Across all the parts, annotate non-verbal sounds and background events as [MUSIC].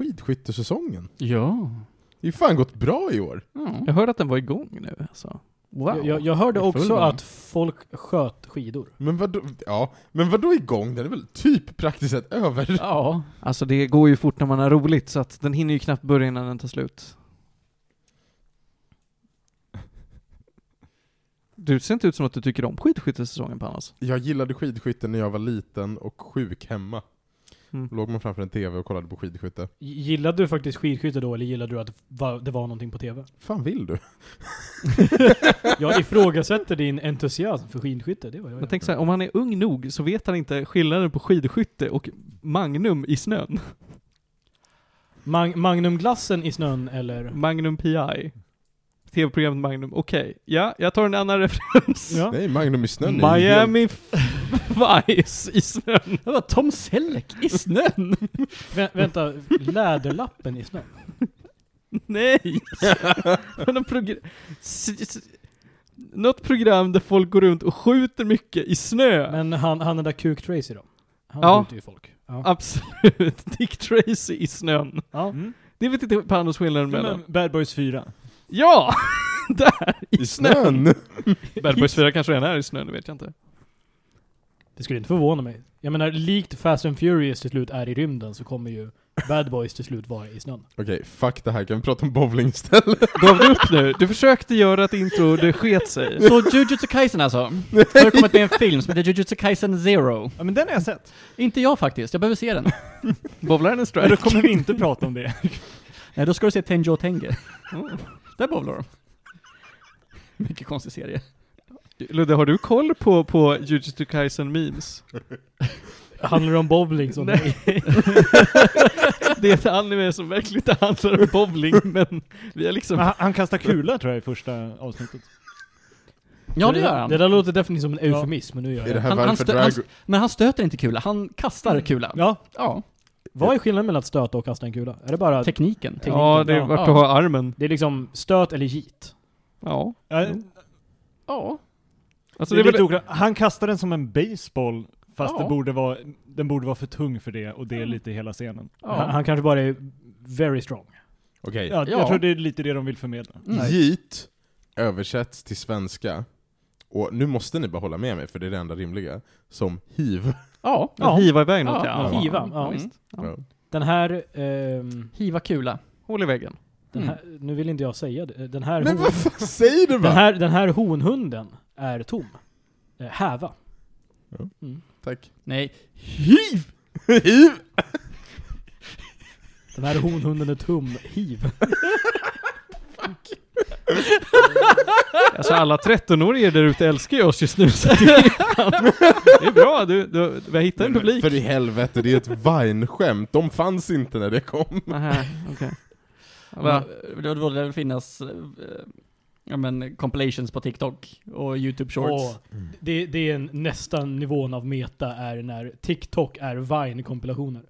skidskyttesäsongen. Ja. Det är fan gått bra i år. Jag hörde att den var igång nu alltså. Wow. Jag, jag, jag hörde också gång. att folk sköt skidor. Men vadå, ja, men vadå igång? Den är väl typ praktiskt sett över? Ja, alltså det går ju fort när man har roligt så att den hinner ju knappt börja innan den tar slut. Du ser inte ut som att du tycker om skidskyttesäsongen Panos. Jag gillade skidskytte när jag var liten och sjuk hemma. Mm. Då låg man framför en TV och kollade på skidskytte. Gillade du faktiskt skidskytte då, eller gillade du att det var, någonting på TV? fan vill du? [LAUGHS] Jag ifrågasätter din entusiasm för skidskytte, det var jag. Men tänk så här, om han är ung nog så vet han inte skillnaden på skidskytte och Magnum i snön. Mag Magnumglassen i snön, eller? Magnum PI. TV-programmet Magnum. Okej, ja, jag tar en annan [LAUGHS] referens. Ja. Nej, Magnum i snön Miami [LAUGHS] Vice i snön. Det var Tom Selleck i snön. [LAUGHS] Vä vänta, läderlappen i snön? Nej! [LAUGHS] Något, progr- något program där folk går runt och skjuter mycket i snö. Men han, han är där Kuk Tracy då? Han Ja. skjuter ju folk. Ja. Absolut. Dick Tracy i snön. ja. Mm. Det vet inte Panos skillnaden Ja, mellan. Bad Boys 4. Ja! Där! I, I snön! snön! Bad Boys 4 kanske redan är i snön, det vet jag inte. Det skulle inte förvåna mig. Jag menar, likt Fast and Furious till slut är i rymden så kommer ju Bad Boys till slut vara i snön. [LAUGHS] Okej, fuck det här, kan vi prata om bowling istället? Gav [LAUGHS] du upp nu? Du försökte göra ett intro, det sket sig. [LAUGHS] Så Jujutsu Kaisen alltså. Har det kommit med en film som heter Jujutsu Kaisen Zero? Ja men den har jag sett. Inte jag faktiskt, jag behöver se den. Bowlar en Men då strike? kommer vi inte prata om det. Nej, då ska du se Tenjo Tenge. Där bowlar de. Mycket konstig serie. Ludde, har du koll på, på Jujutsu Kaisen memes? [LAUGHS] Handlar det om bowling så nej. [LAUGHS] det är ett anime som verkligen inte handlar om bowling, men vi har liksom... Men han, han kastar kula tror jag i första avsnittet. Ja, det gör han. Det där låter definitivt som en eufemism, men nu gör Är det jag här Han- han varför stö- han- Men han stöter inte kula, han kastar kula. Ja, Ja, Vad är skillnaden mellan att stöta och kasta en kula? Är det bara... tekniken. ja, det är vart du har armen. Det är liksom stöt eller git? Ja. ja Ja. Alltså det det är lite oklart. Han kastar den som en baseball, fast Ja. det borde vara, den borde vara för tung för det, och det är lite hela scenen. Han, Ja. han kanske bara är very strong. Okej, Ja, Ja. jag tror det är lite det de vill förmedla. Mm. Yeet översätts till svenska, och nu måste ni bara hålla med mig för det är det enda rimliga, som hiv. Ja, Att hiva iväg något Ja, ja. hiva, ja. visst. Ja. Ja. Den här... ehm, hiva kula. Hål i väggen. den här nu vill inte jag säga det. Den här, Men hon, vad fan säger du den här, den här honhunden är tom. Eh, häva. Ja. Mm. Tack. Nej, Hiv! hiv! Den här honhunden är tum. Hiv. Alltså alla 13-åringar där ute älskar ju oss just nu så det är, det är bra, du, du, vi har hittat en publik. För i helvete, det är ett Vine-skämt. De fanns inte när det kom. Nähä, okej. Va? Då borde det väl finnas, eh, ja men, compilations på TikTok och YouTube shorts. Och det, det är en, nästan nivån av meta är när TikTok är Vine-kompilationer.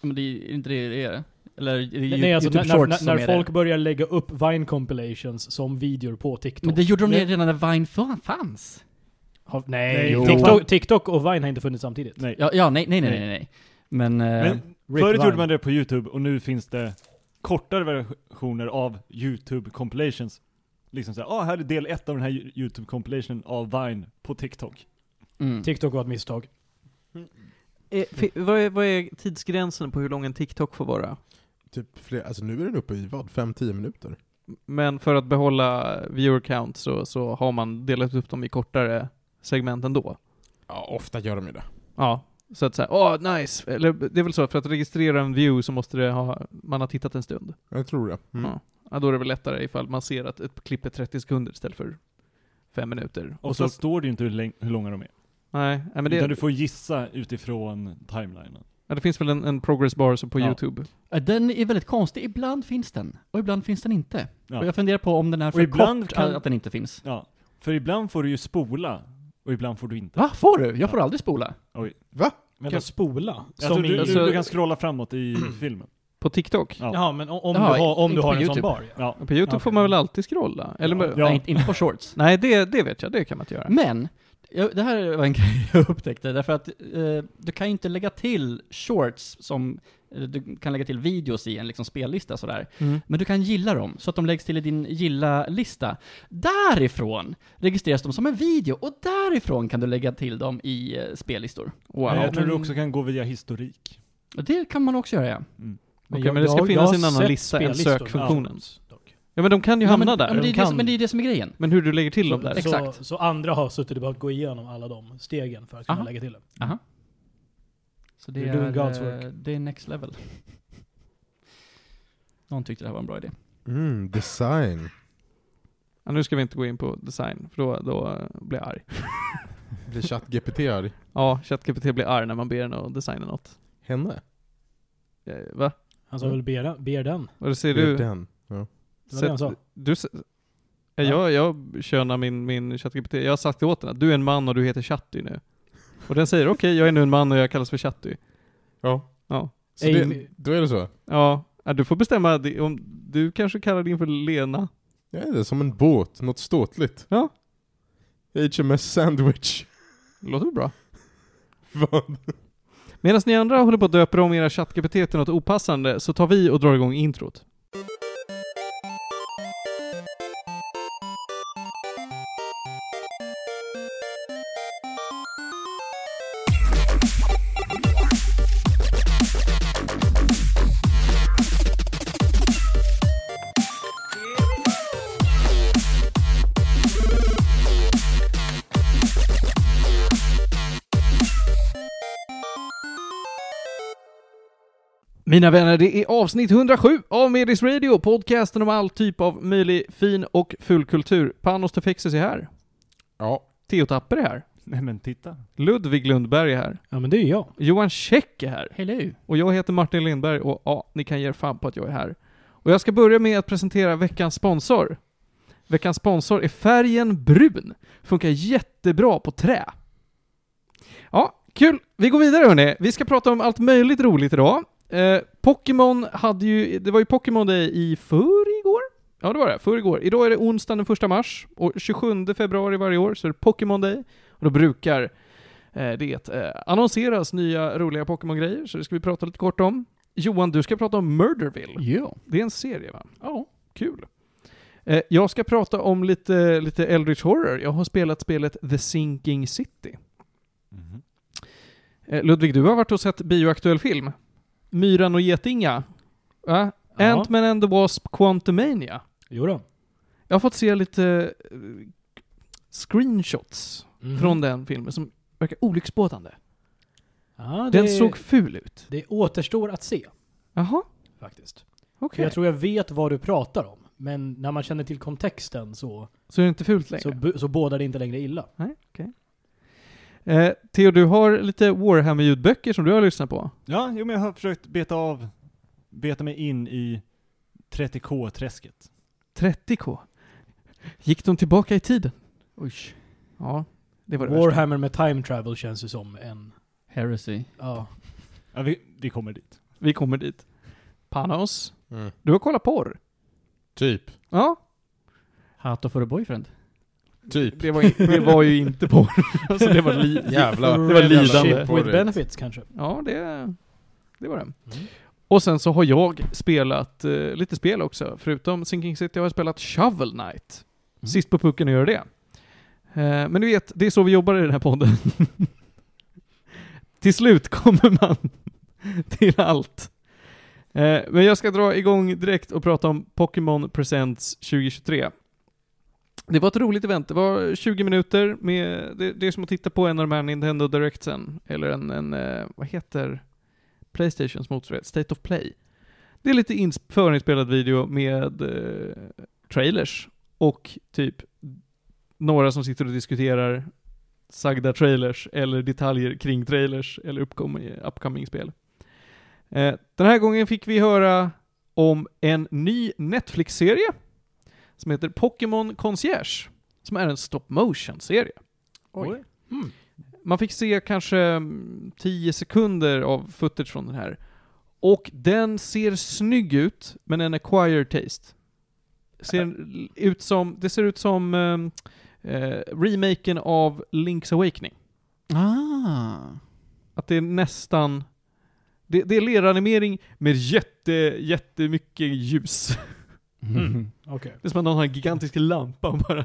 Men det är inte det det är? Eller är det Nej, alltså när, YouTube när, shorts som när är folk det? börjar lägga upp Vine-compilations som videor på TikTok. Men det gjorde de Nu- redan när Vine fan fanns. Har, nej, Nej. TikTok, TikTok och Vine har inte funnits samtidigt. Nej. Ja, ja nej, nej, nej, nej, nej. Men, eh, Men förut Vine. gjorde man det på YouTube, och nu finns det kortare versioner av YouTube compilations. Liksom såhär, ah, här är del ett av den här YouTube compilationen av Vine på TikTok. mm. TikTok var ett misstag. Eh, fi- vad, är, vad är tidsgränsen på hur lång en TikTok får vara? Typ fler, alltså nu är den uppe i vad? 5-10 minuter? Men för att behålla viewer count så, så har man delat upp dem i kortare segment ändå. Ja, ofta gör de ju det. Ja. Så att säga, åh nice! Eller det är väl så, att för att registrera en view så måste det ha, man ha tittat en stund. Jag tror det. Mm. Ja. Ja, då är det väl lättare ifall man ser att ett klipp är 30 sekunder istället för 5 minuter. Och Och så så, står det ju inte hur, läng- hur långa de är. nej, men Utan det, du får gissa utifrån timelinen. ja, det finns väl en, en progress bar så på Ja. YouTube. Den är väldigt konstig, ibland finns den, och ibland finns den inte. Ja. Och jag funderar på om den är för ibland kort kan- att den inte finns. Ja. För ibland får du ju spola, och ibland får du inte. Va? Får du? Jag får aldrig spola. Va? Vänta, spola? Alltså, Som du, i, du, Alltså- du kan scrolla framåt i [CLEARS THROAT] filmen. På TikTok? Ja. Jaha, men om, Jaha, du har, om du har på en sån YouTube. bar? Ja. Ja. På YouTube Okej. får man väl alltid scrolla? Eller, Ja. Nej, inte, inte på shorts. Nej, det, det vet jag, det kan man inte göra. Men, det här var en [LAUGHS] grej jag upptäckte, därför att eh, du kan ju inte lägga till shorts som, du kan lägga till videos i en liksom spellista sådär. Mm. Men du kan gilla dem, så att de läggs till i din gilla-lista. Därifrån registreras de som en video, och därifrån kan du lägga till dem i eh, spellistor. Wow. Men jag tror men, du också kan gå via historik. Det kan man också göra ja. Mm. Okej, jag- men det ska jag- finnas jag en annan lista än sökfunktionen. Ja, men de kan ju Ja, hamna men, där. Ja, men, det är De det som, kan- men det är det som är grejen. Men hur du lägger till dem Så- där. Exakt. Så, så andra har suttit och bara gå igenom alla de stegen för att kunna Aha. lägga till det. Aha. Så det You're är, doing God's eh, work. det är next level. [LAUGHS] Någon tyckte det här var en bra idé. Mm, design. Ja, nu ska vi inte gå in på design, för då, då eh, blir jag arg. [LAUGHS] Blir ChatGPT arg? Ja, ChatGPT blir arg när man ber den att designa något. Henne? Eh, Va? Han sa väl ber, ber den? Vad säger Det du? Den. Ja. Det var det han sa. Du, Ja. jag, jag könar min, min ChatGPT. Jag har sagt åt den att du är en man och du heter Chatty nu. Och den säger okej, jag är nu en man och jag kallas för Chatty. ja. Ja. Så det, då är det så? Ja, du får bestämma det- om du kanske kallar din för Lena. Ja, det är som en båt, något ståtligt. Ja. HMS Sandwich. Det låter bra. [LAUGHS] Vad? Medan ni andra håller på att döpa om era ChatGPT till något opassande så tar vi och drar igång introt. Mina vänner, det är avsnitt 107 av Medis Radio, podcasten om all typ av möjlig fin och fulkultur. Panos Tefexes är här. Ja. Theo Tapper är här. Nej men titta. Ludvig Lundberg är här. Ja men det är jag. Johan Käck är här. Hello! Och jag heter Martin Lindberg och ja, ni kan ge er fan på att jag är här. Och jag ska börja med att presentera veckans sponsor. Veckans sponsor är färgen brun. Funkar jättebra på trä. Ja, kul. Vi går vidare hörni. Vi ska prata om allt möjligt roligt idag. Eh, Pokémon hade ju, det var ju Pokémon Day i förrgår? Ja det var det, förrgår. Idag är det onsdagen den 1 mars och 27 februari varje år så är det Pokémon Day. Och då brukar eh, det eh, annonseras nya roliga Pokémon-grejer, så det ska vi prata lite kort om. Johan, du ska prata om Murderville. Ja. Det är en serie va? Ja. Kul. Eh, jag ska prata om lite, lite Eldritch Horror. Jag har spelat spelet The Sinking City. Mhm. Eh, Ludvig, du har varit och sett bioaktuell film. Myran och Getinga. Va? Ja. Ant-Man and the Wasp Quantumania. Jo då. Jag har fått se lite eh, screenshots Mhm. från den filmen som verkar olycksbådande. Ja, Den såg ful ut. det återstår att se, Jaha, faktiskt. För jag tror jag vet vad du pratar om. Men när man känner till kontexten så, Så är det inte fult längre? så, så bådar det inte längre illa. Nej, okej. Eh, Theo, du har lite Warhammer-ljudböcker som du har lyssnat på. Ja, jo men jag har försökt beta av, beta mig in i 30K-träsket. 30K. Gick de tillbaka i tiden? Oj. Ja, det var det värsta. Warhammer med time travel känns ju som en... Heresy. Ja. Ja, vi, vi kommer dit. Vi kommer dit. Panos, Mm. du har kollat porr? Typ. Ja, Hato for a boyfriend. Typ. det var, det var ju inte porr. [LAUGHS] alltså det var li- Jävla... Det var lidande. With benefits kanske. Ja, det, det var det. Mm. Och sen så har jag spelat eh, lite spel också. Förutom Sinking City har jag spelat Shovel Knight. Mm. Sist på pucken att göra det. Eh, men du vet, det är så vi jobbar i den här podden. [LAUGHS] till slut kommer man [LAUGHS] till allt. Eh, men jag ska dra igång direkt och prata om Pokémon Presents 2023. Det var ett roligt event. Det var 20 minuter med, det, det är som att titta på en av de här Nintendo Directsen, eller en, en eh, vad heter Playstations motsvarighet, State of Play. Det är lite förinspelad video med eh, trailers och typ några som sitter och diskuterar sagda trailers eller detaljer kring trailers eller upcoming, upcoming spel. Eh, den här gången fick vi höra om en ny Netflix-serie som heter Pokémon Concierge, som är en stop motion-serie. Oj. Mm. Man fick se kanske mm, 10 sekunder av footage från den här. Och den ser snygg ut, men en acquired taste. Ser ut som, det ser ut som eh, remaken av Link's Awakening. Ah. Att det är nästan... Det, det är leranimering med jätte, jättemycket ljus. [LAUGHS] Mm. Okej. Det är som att någon har en gigantisk lampa och bara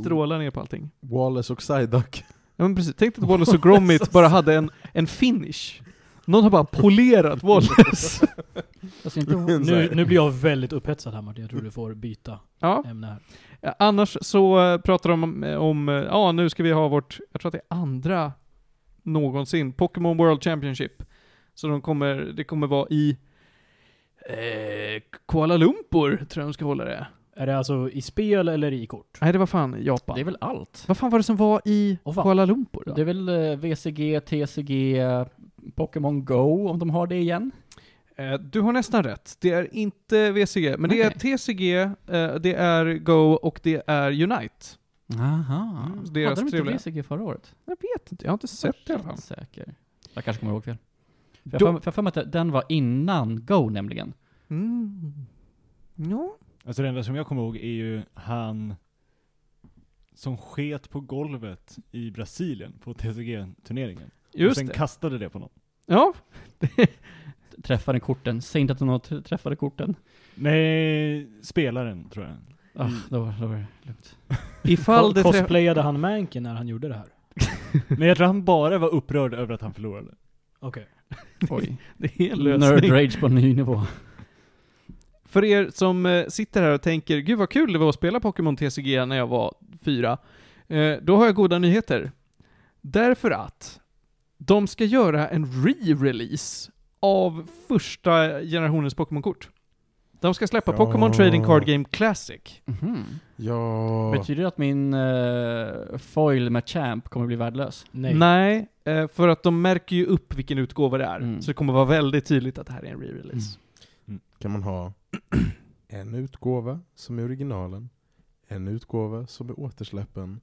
strålar ner på allting. Wallace och Psyduck. Ja men precis, tänk att Wallace och Gromit [LAUGHS] bara hade en, en finish. Någon har bara polerat Wallace. [LAUGHS] Alltså inte... [LAUGHS] Nu, nu blir jag väldigt upphetsad här Martin, jag tror du får byta ja. ämne här. Ja, Annars så eh, pratar de om, om, eh, ja nu ska vi ha vårt, jag tror att det är andra någonsin, Pokémon World Championship. Så de kommer, det kommer vara i eh, Kuala Lumpur, tror jag de ska hålla det. Är det alltså i spel eller i kort? Nej det var fan Japan. Det är väl allt? Vad fan var det som var i Åh, fan. Kuala Lumpur då? Det är väl eh, VCG, TCG, Pokémon Go, om de har det igen? Eh, Du har nästan rätt. Det är inte VCG, men det är Okej. TCG, eh, det är Go och det är Unite. Aha. Mm, deras Hade de inte trevliga. VCG förra året? Jag vet inte, jag har inte sett det i alla fall. Säker. Jag kanske kommer ihåg fel. För jag har för mig att den var innan Go nämligen. Mm. Ja. Alltså det enda som jag kommer ihåg är ju han som sket på golvet i Brasilien på TCG-turneringen. och Just sen det. kastade det på någon. Ja. [LAUGHS] Träffade korten. Säg inte att någon träffade korten. Nej, spelaren tror jag. Ah, Mm. då, då var det lugnt. [LAUGHS] Ifall det Cosplayade han Manken när han gjorde det här? [LAUGHS] Men jag tror han bara var upprörd över att han förlorade. Okej. [LAUGHS] Oj. Det är en Nerd lösning. rage på en ny nivå. För er som eh, sitter här och tänker, gud vad kul det var att spela Pokémon TCG när jag var fyra. Eh, då har jag goda nyheter. Därför att de ska göra en re-release av första generationens Pokémon-kort. De ska släppa Ja. Pokémon Trading Card Game Classic. Mhm. Ja... Betyder det att min eh, foil med Champ kommer bli värdelös? Nej. Nej, eh, för att de märker ju upp vilken utgåva det är. Mm. Så det kommer vara väldigt tydligt att det här är en re-release. Kan man ha [CLEARS THROAT] en utgåva som är originalen, en utgåva som är återsläppen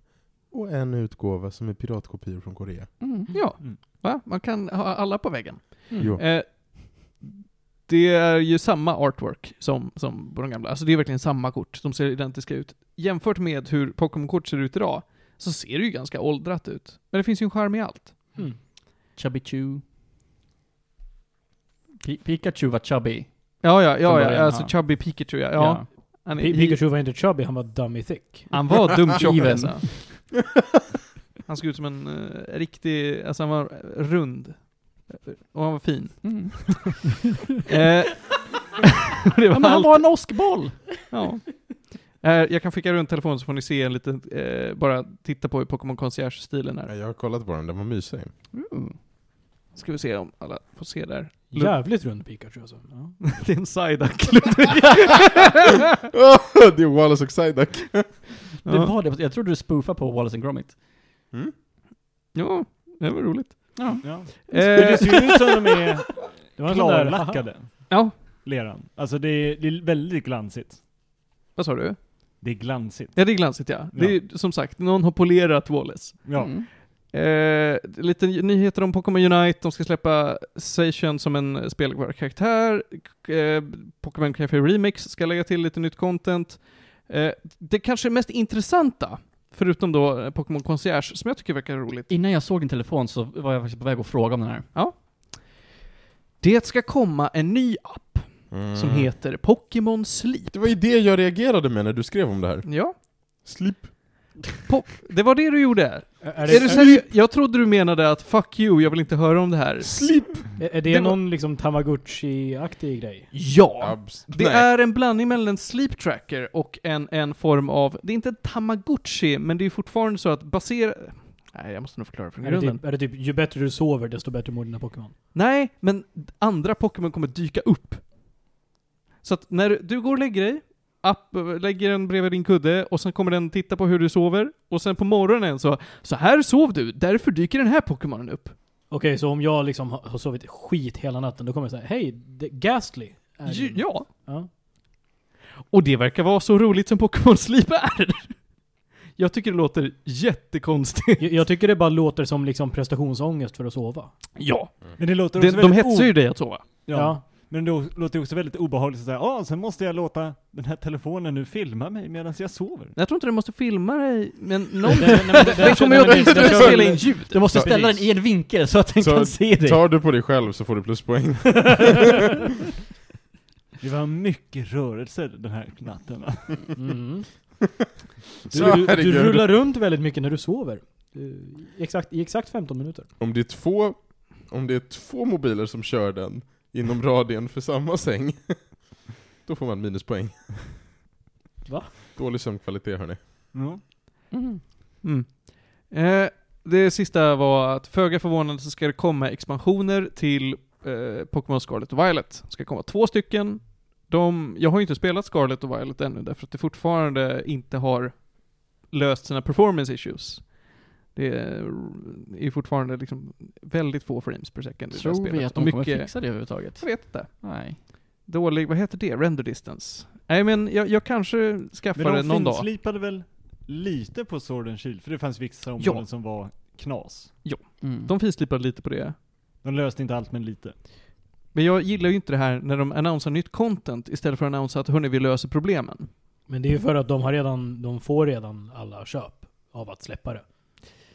och en utgåva som är piratkopior från Korea. Mm. Ja, Mm. va? Man kan ha alla på väggen. Jo. Eh, det är ju samma artwork som, som på de gamla. Alltså det är verkligen samma kort. De ser identiska ut. Jämfört med hur Pokémon-kort ser ut idag, så ser det ju ganska åldrat ut. Men det finns ju en charm i allt. Mm. Chubby Chew. Pi- Pikachu var chubby. Ja, ja, ja, ja alltså ja. Chubby Pikachu, ja. ja. Pi- Pikachu var inte chubby, han var dummy thick. han var dumt [LAUGHS] alltså. [LAUGHS] Han såg ut som en eh, riktig, alltså han var rund. Och han var fin. Mm. Eh, [LAUGHS] Ja, var men han allt. var en åskboll! Ja. Eh, jag kan skicka runt telefonen så får ni se en liten, eh, bara titta på Pokémon Concierge-stilen Ja, här. Jag har kollat på den, den var mysig. Mm. Ska vi se om alla får se där. Jävligt rund Pikachu alltså. Ja. [LAUGHS] det är en Psyduck. [LAUGHS] det är Wallace och Psyduck. Det var det. Jag trodde du spoofade på Wallace and Gromit. Mm? ja, det var roligt. Ja. Ja. Eh, Det ser ut som de är Det var klarlackade, ja, leran. Alltså det är, det är väldigt glansigt. vad sa du? Det är glansigt. Ja, det är glansigt ja. Det är som sagt, någon har polerat Wallace. Ja. Mm. Eh, lite nyheter om Pokémon Unite, de ska släppa Sation som en spelbar karaktär. Eh, Pokémon Café Remix ska lägga till lite nytt content. Eh, det kanske mest intressanta, förutom då eh, Pokémon Concierge, som jag tycker verkar roligt. Innan jag såg din telefon så var jag faktiskt på väg att fråga om den här. Det ska komma en ny app Mm. som heter Pokémon Sleep. Det var ju det jag reagerade med när du skrev om det här. Ja, Sleep. pop. det var det du gjorde. Är, är, Är, det, du seriös? Jag trodde du menade att 'fuck you, jag vill inte höra om det här' Sleep! är, är det, Det någon liksom Tamagotchi-aktig grej? Ja! Abs- Det Nej. är en blandning mellan en sleep tracker och en, en form av, det är inte en tamagotchi, men det är fortfarande så att basera... Nej, jag måste nog förklara från Är det, grunden. typ, är det typ, ju bättre du sover desto bättre mår dina Pokémon? Nej, men andra Pokémon kommer dyka upp. Så att när du går och lägger dig, app, lägger den bredvid din kudde och sen kommer den titta på hur du sover och sen på morgonen så, så här sov du, därför dyker den här Pokémonen upp. Okej, så om jag liksom har, har sovit skit hela natten, då kommer jag säga hej, det- Ghastly. är Ju- din." Ja, ja. och det verkar vara så roligt som Pokémon Sleep är. [LAUGHS] Jag tycker det låter jättekonstigt. Jag, jag tycker det bara låter som liksom prestationsångest för att sova. Ja. Men det låter De, också de väldigt hetsar ju o- dig att sova. Ja. Ja. Men det låter också väldigt obehagligt att säga, ja, sen måste jag låta den här telefonen nu filma mig medan jag sover. Jag tror inte du måste filma dig, men [LAUGHS] någon... Den kommer ju åtminstone spela in ljud. Du måste ställa den i en vinkel så att den Så kan se dig. Tar du på dig själv så får du pluspoäng. [LAUGHS] Det var mycket rörelser den här natten. va? Mm. [LAUGHS] Du, du, du rullar runt väldigt mycket när du sover. Du, exakt, I exakt 15 minuter. Om det är två, om det är två mobiler som kör den inom radien för samma säng, då får man minuspoäng. Va? Dålig sömnkvalitet hörni. Ja. Mm. Mm. Eh, det sista var att föga förvånande så ska det komma expansioner till eh, Pokémon Scarlet och Violet. Det ska komma två stycken. De, jag har ju inte spelat Scarlet och Violet ännu därför att det fortfarande inte har löst sina performance issues. Det är, fortfarande liksom väldigt få frames per second i det här Tror vi spelet. att de kommer fixa det överhuvudtaget? Jag vet inte. Nej. Dålig, vad heter det? Render distance? Nej men jag, jag kanske skaffar Men det de någon dag. finslipade väl lite på Sword and Shield, för det fanns vissa områden som var knas. Mm. De finslipade lite på det. De löste inte allt men lite. Men jag gillar ju inte det här när de annonsar nytt content istället för att annonsera att hörni, vi löser problemen. Men det är ju för att de har redan, de får redan alla köp av att släppa det.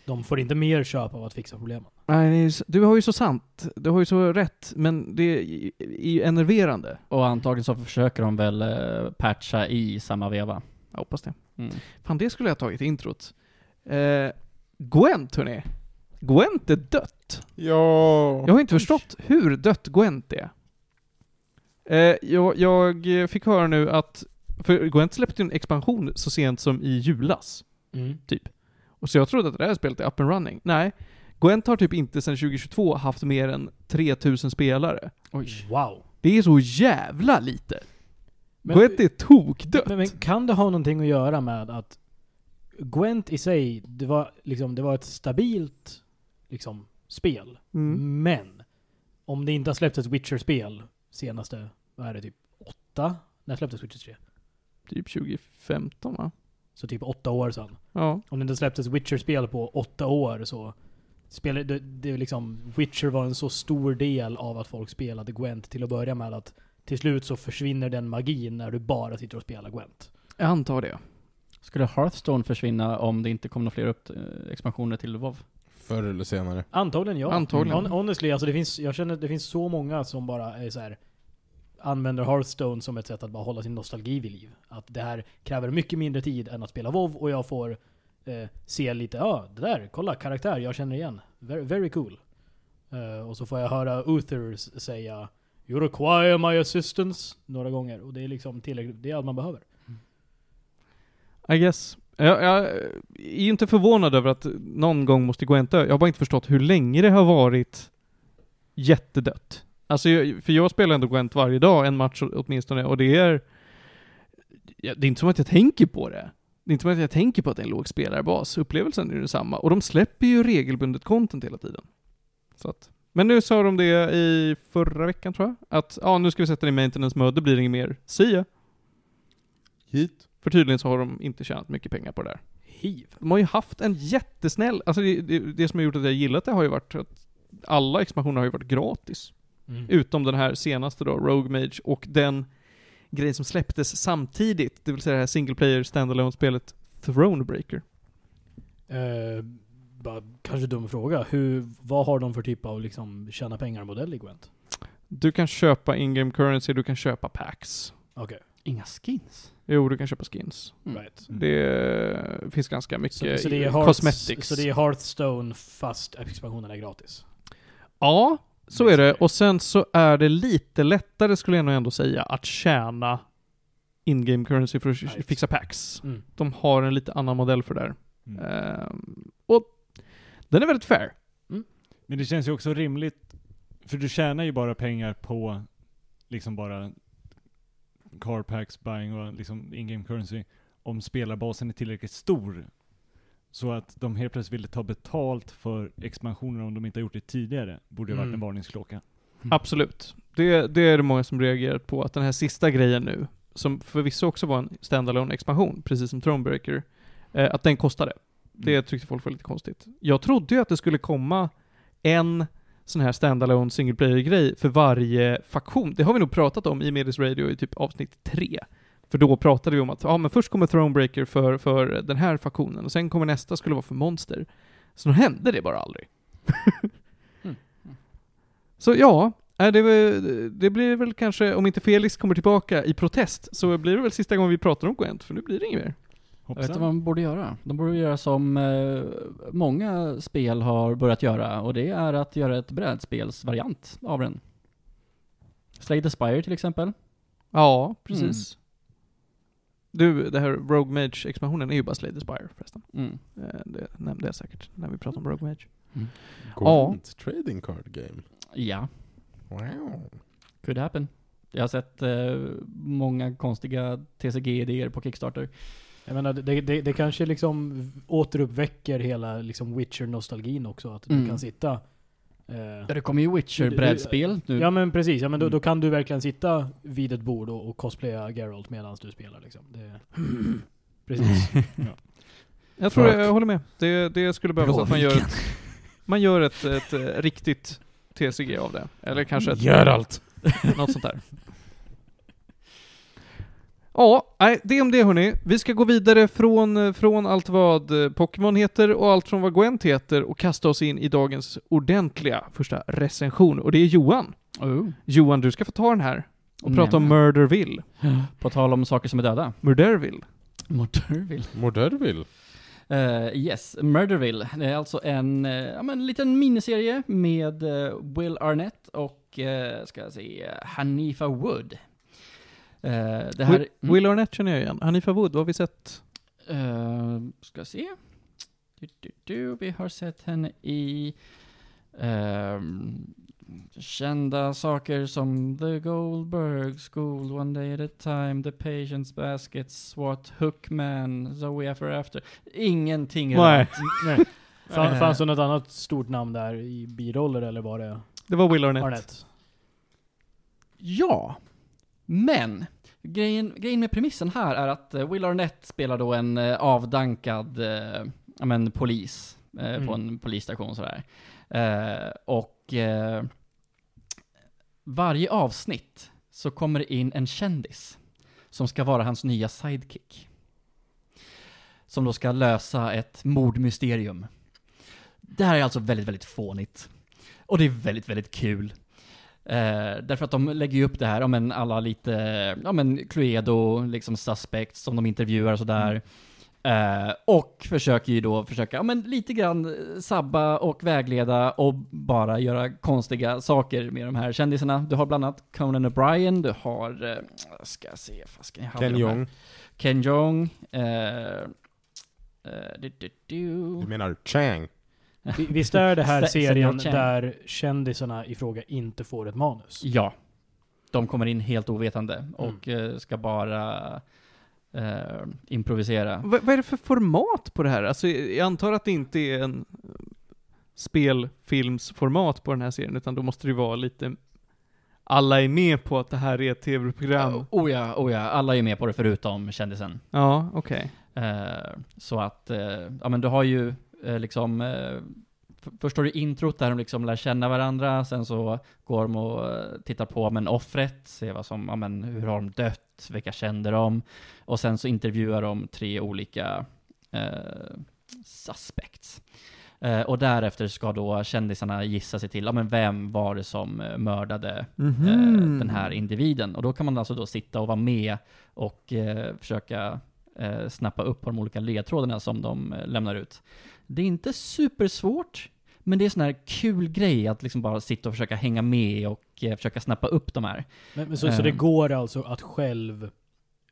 De får inte mer köp av att fixa problemen. Nej, du har ju så sant. Du har ju så rätt. Men det är ju enerverande. Och antagligen så försöker de väl eh, patcha i samma veva. Jag hoppas det. Mm. Fan, det skulle jag ha tagit i introt. Eh, Gwent, hörni. Gwent är dött. Ja. Jag har inte förstått hur dött Gwent är. Eh, jag, jag fick höra nu att, för Gwent släppte en expansion så sent som i julas. Typ. Och så jag trodde att det här spelet är up and running. Nej. Gwent har typ inte sedan 2022 haft mer än 3000 spelare. Oj. Wow. Det är så jävla lite. Men- Gwent är tokdött. Men, men kan det ha någonting att göra med att Gwent i sig, det var liksom, det var ett stabilt liksom, spel. Mm. Men om det inte har släppts ett Witcher-spel senaste, vad är det, typ åtta? När släpptes Witcher 3? Typ 2015 va? Så typ åtta år sedan. Ja. Om det inte släpptes Witcher-spel på åtta år så spelade det, det är liksom, Witcher var en så stor del av att folk spelade Gwent till att börja med att till slut så försvinner den magin när du bara sitter och spelar Gwent. Jag antar det. Skulle Hearthstone försvinna om det inte kommer några fler upp, expansioner till WoW? Förr eller senare. Antagligen ja. Antagligen. Hon, honestly, alltså det finns, jag känner att det finns så många som bara är så här använder Hearthstone som ett sätt att bara hålla sin nostalgi vid liv. Att det här kräver mycket mindre tid än att spela WoW och jag får eh, se lite, ja det där, kolla karaktär jag känner igen. Very, very cool. Eh, och så får jag höra Uther säga You require my assistance några gånger och det är liksom tillräckligt, det är allt man behöver. I guess. Jag, jag är ju inte förvånad över att någon gång måste Gwent dö. Jag har bara inte förstått hur länge det har varit jättedött. Alltså, för jag spelar ändå Gwent varje dag, en match åtminstone, och det är... Det är inte som att jag tänker på det. Det är inte som att jag tänker på att det är en låg spelarbas. Upplevelsen är ju densamma. Och de släpper ju regelbundet content hela tiden. Så att, men nu sa de det i förra veckan tror jag, att ja, nu ska vi sätta det i maintenance mode, det blir inget mer. See ya. Hit. För tydligen så har de inte tjänat mycket pengar på det där. Hiv. De har ju haft en jättesnäll, alltså det, det, det som har gjort att jag gillat det har ju varit att alla expansioner har ju varit gratis. Mm. Utom den här senaste då, Rogue Mage, och den grejen som släpptes samtidigt, det vill säga det här single player standalone-spelet Thronebreaker. Eh, bara, kanske dum fråga. Hur, vad har de för typ av liksom tjäna pengar-modell i Gwent? Du kan köpa in-game currency, du kan köpa packs. Okej, Inga skins? Jo, du kan köpa skins. Mm. right. Det finns ganska mycket Så, så, det är Hearth, cosmetics. så det är Hearthstone fast expansionen är gratis? Ja, så är det. Och sen så är det lite lättare, skulle jag nog ändå säga, att tjäna in-game currency för att Right. fixa packs. Mm. De har en lite annan modell för det där. Mm. Ehm, och den är väldigt fair. Men det känns ju också rimligt, för du tjänar ju bara pengar på liksom bara car packs, buying och liksom in-game currency om spelarbasen är tillräckligt stor. Så att de helt plötsligt ville ta betalt för expansioner om de inte har gjort det tidigare, borde ju varit Mm. en varningsklocka. Absolut. Det, det är det många som reagerat på, att den här sista grejen nu, som förvisso också var en standalone expansion, precis som Thronebreaker, eh, att den kostade. Det tyckte folk var lite konstigt. Jag trodde ju att det skulle komma en sån här standalone single player-grej för varje faktion. Det har vi nog pratat om i Medis Radio i typ avsnitt tre. För då pratade vi om att ja, men först kommer Thronebreaker för, för den här faktionen och sen kommer nästa skulle vara för monster. Så då hände det bara aldrig. [LAUGHS] Mm. Så ja, är det, det blir väl kanske, om inte Felix kommer tillbaka i protest, så blir det väl sista gången vi pratar om Gwent, för nu blir det inget mer. Jag vet inte vad man borde göra. De borde göra som eh, många spel har börjat göra, och det är att göra ett brädspelsvariant av den. Slay the Spire till exempel. Ja, precis. Du, det här Rogue Mage-expansionen är ju bara Slay the Spire förresten. Mm. Eh, Det nämnde jag säkert när vi pratade om Rogue Mage. Gwent trading card game. Ja, Wow. could happen. Jag har sett eh, många konstiga TCG-idéer på Kickstarter. Jag menar, det, det, det kanske liksom återuppväcker hela liksom Witcher-nostalgin också. Att Mm. du kan sitta... Eh, Ja, det kommer ju Det- Witcher-brädspel nu. ja men precis, ja, men då, Mm. då kan du verkligen sitta vid ett bord och, och cosplaya Geralt medan du spelar liksom. Det, [LAUGHS] precis. [LAUGHS] Jag tror Fuck. jag, håller med. Det, det skulle behövas att man gör ett, [LAUGHS] man gör ett, ett, eh, riktigt TCG av det. Eller kanske ett, Geralt. något sånt där. Ja, nej, det om det hörni. Vi ska gå vidare från, eh, från allt vad eh, Pokémon heter och allt från vad Gwent heter och kasta oss in i dagens ordentliga första recension. Och det är Johan. Oh. Johan, du ska få ta den här och prata om. Murderville. På tal om saker som är döda. Murderville. Murderville. Murderville. Uh, yes, Murderville. Det är alltså en, eh, ja, men, liten miniserie med eh, Will Arnett och, uh, ska jag eh, Hanifa Wood. Eh, det här... Will, Will Arnett känner jag igen. Hanifa Wood, vad har vi sett? Uh, ska se. Du, du, du. Vi har sett henne i ehm, kända saker som The Goldberg School, One Day at a Time, The Patience Basket, SWAT, Hookman, Zoe Ever After. Ingenting Nej. [LAUGHS] Nej. Eh. fanns det något annat stort namn där i biroller eller var det Det var Will Arnett. Arnett? Ja, men grejen, grejen med premissen här är att eh, Will Arnett spelar då en eh, avdankad eh, ja, men, polis eh, Mm. på en polisstation sådär. Eh, och eh, varje avsnitt så kommer det in en kändis som ska vara hans nya sidekick. Som då ska lösa ett mordmysterium. Det här är alltså väldigt, väldigt fånigt. Och det är väldigt, väldigt kul. Eh, därför att de lägger ju upp det här, ja men alla lite, ja men Cluedo, liksom suspects som de intervjuar och sådär. Eh, och försöker ju då försöka, ja men lite grann eh, sabba och vägleda och bara göra konstiga saker med de här kändisarna. Du har bland annat Conan O'Brien, du har, eh, ska jag se, fasken, jag Ken. Jong. Ken Jong, eh, eh, du, du, du. Du menar Chang? Vi- Visst är det här [LAUGHS] Se- serien där kändisarna i fråga inte får ett manus? Ja. De kommer in helt ovetande Mm. och eh, ska bara eh, improvisera. Va, vad är det för format på det här? Alltså, jag antar att det inte är en spelfilmsformat på den här serien, utan då måste det ju vara lite alla är med på att det här är ett tv-program. Oh ja, oh ja, alla är med på det förutom kändisen. Ja, okej. Eh, så att, eh, ja men du har ju eh, liksom, eh, först har du introt där de liksom lär känna varandra, sen så går de och eh, tittar på men offret, ser vad som, ja men hur har de dött, vilka kände de? Och sen så intervjuar de tre olika eh, suspects. Eh, och därefter ska då kändisarna gissa sig till, ja men vem var det som eh, mördade Mhm. eh, den här individen. Och då kan man alltså då sitta och vara med och eh, försöka eh, snappa upp på de olika ledtrådarna som de eh, lämnar ut. Det är inte supersvårt, men det är sån här kul grej att liksom bara sitta och försöka hänga med och eh, försöka snappa upp de här. Men, men så, så Eh. det går alltså att själv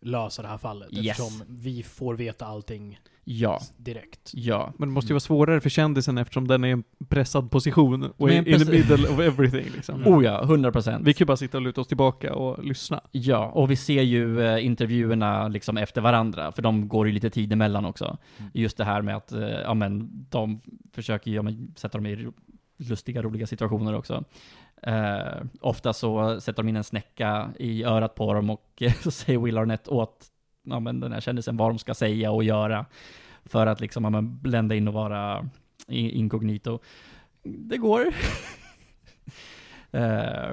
lösa det här fallet? Yes. Eftersom vi får veta allting Ja, direkt. ja. Men det måste ju vara svårare för kändisen eftersom den är i en pressad position och är in the middle of everything liksom. Oh ja, 100 procent. Vi kan ju bara sitta och luta oss tillbaka och lyssna. Ja, och vi ser ju eh, intervjuerna liksom efter varandra, för de går ju lite tid emellan också. Mm. Just det här med att, eh, ja men, de försöker ju ja, men, sätta dem i lustiga, roliga situationer också. Eh, ofta så sätter de in en snäcka i örat på dem och [LAUGHS] så säger Will Arnett åt ja, men, den här kändisen vad de ska säga och göra. För att liksom, ja, men, blända in och vara inkognito. Det går. [LAUGHS] Eh,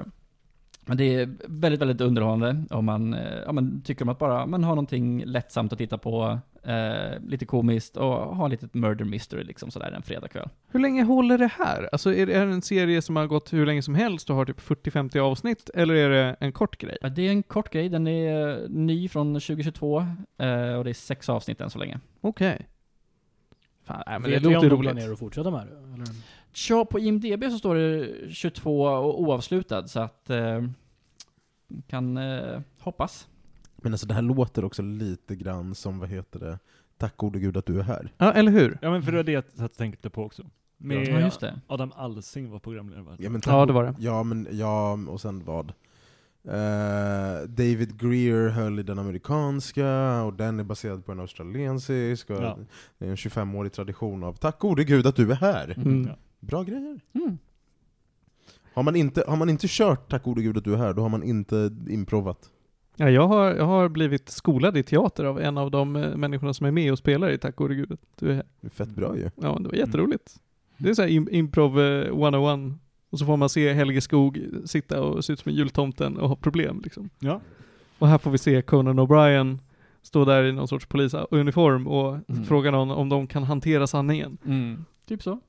men det är väldigt, väldigt underhållande om man, eh, ja, man tycker om att bara man har någonting lättsamt att titta på, eh, lite komiskt och ha ett litet murder mystery liksom sådär en fredagkväll. Hur länge håller det här? Alltså är det en serie som har gått hur länge som helst och har typ 40-50 avsnitt, eller är det en kort grej? Ja, Det är en kort grej, den är ny från 2022 eh, och det är sex avsnitt än så länge. Okej. Fan, nej, men det Vet vi om låter de roligt. planerar att fortsätta med det? Eller? Ja, på IMDB så står det 22 och oavslutad, så att eh, kan eh, hoppas. Men alltså det här låter också lite grann som, vad heter det, Tack gode gud att du är här. Ja, eller hur? Ja men för det var det jag och tänkte på också. Med Ja, just det. Adam Alsing var programledare va? Ja, men Ja, det var det. Ja, men ja, och sen vad? Eh, David Greer höll i den amerikanska, och den är baserad på en australiensisk, och Ja. det är en 25-årig tradition av Tack gode gud att du är här. Mm. Ja. Bra grejer. Mm. Har man, inte, har man inte kört Tack gode gud att du är här, då har man inte improvat. Ja, jag har, jag har blivit skolad i teater av en av de eh, människorna som är med och spelar i Tack gode gud att du är här. Det är fett bra ju. Ja, det var jätteroligt. Det är så här im- improv eh, 101. Och så får man se Helge Skog sitta och se ut som en jultomten och ha problem liksom. Ja. Och här får vi se Conan O'Brien stå där i någon sorts polisuniform och Mm. fråga någon om de kan hantera sanningen. Mm. Typ så.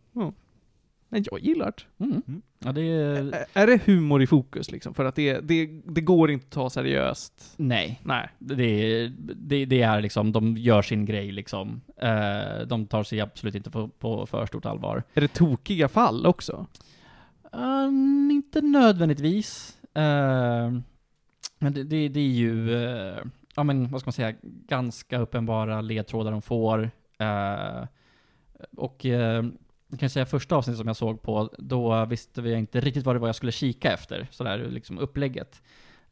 Men jag gillar det. Mm. Mm. Ja, det är... Ä- Är det humor i fokus liksom? För att det, det, det går inte att ta seriöst. Nej. Nej. Det är, det, det är liksom, de gör sin grej liksom. Eh, de tar sig absolut inte på, på för stort allvar. Är det tokiga fall också? Um, inte nödvändigtvis. Eh, men det, det, det är ju, eh, ja men vad ska man säga, ganska uppenbara ledtrådar de får. Eh, och jag kan säga första avsnittet som jag såg på, då visste vi inte riktigt vad det var jag skulle kika efter, sådär liksom upplägget.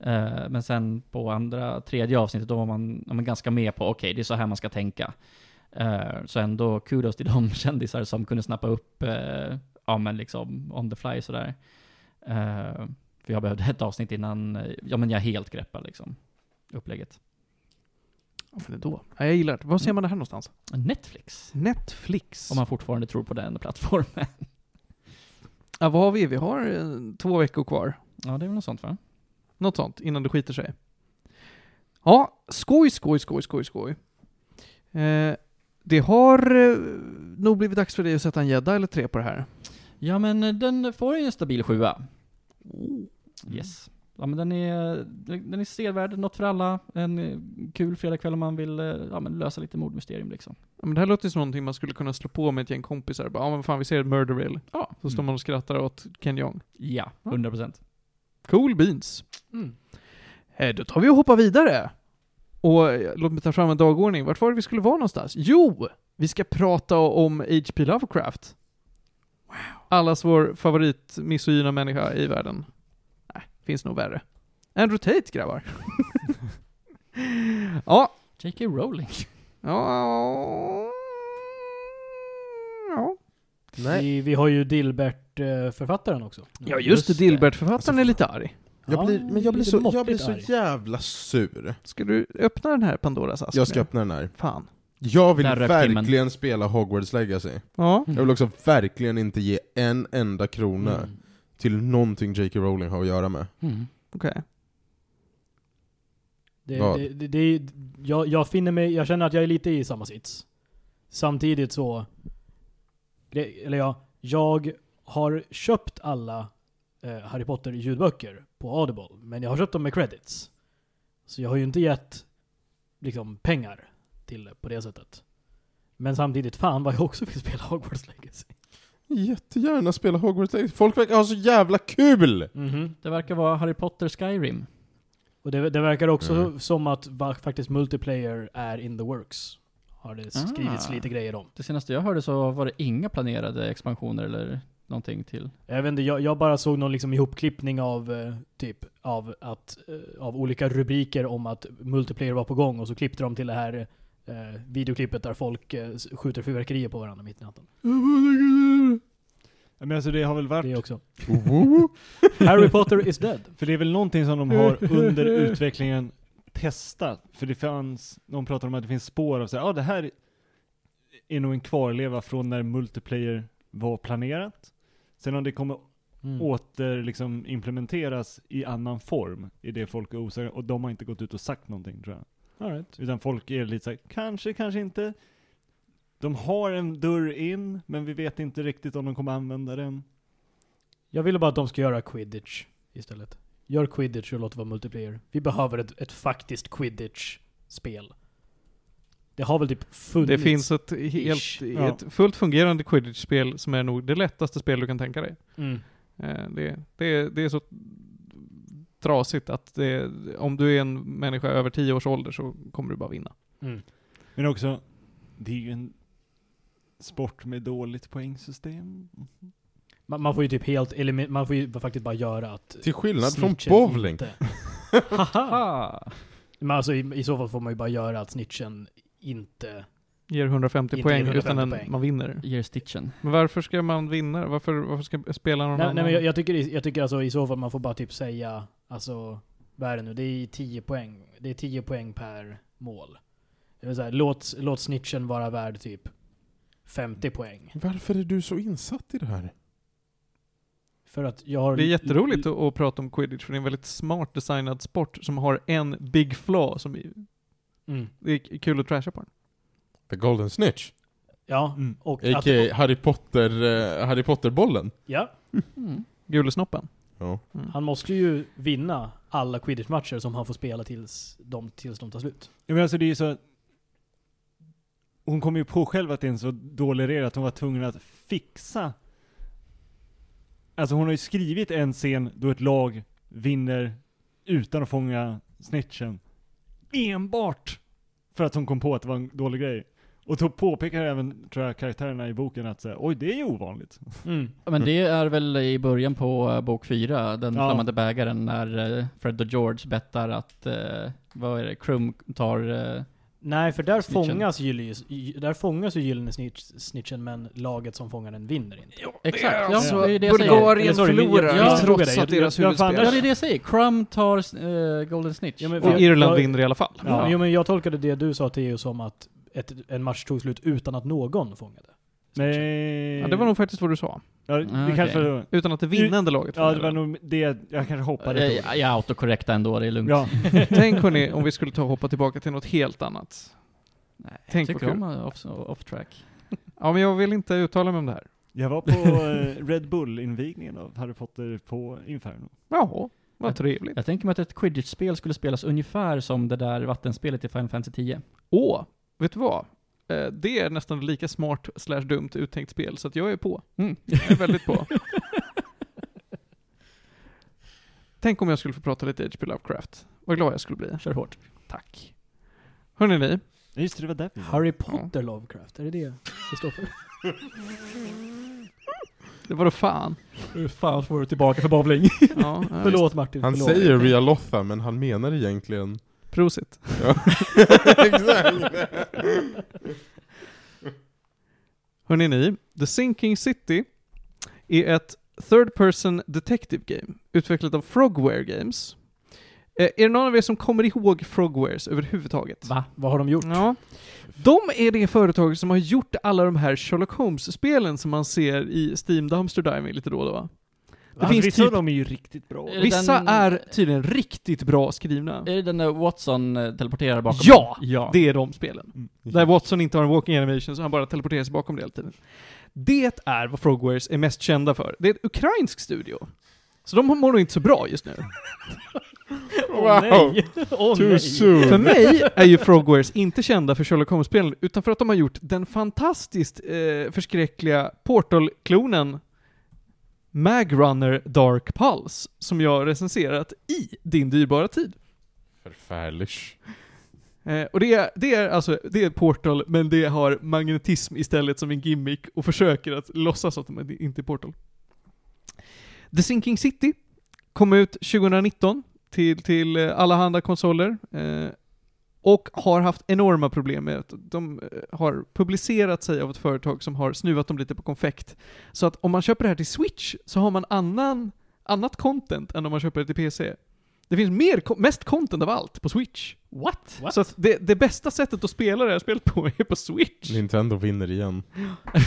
Uh, men sen på andra, tredje avsnittet, då var man, var man ganska med på, okej, det är så här man ska tänka. Uh, så ändå kudos till de [LAUGHS] kändisar som kunde snappa upp, uh, ja men liksom on the fly sådär. Uh, för jag behövde ett avsnitt innan, ja men jag helt greppar liksom upplägget. Varför det då? Ja, jag gillar det. Var ser man det här någonstans? Netflix. Netflix. Om man fortfarande tror på den plattformen. [LAUGHS] Ja, vad har vi? Vi har eh, två veckor kvar. Ja, det är väl något sånt va? Något sånt, innan det skiter sig. Ja, skoj, skoj, skoj, skoj, skoj. Eh, det har eh, nog blivit dags för dig att sätta en gädda eller tre på det här. Ja men eh, den får ju en stabil sjua. Oh. Yes. Ja men den är, den är sevärd, något för alla. En kul fredagkväll om man vill eh, ja, men lösa lite mordmysterium liksom. Ja, men det här låter ju som någonting man skulle kunna slå på med ett gäng kompisar. Bara, ja men fan vi ser ett murder reel. Ja. Så står man och skrattar åt Ken Jeong. Ja, 100%. Cool beans. Mm. Eh, då tar vi och hoppar vidare. Och eh, låt mig ta fram en dagordning. Vart var det vi skulle vara någonstans? Jo! Vi ska prata om H.P. Lovecraft. Wow. Allas vår favorit misogyna människa i världen. Finns nog värre. Andrew Tate, grabbar. [LAUGHS] ja. J.K. Rowling. Ja. Ja. Nej. Vi, vi har ju Dilbert-författaren också. Ja, just det. Just det. Dilbert-författaren är lite arg. Jag blir, men jag blir, så, jag blir så arg. jävla sur. Ska du öppna den här Pandoras ask Jag ska nu? öppna den här. Fan. Jag vill timmen. verkligen spela Hogwarts Legacy. Ja. Jag vill också verkligen inte ge en enda krona Mm. Till någonting J.K. Rowling har att göra med. Mm. Okej. Det, Vad? det, det, det, jag, jag finner mig, jag känner att jag är lite i samma sits. Samtidigt så, eller ja, jag har köpt alla eh, Harry Potter ljudböcker på Audible, men jag har köpt dem med credits. Så jag har ju inte gett liksom pengar till det på det sättet. Men samtidigt, fan vad jag också vill spela [LAUGHS] Hogwarts Legacy. Jättegärna spela Hogwarts Legacy. Folk verkar ha så jävla kul! Det verkar vara Harry Potter Skyrim. Och det, det verkar också Mm. som att faktiskt multiplayer är in the works. Har det skrivits Ah. lite grejer om. Det senaste jag hörde så var det inga planerade expansioner eller någonting till. Jag vet inte, jag, jag bara såg någon liksom ihopklippning av eh, typ av att eh, av olika rubriker om att multiplayer var på gång och så klippte de till det här eh, videoklippet där folk eh, skjuter fyrverkerier på varandra mitt i natten. Men alltså det har väl varit, Det också. [LAUGHS] Harry Potter is dead. för det är väl någonting som de har under utvecklingen testat. För det fanns, de pratar om att det finns spår av så här, ja det här är nog en kvarleva från när multiplayer var planerat. Sen har det kommit Mm. åter liksom implementeras i annan form i det folk är osäkra och de har inte gått ut och sagt någonting tror jag. All right. Utan folk är lite såhär, kanske, kanske inte. De har en dörr in, men vi vet inte riktigt om de kommer använda den. Jag ville bara att de ska göra quidditch istället. Gör quidditch och låt det vara multiplayer. Vi behöver ett, ett faktiskt quidditch-spel. Det har väl typ funnits. Det finns ett, helt. Ja. ett fullt fungerande quidditch-spel som är nog det lättaste spel du kan tänka dig. Mm. Eh, Det, det, det är så trasigt att det, om du är en människa över 10 års ålder så kommer du bara vinna. Mm. Men också, det är ju en sport med dåligt poängsystem. Man, man får ju typ helt elimi- man får ju faktiskt bara göra att Till skillnad från bowling. inte- [LAUGHS] Haha! Ah. Men alltså i, i så fall får man ju bara göra att snitchen inte... Ger 150 Inte poäng ger 150 utan en, poäng. man vinner. Ger stitchen. Men varför ska man vinna? Varför, varför ska spela någon Nej, annan? nej men jag, jag, tycker, jag tycker alltså i så fall man får bara typ säga, alltså, vad är det nu? Det är 10 poäng. Det är 10 poäng per mål. Det vill säga, låt, låt snitchen vara värd typ 50 poäng. Varför är du så insatt i det här? För att jag har... Det är jätteroligt att, att prata om quidditch för det är en väldigt smart designad sport som har en big flaw som är, Mm. det är kul att trasha på den. The Golden Snitch? Ja, Mm. och att... A.k.a. Harry Potter, eh, Harry Potter-bollen? Ja, Mm. Gulesnoppen. Ja. Mm. han måste ju vinna alla quidditch-matcher som han får spela tills de, tills de tar slut. Ja, men alltså det är ju så hon kom ju på själv att det är en så dålig regel att hon var tvungen att fixa Alltså hon har ju skrivit en scen då ett lag vinner utan att fånga snitchen. Enbart för att hon kom på att det var en dålig grej. Och då påpekar även, tror jag, karaktärerna i boken att säga, oj det är ju ovanligt. Mm. Ja, Men det är väl i början på eh, bok fyra, den Ja. flammande bägaren, när eh, Fred och George bettar att, eh, vad är det, Krum tar... Eh, Nej, för där Snitchen. fångas, ju, där fångas ju gyllene snitch, snitchen, men laget som fångar den vinner inte. exakt, ja, alltså det är det jag säger. Bulgarien förlorar jag- jag- trots att deras fann- Ja, det är det jag säger. Crumb tar eh, Golden Snitch. Ja, men- Och jag- Irland jag- vinner i alla fall. Ja. Ja. Jo, men jag tolkade det du sa Theo som att ett, en match tog slut utan att någon fångade. Nej. Ja, det var nog faktiskt vad du sa. Ja, det Ah, kanske Utan att det vinnande laget Ja, det var nog det jag kanske hoppade jag, på. jag, jag autokorrektar ändå, det är lugnt. Ja. [LAUGHS] Tänk hörni, om vi skulle ta och hoppa tillbaka till något helt annat. Nej, Tänk jag tycker om off, off track. [LAUGHS] Ja, men jag vill inte uttala mig om det här. Jag var på [LAUGHS] eh, Red Bull-invigningen av Harry Potter på Inferno. Jaha, vad Jag- trevligt. Jag tänker mig att ett quidditch-spel skulle spelas ungefär som det där vattenspelet i Final Fantasy 10. Åh, vet du vad? Eh, Det är nästan lika smart slash dumt uttänkt spel, så att jag är på. Mm. Jag är väldigt på. [LAUGHS] Tänk om jag skulle få prata lite H.P. Lovecraft. Vad glad jag skulle bli. Kör hårt. Tack. Hörrni ni, Ja, just det, det var där. Harry Potter Lovecraft, är det det det står för? det var då fan. Hur fan får du tillbaka för bowling? Ja, ja, [LAUGHS] Förlåt Martin, Han förlåt. säger Ria Lotha, men han menar egentligen... Prosit. Ja. [LAUGHS] Exakt! Hörni ni, The Sinking City är ett third person detective game utvecklat av Frogware Games. Eh, är det någon av er som kommer ihåg Frogwares överhuvudtaget? Va? Vad har de gjort? Ja. De är det företag som har gjort alla de här Sherlock Holmes-spelen som man ser i Steam Dumpster Diving lite då och då. Det finns vissa av typ, dem är ju riktigt bra. Är vissa den- är tydligen riktigt bra skrivna. Är det den där Watson eh, teleporterar bakom? Ja! Ja! Det är de spelen. Mm. Där Watson inte har en walking animation så han bara teleporterar sig bakom det hela tiden. Det är vad Frogwares är mest kända för. Det är ett ukrainsk studio. Så de mår nog inte så bra just nu. [LAUGHS] Åh nej! Åh Too nej! soon! För mig är ju Frogwares inte kända för Sherlock Holmes-spelen, utan för att de har gjort den fantastiskt eh, förskräckliga Portal-klonen Magrunner Dark Pulse, som jag recenserat i din dyrbara tid. Förfärligt. Eh, och det är, det är alltså, det är Portal, men det har magnetism istället som en gimmick och försöker att låtsas att det inte är Portal. The Sinking City kom ut 2019 till, till eh, alla handa konsoler. Eh, och har haft enorma problem med att de eh, har publicerat sig av ett företag som har snuvat dem lite på konfekt. Så att om man köper det här till Switch så har man annan, annat content än om man köper det till PC. Det finns mer, mest content av allt på Switch. What? What? Så att det, det bästa sättet att spela det här spelet på är på Switch. Nintendo vinner igen.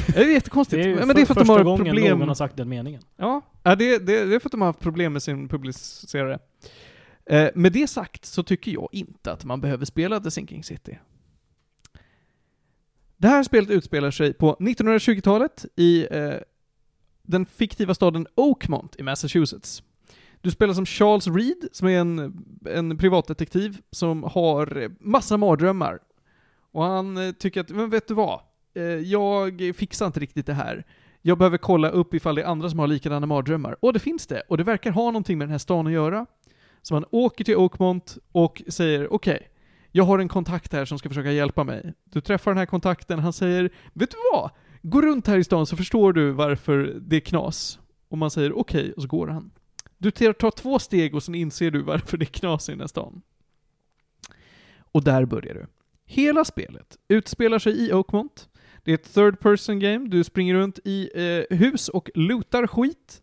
Det är jättekonstigt. Det är ju men det är för att de första har gången problem. någon har sagt den meningen. Ja, Ja, det, det, det är för att de har haft problem med sin publicerare. Eh, med det sagt så tycker jag inte att man behöver spela The Sinking City. Det här spelet utspelar sig på 1920-talet i eh, den fiktiva staden Oakmont i Massachusetts. Du spelar som Charles Reed, som är en, en privatdetektiv som har massa mardrömmar. Och han eh, tycker att, men vet du vad? Eh, jag fixar inte riktigt det här. Jag behöver kolla upp ifall det är andra som har likadana mardrömmar. Och det finns det. Och det verkar ha någonting med den här stan att göra. Så man åker till Oakmont och säger okej, jag har en kontakt här som ska försöka hjälpa mig. Du träffar den här kontakten, han säger vet du vad? Gå runt här i stan så förstår du varför det är knas. Och man säger okej, och så går han. Du tar tar två steg och sen inser du varför det är knas i den här stan. Och där börjar du. Hela spelet utspelar sig i Oakmont. Det är ett third person game, du springer runt i eh, hus och lootar skit.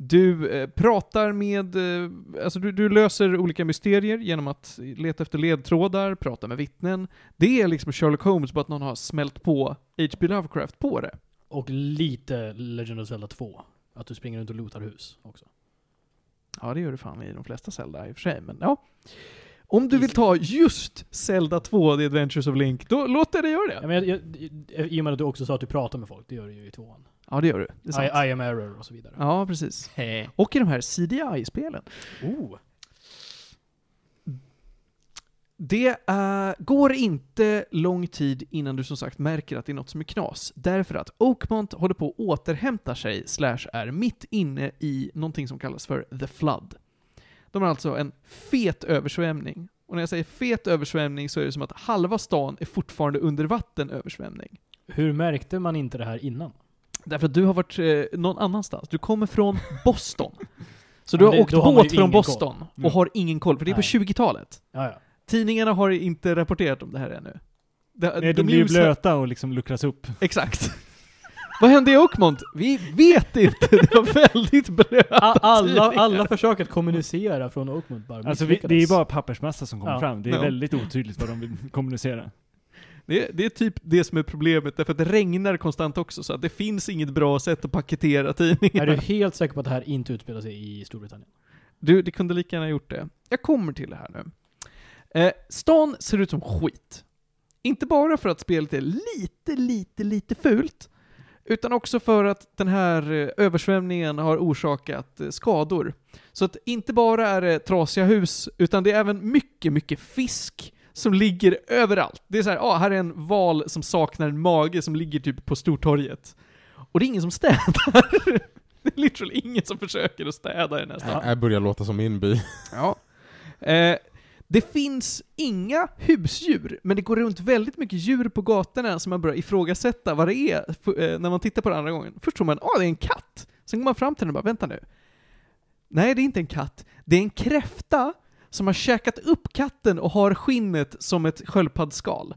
Du eh, pratar med, eh, alltså du, du löser olika mysterier genom att leta efter ledtrådar, prata med vittnen. Det är liksom Sherlock Holmes, bara att någon har smält på H.P. Lovecraft på det. Och lite Legend of Zelda 2. Att du springer runt och lootar hus också. Ja, det gör du fan i de flesta Zelda i och för sig, men ja. Om du vill ta just Zelda 2, The Adventures of Link, då låt dig göra Ja, det. men jag, jag, I och med att du också sa att du pratar med folk, det gör du ju i tvåan. Ja, det gör du. Det är sant. I, I am error och så vidare. Ja, precis. Hej. Och i de här CDI-spelen. Oh. Det eh, går inte lång tid innan du som sagt märker att det är något som är knas. Därför att Oakmont håller på att återhämta sig, slash är mitt inne i någonting som kallas för The Flood. De har alltså en fet översvämning. Och när jag säger fet översvämning så är det som att halva stan är fortfarande under vatten översvämning. Hur märkte man inte det här innan? Därför att du har varit eh, någon annanstans. Du kommer från [LAUGHS] Boston. Så du Ja, har det- åkt då har man båt ju från ingen Boston koll. och Mm. har ingen koll, för det är på Nej. 20-talet. Ja, ja. Tidningarna har inte rapporterat om det här ännu. Det, Nej, de blir ju blöta och liksom luckras upp. Exakt. Vad hände i Oakmont? Vi vet inte. Det var väldigt blöta A- Alla, alla försök att kommunicera från Oakmont bara Alltså vi, det är ju misslyckades. bara pappersmassa som kommer Ja. fram. Det är Ja. väldigt otydligt vad de vill kommunicera. Det, det är typ det som är problemet, därför att det regnar konstant också, så att det finns inget bra sätt att paketera Är tidningar. du helt säker på att det här inte utspelar sig i Storbritannien? Du, det kunde lika gärna gjort det. Jag kommer till det här nu. Eh, stan ser ut som skit. Inte bara för att spelet är lite, lite, lite fult, utan också för att den här eh, översvämningen har orsakat eh, skador. Så att inte bara är det trasiga hus, utan det är även mycket, mycket fisk som ligger överallt. Det är så här, ah, här är en val som saknar en mage som ligger typ på Stortorget. Och det är ingen som städar. [LAUGHS] Det är literally ingen som försöker att städa i den här stan. Det här börjar låta som min by. [LAUGHS] Ja. Eh, det finns inga husdjur, men det går runt väldigt mycket djur på gatorna som man börjar ifrågasätta vad det är eh, när man tittar på det andra gången. Först tror man att det är en katt. Sen går man fram till den och bara, vänta nu. Nej, det är inte en katt. Det är en kräfta som har käkat upp katten och har skinnet som ett sköldpaddsskal.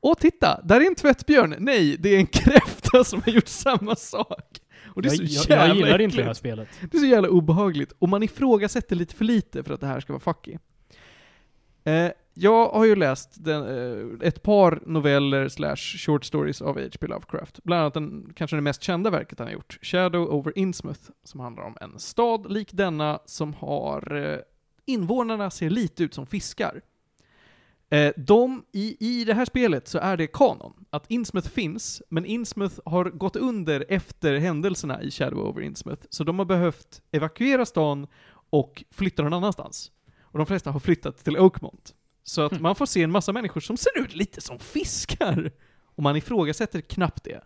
Åh, titta! Där är en tvättbjörn. Nej, det är en kräfta som har gjort samma sak. Och det är jag, så jag, jävla jag gillar inte äckligt. det här spelet. Det är så jävla obehagligt. Och man ifrågasätter lite för lite för att det här ska vara fucky. Eh, jag har ju läst den, eh, ett par noveller slash short stories av H.P. Lovecraft. Bland annat den, kanske det mest kända verket han har gjort, Shadow over Innsmouth, som handlar om en stad lik denna som har eh, invånarna ser lite ut som fiskar. Eh, de, i, I det här spelet så är det kanon, att Innsmouth finns, men Innsmouth har gått under efter händelserna i Shadow over Innsmouth, så de har behövt evakuera stan och flytta någon annanstans. Och de flesta har flyttat till Oakmont. Så att man får se en massa människor som ser ut lite som fiskar. Och man ifrågasätter knappt det.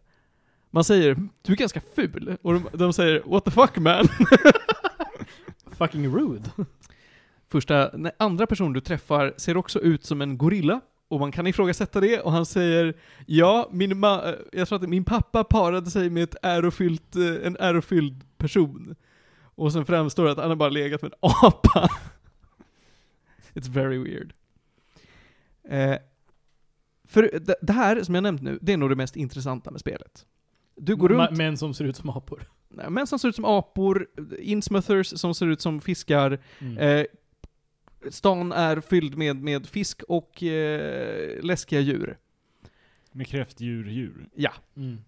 Man säger, du är ganska ful. Och de, de säger, what the fuck man? [LAUGHS] Fucking rude. Första, nej, andra personen du träffar ser också ut som en gorilla. Och man kan ifrågasätta det, och han säger Ja, min ma- eh, jag tror att min pappa parade sig med ett ärofyllt, eh, en ärofylld person. Och sen framstår det att han har bara legat med en apa. [LAUGHS] It's very weird. Eh, för det, det här, som jag nämnt nu, det är nog det mest intressanta med spelet. Du går runt, Män som ser ut som apor. män som ser ut som apor, insmouthers som ser ut som fiskar, Mm. Eh, stan är fylld med, med fisk och eh, läskiga djur. Med kräftdjur, djur. Ja. Mm.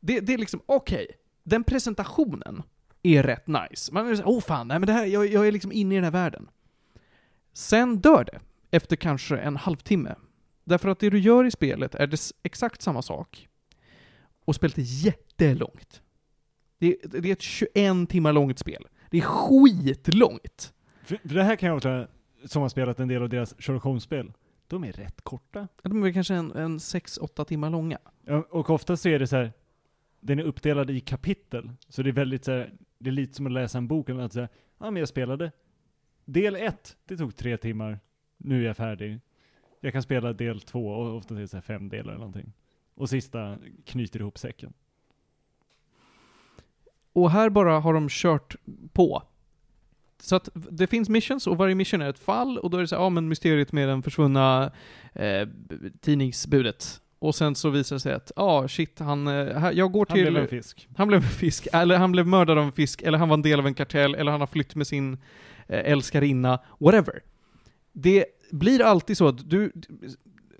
Det, det är liksom, okej. Den presentationen är rätt nice. Man är såhär, åh fan, nej men det här, jag, jag är liksom inne i den här världen. Sen dör det, efter kanske en halvtimme. Därför att det du gör i spelet är det exakt samma sak. Och spelet är jättelångt. Det det är ett 21 timmar långt spel. Det är skitlångt. För, för det här kan jag också, som har spelat en del av deras Sherlock Holmes-spel, de är rätt korta. De är kanske en, en 6-8 timmar långa. Ja, och ofta så är det så här, den är uppdelad i kapitel, så det är väldigt så här, det är lite som att läsa en bok, eller att säga, ja men jag spelade del ett, det tog tre timmar, nu är jag färdig. Jag kan spela del två, och ofta är det så här fem delar eller någonting. Och sista knyter ihop säcken. Och här bara har de kört på. Så att det finns missions och varje mission är ett fall och då är det så ja men mysteriet med den försvunna eh, tidningsbudet. Och sen så visar det sig att, ja ah, shit, han, eh, jag går Han till... blev en fisk. Han blev en fisk, eller han blev mördad av en fisk, eller han var en del av en kartell, eller han har flytt med sin eh, älskarinna, whatever. Det blir alltid så att du,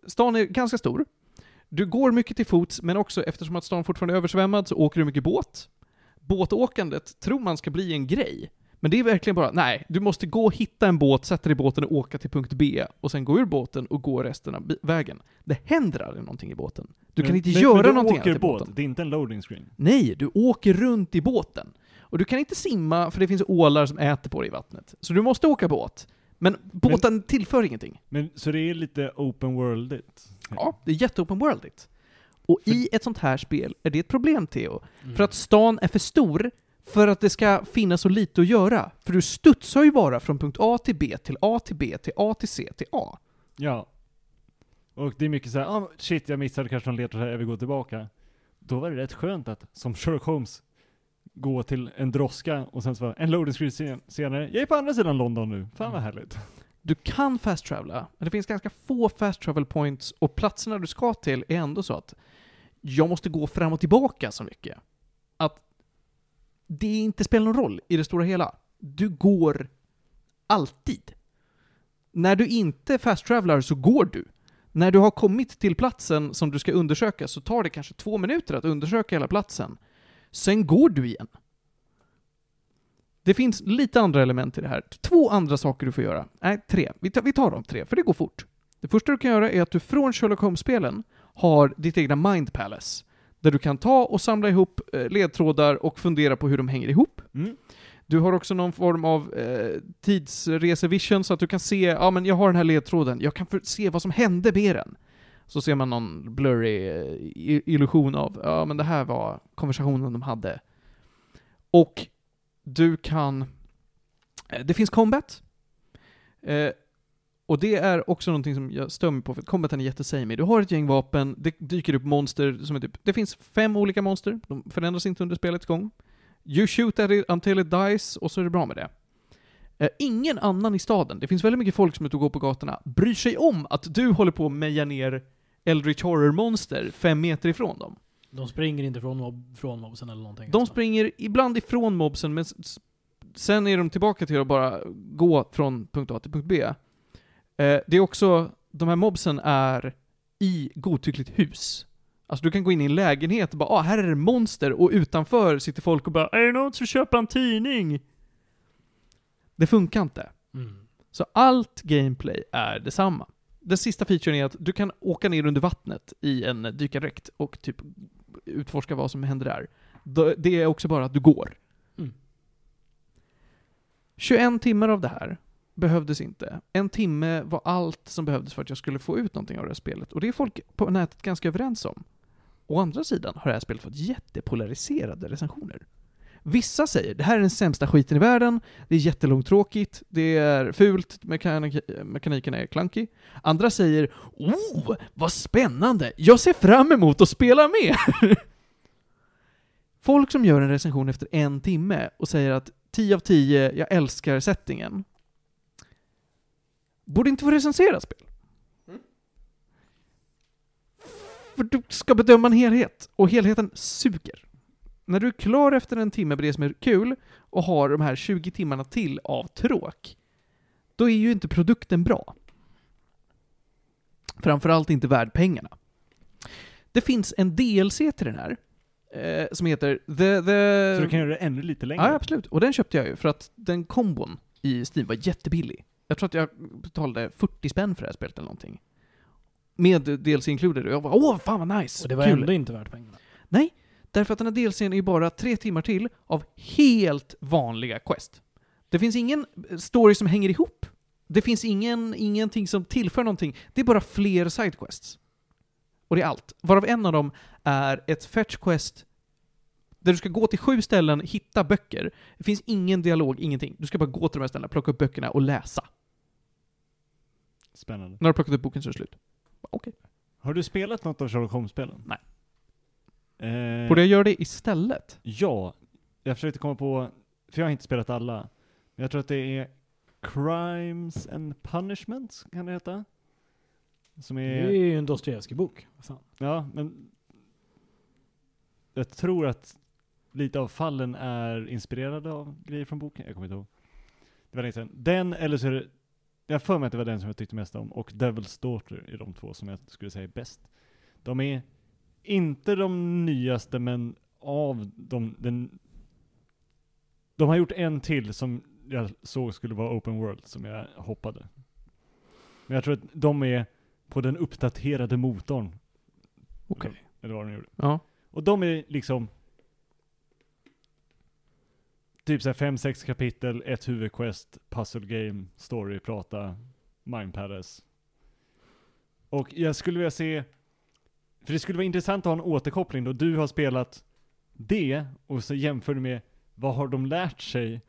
stan är ganska stor, du går mycket till fots, men också eftersom att stan fortfarande är översvämmad så åker du mycket båt. Båtåkandet tror man ska bli en grej. Men det är verkligen bara, nej, du måste gå och hitta en båt, sätta dig i båten och åka till punkt B, och sen gå ur båten och gå resten av vägen. Det händer aldrig någonting i båten. Du kan Men- inte men, göra men du någonting åker annat i båt, båten. det är inte en loading screen. Nej, du åker runt i båten. Och du kan inte simma, för det finns ålar som äter på dig i vattnet. Så du måste åka båt. Men båten tillför ingenting. Men, så det är lite open worldigt. Ja, det är jätte-open worldigt. Och i ett sånt här spel är det ett problem, Theo. Mm. För att stan är för stor för att det ska finnas så lite att göra. För du studsar ju bara från punkt A till B, till A till B, till A till C, till A. Ja. Och det är mycket så här, ah, shit jag missade kanske någon ledtråd här, jag vill gå tillbaka. Då var det rätt skönt att, som Sherlock Holmes, gå till en droska och sen så var en loading screen sen- senare, jag är på andra sidan London nu, fan vad härligt. Du kan fast travela, men det finns ganska få fast travel points och platserna du ska till är ändå så att jag måste gå fram och tillbaka så mycket. Att det inte spelar någon roll i det stora hela. Du går alltid. När du inte fast travelar så går du. När du har kommit till platsen som du ska undersöka så tar det kanske två minuter att undersöka hela platsen. Sen går du igen. Det finns lite andra element i det här. Två andra saker du får göra. Nej, tre. Vi tar, vi tar de tre, för det går fort. Det första du kan göra är att du från Sherlock Holmes-spelen har ditt egna Mind Palace. Där du kan ta och samla ihop eh, ledtrådar och fundera på hur de hänger ihop. Mm. Du har också någon form av eh, tidsreservision så att du kan se, ja men jag har den här ledtråden, jag kan se vad som hände med den. Så ser man någon blurry eh, illusion av, ja men det här var konversationen de hade. Och du kan, eh, det finns combat. Eh, och det är också någonting som jag stör mig på, för combaten är jättesamey. Du har ett gäng vapen, det dyker upp monster som är typ, det finns fem olika monster, de förändras inte under spelets gång. You shoot at it until it dies, och så är det bra med det. Eh, ingen annan i staden, det finns väldigt mycket folk som är ute och går på gatorna, bryr sig om att du håller på att meja ner Eldritch Horror-monster fem meter ifrån dem. De springer inte från, mob, från mobsen eller någonting. De alltså. springer ibland ifrån mobsen, men sen är de tillbaka till att bara gå från punkt A till punkt B. Eh, det är också, de här mobsen är i godtyckligt hus. Alltså du kan gå in i en lägenhet och bara ah, här är det monster och utanför sitter folk och bara är det någon som köper en tidning? Det funkar inte. Mm. Så allt gameplay är detsamma. Den sista featuren är att du kan åka ner under vattnet i en dykardräkt och typ utforska vad som händer där. Det är också bara att du går. Mm. 21 timmar av det här behövdes inte. En timme var allt som behövdes för att jag skulle få ut någonting av det här spelet. Och det är folk på nätet ganska överens om. Å andra sidan har det här spelet fått jättepolariserade recensioner. Vissa säger det här är den sämsta skiten i världen, det är jättelångtråkigt, det är fult, mekanik mekaniken är clunky. Andra säger Oh, vad spännande! Jag ser fram emot att spela med! Folk som gör en recension efter en timme och säger att 10 av 10, jag älskar settingen. Borde inte få recensera spel. För du ska bedöma en helhet, och helheten suger. När du är klar efter en timme med det som är kul, och har de här 20 timmarna till av tråk, då är ju inte produkten bra. Framförallt inte värd pengarna. Det finns en DLC till den här, eh, som heter The... the... Så du kan göra det ännu lite längre? Ja, absolut. Och den köpte jag ju för att den kombon i Steam var jättebillig. Jag tror att jag betalade 40 spänn för det här spelet eller någonting. Med DLC included. Och jag var åh, fan vad nice! Och det var Kul. ändå inte värt pengarna. Därför att den här DLCn är ju bara tre timmar till av helt vanliga quest. Det finns ingen story som hänger ihop. Det finns ingen, ingenting som tillför någonting. Det är bara fler sidequests. Och det är allt. Varav en av dem är ett fetch quest där du ska gå till sju ställen, hitta böcker. Det finns ingen dialog, ingenting. Du ska bara gå till de här ställena, plocka upp böckerna och läsa. Spännande. När du har plockat upp boken så är det slut. Okej. Har du spelat något av Sherlock Holmes-spelen? Nej. Eh, Borde jag göra det istället? Ja. Jag försökte komma på, för jag har inte spelat alla. Men jag tror att det är Crimes and Punishments, kan det heta? Som Det är... är ju en Dostojevskij-bok. Ja, men... Jag tror att lite av fallen är inspirerade av grejer från boken. Jag kommer inte ihåg. Det var länge sedan. Den, eller så är det... Jag för mig att det var den som jag tyckte mest om. Och Devil's Daughter är de två som jag skulle säga är bäst. De är inte de nyaste, men av de... Den, de har gjort en till som jag såg skulle vara open world, som jag hoppade. Men jag tror att de är på den uppdaterade motorn. Okej. Eller vad de gjorde. Ja. Och de är liksom typ såhär fem, sex kapitel, ett huvudquest, puzzle game, story, prata, mind palace. Och jag skulle vilja se, för det skulle vara intressant att ha en återkoppling då du har spelat det och så jämför du med vad har de lärt sig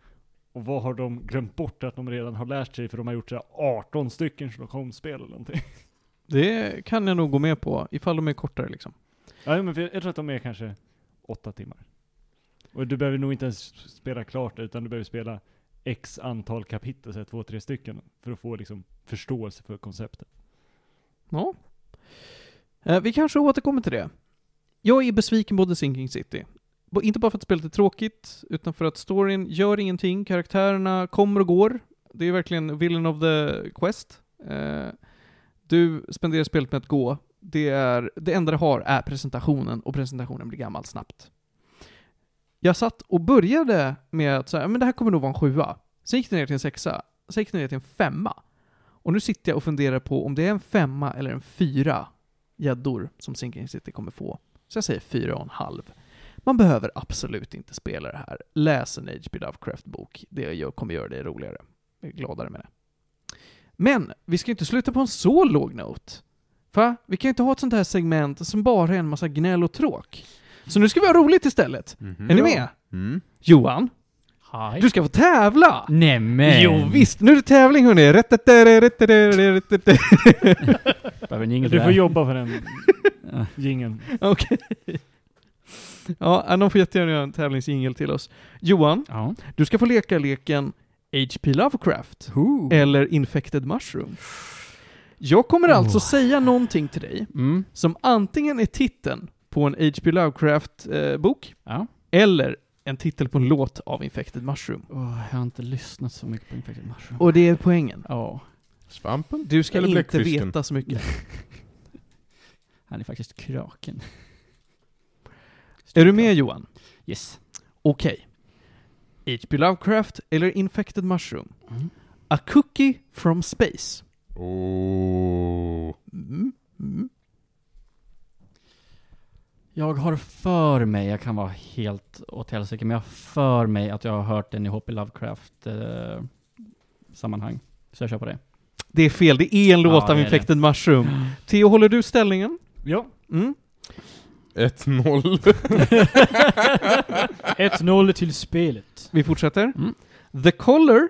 och vad har de glömt bort att de redan har lärt sig för de har gjort så här 18 stycken Sherlock Holmes-spel eller någonting. Det kan jag nog gå med på, ifall de är kortare liksom. Ja, men jag tror att de är kanske åtta timmar. Och du behöver nog inte ens spela klart utan du behöver spela x antal kapitel, så här två, tre stycken, för att få liksom förståelse för konceptet. Ja. Eh, vi kanske återkommer till det. Jag är besviken på The Sinking City. B Inte bara för att spelet är tråkigt, utan för att storyn gör ingenting, karaktärerna kommer och går. Det är verkligen villain of the quest. Eh, du spenderar spelet med att gå. Det, är, det enda det har är presentationen, och presentationen blir gammal snabbt. Jag satt och började med att säga, men det här kommer nog vara en sjua. Sen gick det ner till en sexa. Sen gick det ner till en femma. Och nu sitter jag och funderar på om det är en femma eller en fyra gäddor som Sinking City kommer få. Så jag säger fyra och en halv. Man behöver absolut inte spela det här. Läs en H.P. Lovecraft-bok. Det kommer göra dig roligare. Jag är gladare med det. Men, vi ska inte sluta på en så låg note. Va? Vi kan ju inte ha ett sånt här segment som bara är en massa gnäll och tråk. Så nu ska vi ha roligt istället. Mhm. Är ni med? Mm. Johan, Hej. du ska få tävla! Nämen! Jo visst, nu är det tävling hörni! Du får jobba för den [LAUGHS] Ja. gingen. Okej. Ja, de får jättegärna göra en tävlingsjingel till oss. Johan, Ja. du ska få leka leken H.P. Lovecraft eller Infected Mushroom. Jag kommer alltså Oh. säga någonting till dig Mm. som antingen är titeln på en H.P. Lovecraft-bok Ja. eller en titel på en låt av Infected Mushroom. Åh, jag har inte lyssnat så mycket på Infected Mushroom. Och det är poängen. Ja, Svampen? Du ska Eller inte bläckfisken? veta så mycket. [LAUGHS] han är faktiskt kraken. Är du med Johan? Yes. Okej. H.P. Lovecraft eller Infected Mushroom? Mm. A Cookie from Space. Oh. Mm. Mm. Jag har för mig, jag kan vara helt åt helsike, men jag har för mig att jag har hört den i H.P. Lovecraft eh, sammanhang. Så jag kör på det. Det är fel, det är en låt Ja, av det Infected Mushroom. [GASPS] Theo, håller du ställningen? Ja. Mm. 1-0. 1-0 [LAUGHS] till spelet. Vi fortsätter. Mm. The Color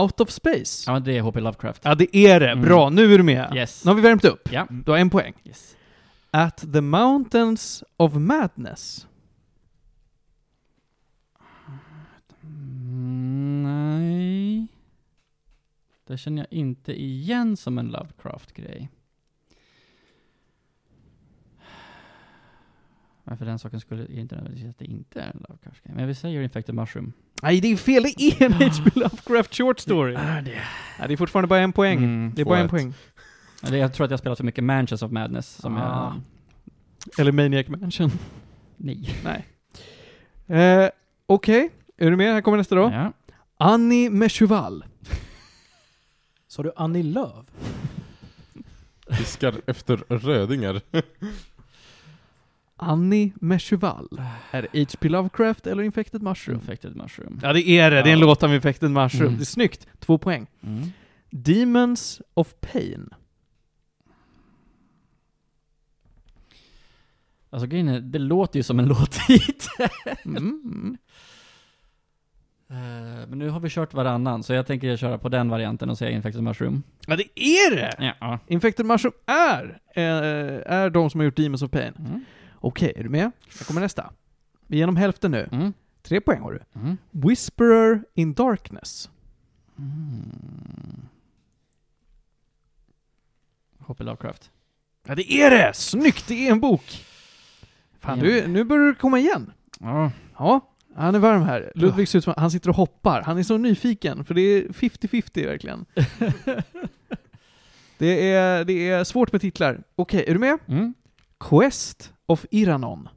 Out of Space. Ja, men det är H.P. Lovecraft. Ja, det är det. Mm. Bra, nu är du med. Yes. Nu har vi värmt upp. Ja. Du har en poäng. Yes. At the Mountains of Madness. Nej. Det känner jag inte igen som en Lovecraft-grej. Men för den saken skulle jag inte nödvändigtvis att det inte är en Lovecraft-grej. Men vi säger Infected Mushroom. Nej, det är fel. Det är en H.P. Lovecraft short story. är det. Ja, det är fortfarande bara en poäng. Mm. Det är bara en Två-ett. poäng. Jag tror att jag spelat för mycket Mansions of Madness som Ah. jag... Eller Maniac Mansion. Nej. Eh, Okej, är du med? Här kommer nästa då. Ja. Annie med cheval. [LAUGHS] Sa du Annie Lööf? Fiskar efter rödingar. [LAUGHS] Annie med cheval. Är det H.P. Lovecraft eller Infected Mushroom? Infected mushroom. Ja, det är det. Det är en Ja. låt av Infected Mushroom. Mm. Det är snyggt. Två poäng. Mm. Demons of Pain. Alltså grejen är, det låter ju som en [LAUGHS] låttitel. Mm. Mm. Eh, Men nu har vi kört varannan, så jag tänker köra på den varianten och säga Infected Mushroom. Ja, det är det! Ja. Infected Mushroom är, eh, är de som har gjort Demons of Pain. Mm. Okej, är du med? Här kommer nästa. Vi är genom hälften nu. Mm. Tre poäng har du. Mm. Whisperer in Darkness. Mm. H.P. Lovecraft. Ja, det är det! Snyggt! Det är en bok! Fan, du, nu börjar du komma igen. Ja. Ja, han är varm här. Ludvig ser ut som han sitter och hoppar. Han är så nyfiken, för det är 50-50 verkligen. [LAUGHS] det, är, det är svårt med titlar. Okej, är du med? Mm. Quest of Iranon.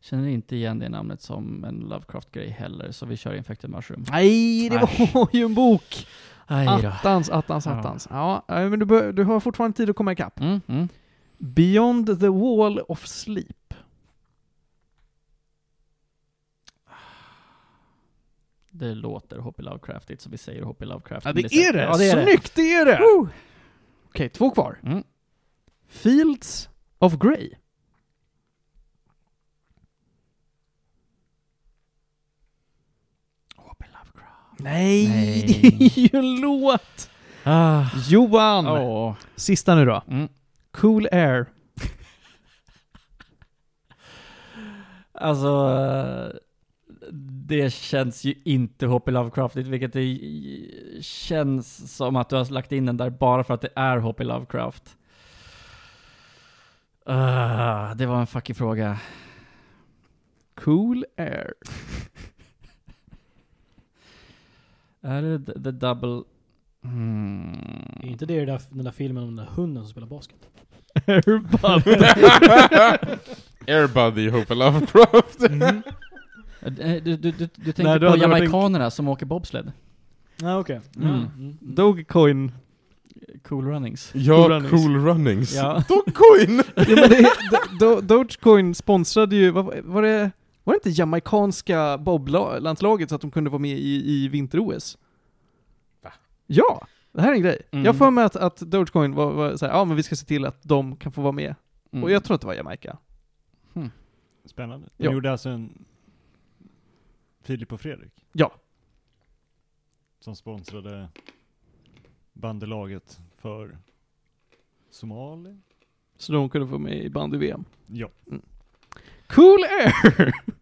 Känner inte igen det namnet som en Lovecraft-grej heller, så vi kör Infected Mushroom. Nej, det var ju en bok! Attans, attans, attans. Ja, ja, men du, bör, du har fortfarande tid att komma ikapp. Mm. Mm. Beyond the Wall of Sleep. Det låter H.P. Lovecraftigt, så vi säger H.P. Lovecraft. Ja, det är det! Ja, det är det. Snyggt, det är det! Okej, två kvar. Mm. Fields of Grey. Nej, Nej. det är ju en låt! Ah. Johan! Åh. Sista nu då. Mm. Cool Air. Alltså, det känns ju inte H.P. Lovecraftigt, vilket det känns som att du har lagt in den där bara för att det är H.P. Lovecraft. Ah, det var en fucking fråga. Cool Air. [LAUGHS] Är det the, the double... Hmm. Är inte det där, den där filmen om den där hunden som spelar basket? [LAUGHS] Airbud. Airbuddy Hope Lovecraft. Eh, Du, du, du, du tänker Nej, du på hade en- jamaikanerna som åker bobsled? Ja, okej. Mm. Mm. Mm. Dogecoin. Cool runnings. Cool Ja, Runnings. Cool Runnings. Ja. Dogecoin! ja, men det, Do- Do- Dogecoin sponsrade ju, vad, var- var det, var det inte jamaicanska boblandslaget så att de kunde vara med i, i vinter-OS? Va? Ja! Det här är en grej. Mm. Jag för mig att, att Dogecoin var, var såhär, ja men vi ska se till att de kan få vara med. Mm. Och jag tror att det var Jamaica. Spännande. De Ja. gjorde alltså en Filip och Fredrik? Ja. Som sponsrade bandelaget för Somalia? Så de kunde få vara med i bandy-VM. Ja. Cool Air! [LAUGHS]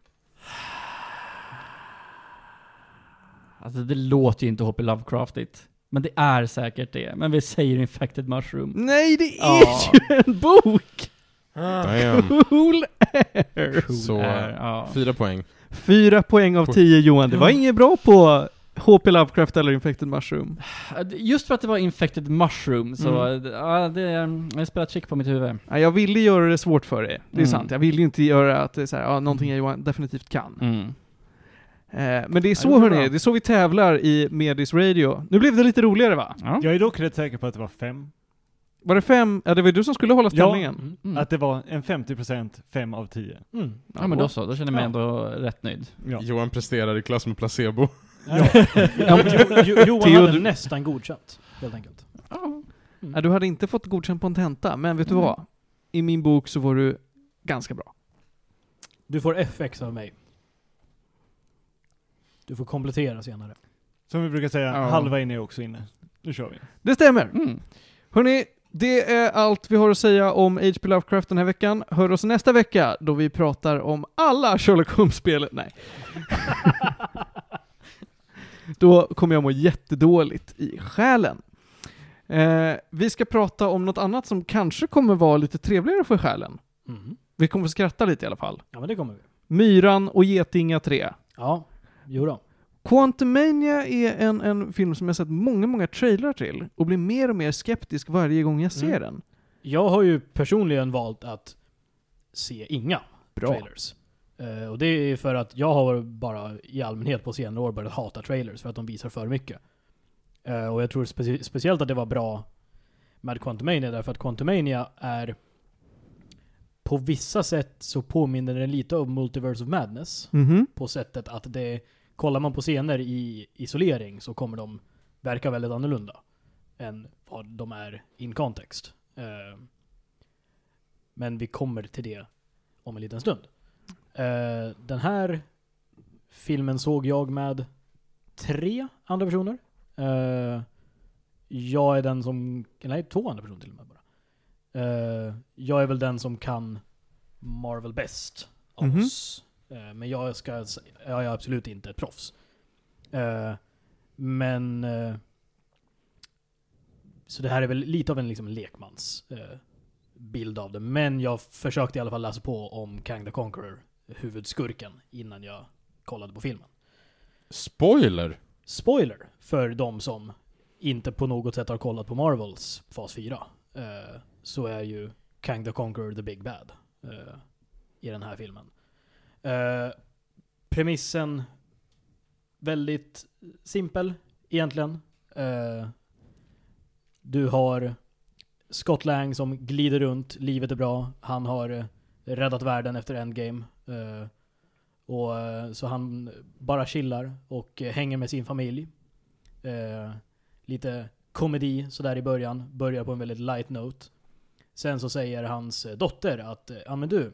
Alltså det låter ju inte H.P. Lovecraftigt. Men det är säkert det. Men vi säger Infected Mushroom. Nej, det är Ja. ju en bok! Damn. Cool Air! Cool Så, är, ja. Fyra poäng. Fyra poäng av tio Johan. Det var inget bra på HP Lovecraft eller Infected Mushroom. Just för att det var Infected Mushroom så, Mm. ja, det, jag spelat chick på mitt huvud. Ja, jag ville göra det svårt för dig. Det är Mm. sant. Jag vill ju inte göra att det är så här, ja, någonting jag Johan definitivt kan. Mm. Eh, men det är så Ja, det hörni, bra. det är så vi tävlar i Medis Radio. Nu blev det lite roligare va? Ja. Jag är dock rätt säker på att det var fem. Var det fem? Ja, det var ju du som skulle hålla Ja. ställningen. Mm. Mm. Att det var en 50% fem av tio. Mm. ja men då så, då känner jag mig Ja. ändå rätt nöjd. Ja. Johan presterar i klass med placebo. [LAUGHS] Ja. Ja, Jo- Jo- [LAUGHS] Johan Theo, hade du- nästan godkänt, helt enkelt. Ja, du hade inte fått godkänt på en tenta, men vet du Mm. vad? I min bok så var du ganska bra. Du får FX av mig. Du får komplettera senare. Som vi brukar säga, Ja. halva in är också inne. Nu kör vi. Det stämmer. Mm. Hörni, det är allt vi har att säga om H.P. Lovecraft den här veckan. Hör oss nästa vecka då vi pratar om alla Sherlock Holmes-spel. Nej. [LAUGHS] då kommer jag må jättedåligt i själen. Eh, vi ska prata om något annat som kanske kommer vara lite trevligare för själen. Mm. Vi kommer få skratta lite i alla fall. Ja men det kommer vi. Myran och Getinga 3. Ja, jodå. Quantumania är en, en film som jag sett många, många trailrar till och blir mer och mer skeptisk varje gång jag ser Mm. den. Jag har ju personligen valt att se inga Bra. trailers. Eh, och det är för att jag har bara i allmänhet på senare år börjat hata trailers för att de visar för mycket. Eh, och jag tror specie- speciellt att det var bra med Quantumania därför att Quantumania är på vissa sätt så påminner den lite om Multiverse of Madness. Mhm. På sättet att det, kollar man på scener i isolering så kommer de verka väldigt annorlunda än vad de är in context. Eh, men vi kommer till det om en liten stund. Eh, den här filmen såg jag med tre andra personer. Eh, jag är den som, nej två andra personer till och med bara. Jag är väl den som kan Marvel bäst av Mhm. oss. Eh, men jag, ska, jag är absolut inte ett proffs. Eh, men eh, så det här är väl lite av en liksom lekmans bild av det. Men jag försökte i alla fall läsa på om Kang the Conqueror, huvudskurken, innan jag kollade på filmen. Spoiler! Spoiler för de som inte på något sätt har kollat på Marvels fas 4. Eh, så är ju Kang the Conqueror the Big Bad i den här filmen. Eh, premissen väldigt simpel egentligen. Eh, du har Scott Lang som glider runt, livet är bra. Han har eh, räddat världen efter Endgame. Eh, och, eh, så han bara chillar och eh, hänger med sin familj. Lite komedi sådär i början, börjar på en väldigt light note. Sen så säger hans dotter att, ja men du,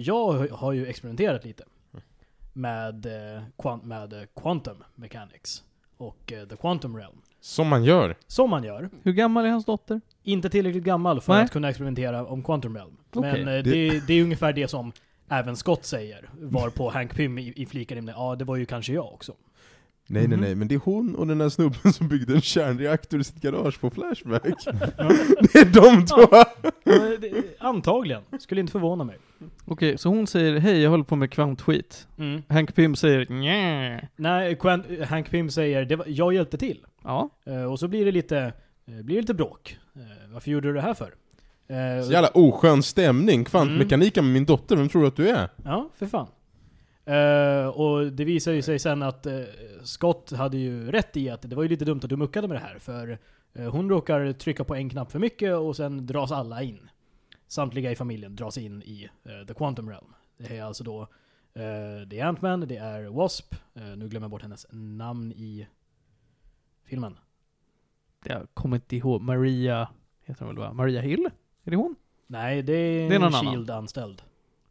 jag har ju experimenterat lite med, eh, med eh, quantum mechanics och eh, the quantum realm. Som man gör. Som man gör. Hur gammal är hans dotter? Inte tillräckligt gammal för Nej. att kunna experimentera om quantum realm. Okej. Men eh, det, det är ungefär det som även Scott säger. Varpå Hank Pym i, i flikar in ja det var ju kanske jag också. Nej nej Mhm. nej, men det är hon och den där snubben som byggde en kärnreaktor i sitt garage på Flashback. [LAUGHS] det är de två! Eh, det- Antagligen. Skulle inte förvåna mig. Okej, så hon säger hej, jag håller på med kvantskit. Mm. Hank Pym säger nja. Nej, Quant- Hank Pym säger det var, jag hjälpte till. Ja. Eh, och så blir det lite, eh, blir det lite bråk. Eh, varför gjorde du det här för? Så jävla oskön stämning. Kvantmekanika med min dotter, vem tror du att du är? Ja, för fan. Och det visar ju sig sen att Scott hade ju rätt i att det var ju lite dumt att du muckade med det här. För hon råkar trycka på en knapp för mycket och sen dras alla in. Samtliga i familjen dras in i eh, The Quantum Realm. Det är alltså då eh, det är Ant-Man, det är Wasp, eh, nu glömmer jag bort hennes namn i filmen. Jag kommer inte ihåg. Maria, heter hon väl va? Maria Hill? Är det hon? Nej, det är, Det är en någon annan. Shield-anställd.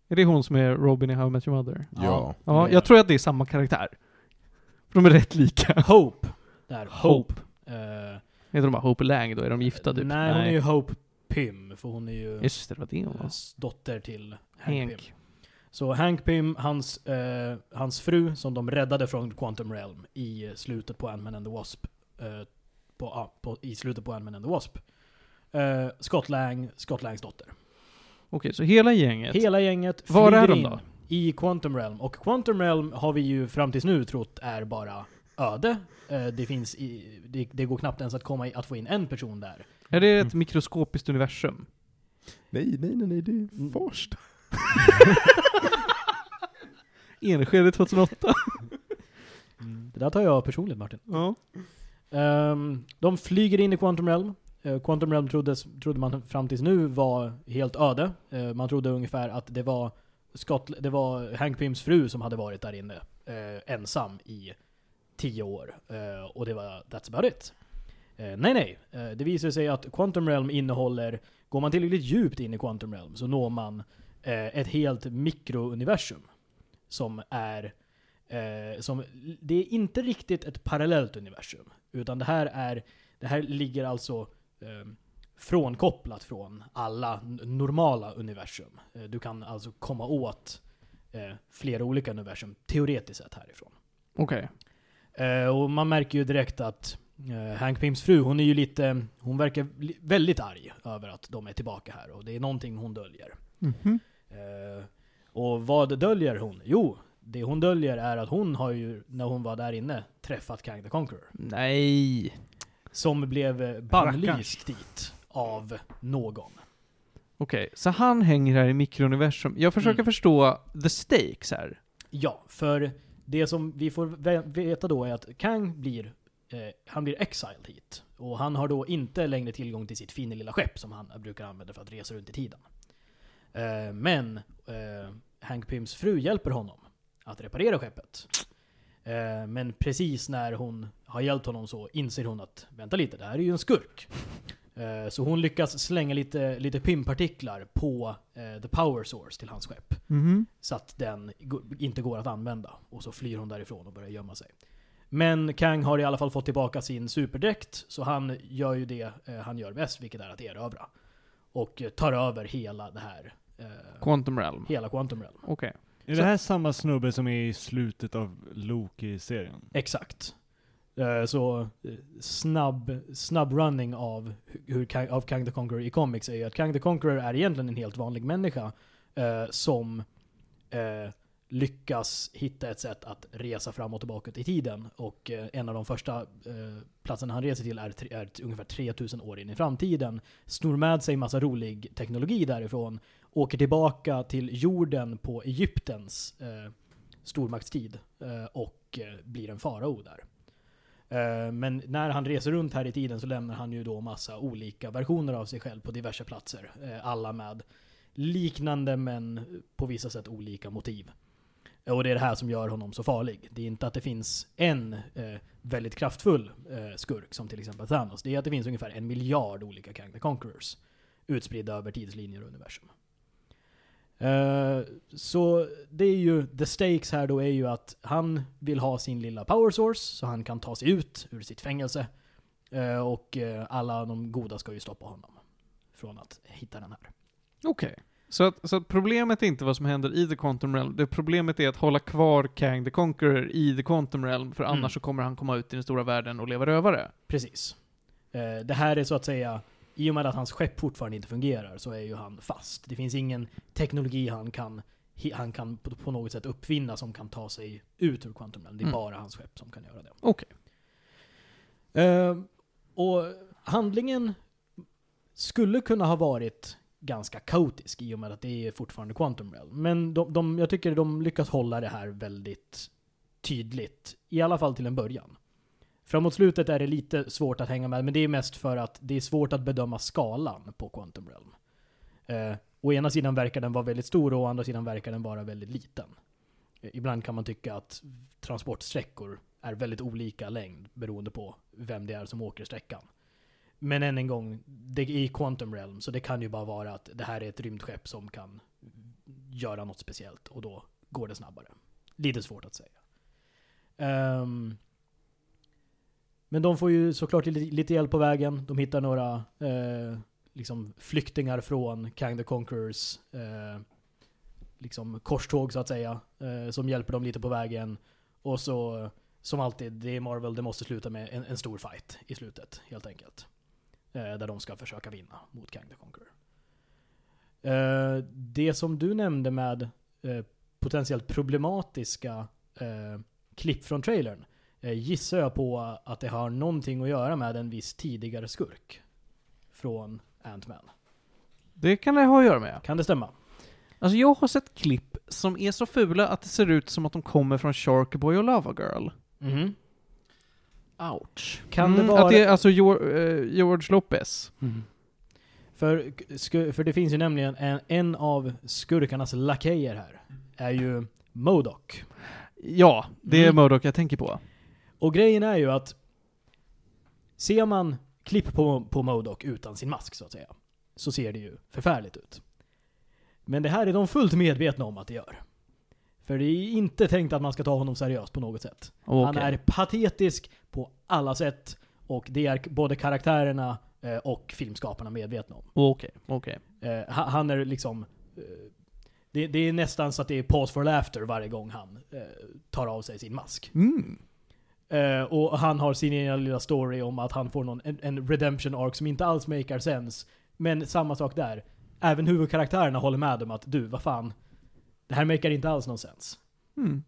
Är det hon som är Robin i How I Met Your Mother? Ja. Ja, jag tror att det är samma karaktär. För de är rätt lika. Hope. Där, Hope. Hope. Eh, Heter de bara Hope Lang då? Är de gifta typ? Nej, hon är ju Hope Pym, för hon är ju Just det, det var det hon var. dotter till Hank, Pym. Hank. Så Hank Pym, hans, eh, hans fru som de räddade från Quantum Realm i slutet på Ant-Man and the Wasp. Eh, på, ja, på, I slutet på Ant-Man and the Wasp. Eh, Scott Lang, Scott Langs dotter. Okej, så hela gänget. Hela gänget Var flyger är de in då? i Quantum Realm. Och Quantum Realm har vi ju fram tills nu trott är bara öde. Eh, det finns i, det, det går knappt ens att komma i, att få in en person där. Är det ett mikroskopiskt universum? Nej, nej, nej, nej, det Mm. är Farsta. [LAUGHS] Enskede 2008? Det där tar jag personligt Martin. Ja. Ehm, de flyger in i Quantum Realm. Eh, Quantum Realm troddes, trodde man fram tills nu var helt öde. Eh, man trodde ungefär att det var, Scott, det var Hank Pyms fru som hade varit där inne eh, ensam i tio år. Eh, och det var that's about it. Eh, nej, nej. Eh, det visar sig att Quantum Realm innehåller, går man tillräckligt djupt in i Quantum Realm så når man eh, ett helt mikrouniversum. Som är Eh, som, det är inte riktigt ett parallellt universum. Utan det här är, det här ligger alltså eh, frånkopplat från alla normala universum. Eh, du kan alltså komma åt eh, flera olika universum, teoretiskt sett härifrån. Okej. Eh, och man märker ju direkt att Hank Pyms fru, hon är ju lite, hon verkar väldigt arg över att de är tillbaka här. Och det är någonting hon döljer. Mhm. Eh, och vad döljer hon? Jo, det hon döljer är att hon har ju, när hon var där inne, träffat Kang the Conqueror. Nej. Som blev eh, bannlyst dit av någon. Okej, så han hänger här i mikrouniversum. Jag försöker Mm. förstå the stakes här. Ja, för det som vi får ve- veta då är att Kang blir, eh, han blir exiled hit. Och han har då inte längre tillgång till sitt fina lilla skepp som han brukar använda för att resa runt i tiden. Eh, men eh, Hank Pyms fru hjälper honom att reparera skeppet. Eh, men precis när hon har hjälpt honom så inser hon att vänta lite, det här är ju en skurk. Eh, så hon lyckas slänga lite, lite pimpartiklar på eh, the power source till hans skepp. Mhm. Så att den inte går att använda. Och så flyr hon därifrån och börjar gömma sig. Men Kang har i alla fall fått tillbaka sin superdräkt, så han gör ju det eh, han gör bäst, vilket är att erövra. Och eh, tar över hela det här, eh, Quantum Realm. hela Quantum Realm. Okej. Är det här samma snubbe som är i slutet av Loki-serien? Exakt. Eh, Så snabb, snabb running av, hur Kang, av Kang the Conqueror i comics är ju att Kang the Conqueror är egentligen en helt vanlig människa eh, som eh, lyckas hitta ett sätt att resa fram och tillbaka i tiden. Och eh, en av de första eh, platserna han reser till är, tre, är ungefär 3000 år in i framtiden. Snor med sig massa rolig teknologi därifrån. Åker tillbaka till jorden på Egyptens eh, stormaktstid. Eh, och eh, blir en farao där. Eh, Men när han reser runt här i tiden så lämnar han ju då massa olika versioner av sig själv på diverse platser. Eh, Alla med liknande men på vissa sätt olika motiv. Och det är det här som gör honom så farlig. Det är inte att det finns en eh, väldigt kraftfull eh, skurk som till exempel Thanos. Det är att det finns ungefär en miljard olika Kang the Conquerors utspridda över tidslinjer och universum. Eh, så det är ju, the stakes här då är ju att han vill ha sin lilla power source så han kan ta sig ut ur sitt fängelse. Eh, och eh, alla de goda ska ju stoppa honom från att hitta den här. Okej. Så, att, så att problemet är inte vad som händer i The Quantum Realm, det problemet är att hålla kvar Kang the Conqueror i The Quantum Realm, för Mm. annars så kommer han komma ut i den stora världen och leva rövare. Precis. Eh, det här är så att säga, i och med att hans skepp fortfarande inte fungerar så är ju han fast. Det finns ingen teknologi han kan, han kan på, något sätt uppfinna som kan ta sig ut ur Quantum Realm. Det är Mm. bara hans skepp som kan göra det. Okej. Eh, och handlingen skulle kunna ha varit ganska kaotisk i och med att det är fortfarande Quantum Realm. Men de, de, jag tycker de lyckas hålla det här väldigt tydligt. I alla fall till en början. Framåt slutet är det lite svårt att hänga med, men det är mest för att det är svårt att bedöma skalan på Quantum Realm. Eh, å ena sidan verkar den vara väldigt stor och å andra sidan verkar den vara väldigt liten. Eh, ibland kan man tycka att transportsträckor är väldigt olika längd beroende på vem det är som åker sträckan. Men än en gång, det är i Quantum Realm, så det kan ju bara vara att det här är ett rymdskepp som kan göra något speciellt och då går det snabbare. Lite svårt att säga. Um, men de får ju såklart lite, lite hjälp på vägen. De hittar några eh, liksom flyktingar från Kang the Conquerors eh, liksom korståg så att säga. Eh, som hjälper dem lite på vägen. Och så, som alltid, det är Marvel, det måste sluta med en, en stor fight i slutet, helt enkelt. Eh, där de ska försöka vinna mot Kang the Conqueror. Eh, det som du nämnde med eh, potentiellt problematiska klipp från trailern gissar jag på att det har någonting att göra med en viss tidigare skurk från Ant-Man. Det kan det ha att göra med. Kan det stämma? Alltså jag har sett klipp som är så fula att det ser ut som att de kommer från Sharkboy och Lava Girl. Mhm. Ouch. Kan det Mm, vara... Att det är alltså George, eh, George Lopez. För, sku- för det finns ju nämligen en, en av skurkarnas lakejer här. Är ju Modok. Ja, det är Mm. Murdoch jag tänker på. Och grejen är ju att ser man klipp på, på Modok utan sin mask så att säga, så ser det ju förfärligt ut. Men det här är de fullt medvetna om att det gör. För det är inte tänkt att man ska ta honom seriöst på något sätt. Han Okej. är patetisk på alla sätt och det är både karaktärerna eh, och filmskaparna medvetna om. Okej, okej. Eh, ha- han är liksom... Eh, det, det är nästan så att det är pause for laughter varje gång han eh, tar av sig sin mask. Mm. Eh, och han har sin egen lilla story om att han får någon, en, en redemption arc som inte alls makar sense. Men samma sak där. Även huvudkaraktärerna håller med om att du, vad fan. Det här makar inte alls någon sens. Mm.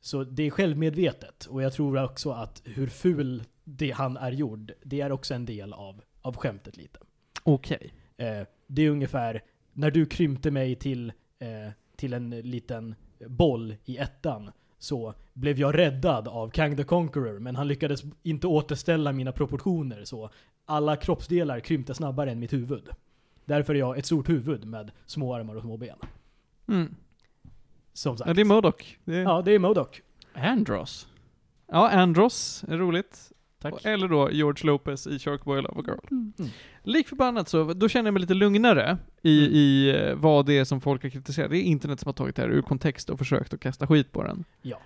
Så det är självmedvetet. Och jag tror också att hur ful det han är gjord, det är också en del av, av skämtet lite. Okej. Eh, det är ungefär när du krympte mig till, eh, till en liten boll i ettan så blev jag räddad av Kang the Conqueror men han lyckades inte återställa mina proportioner så alla kroppsdelar krympte snabbare än mitt huvud. Därför är jag ett stort huvud med små armar och små ben. Mm. Som sagt. Ja, det är Modok. Det är... Ja, det är Modok. Andros. Ja, Andros är roligt. Tack. Och- Eller då George Lopez i Sharkboy Love a Girl. Mm. Lik förbannat så, då känner jag mig lite lugnare i, Mm. i eh, vad det är som folk har kritiserat. Det är internet som har tagit det här ur kontext och försökt att kasta skit på den. Ja.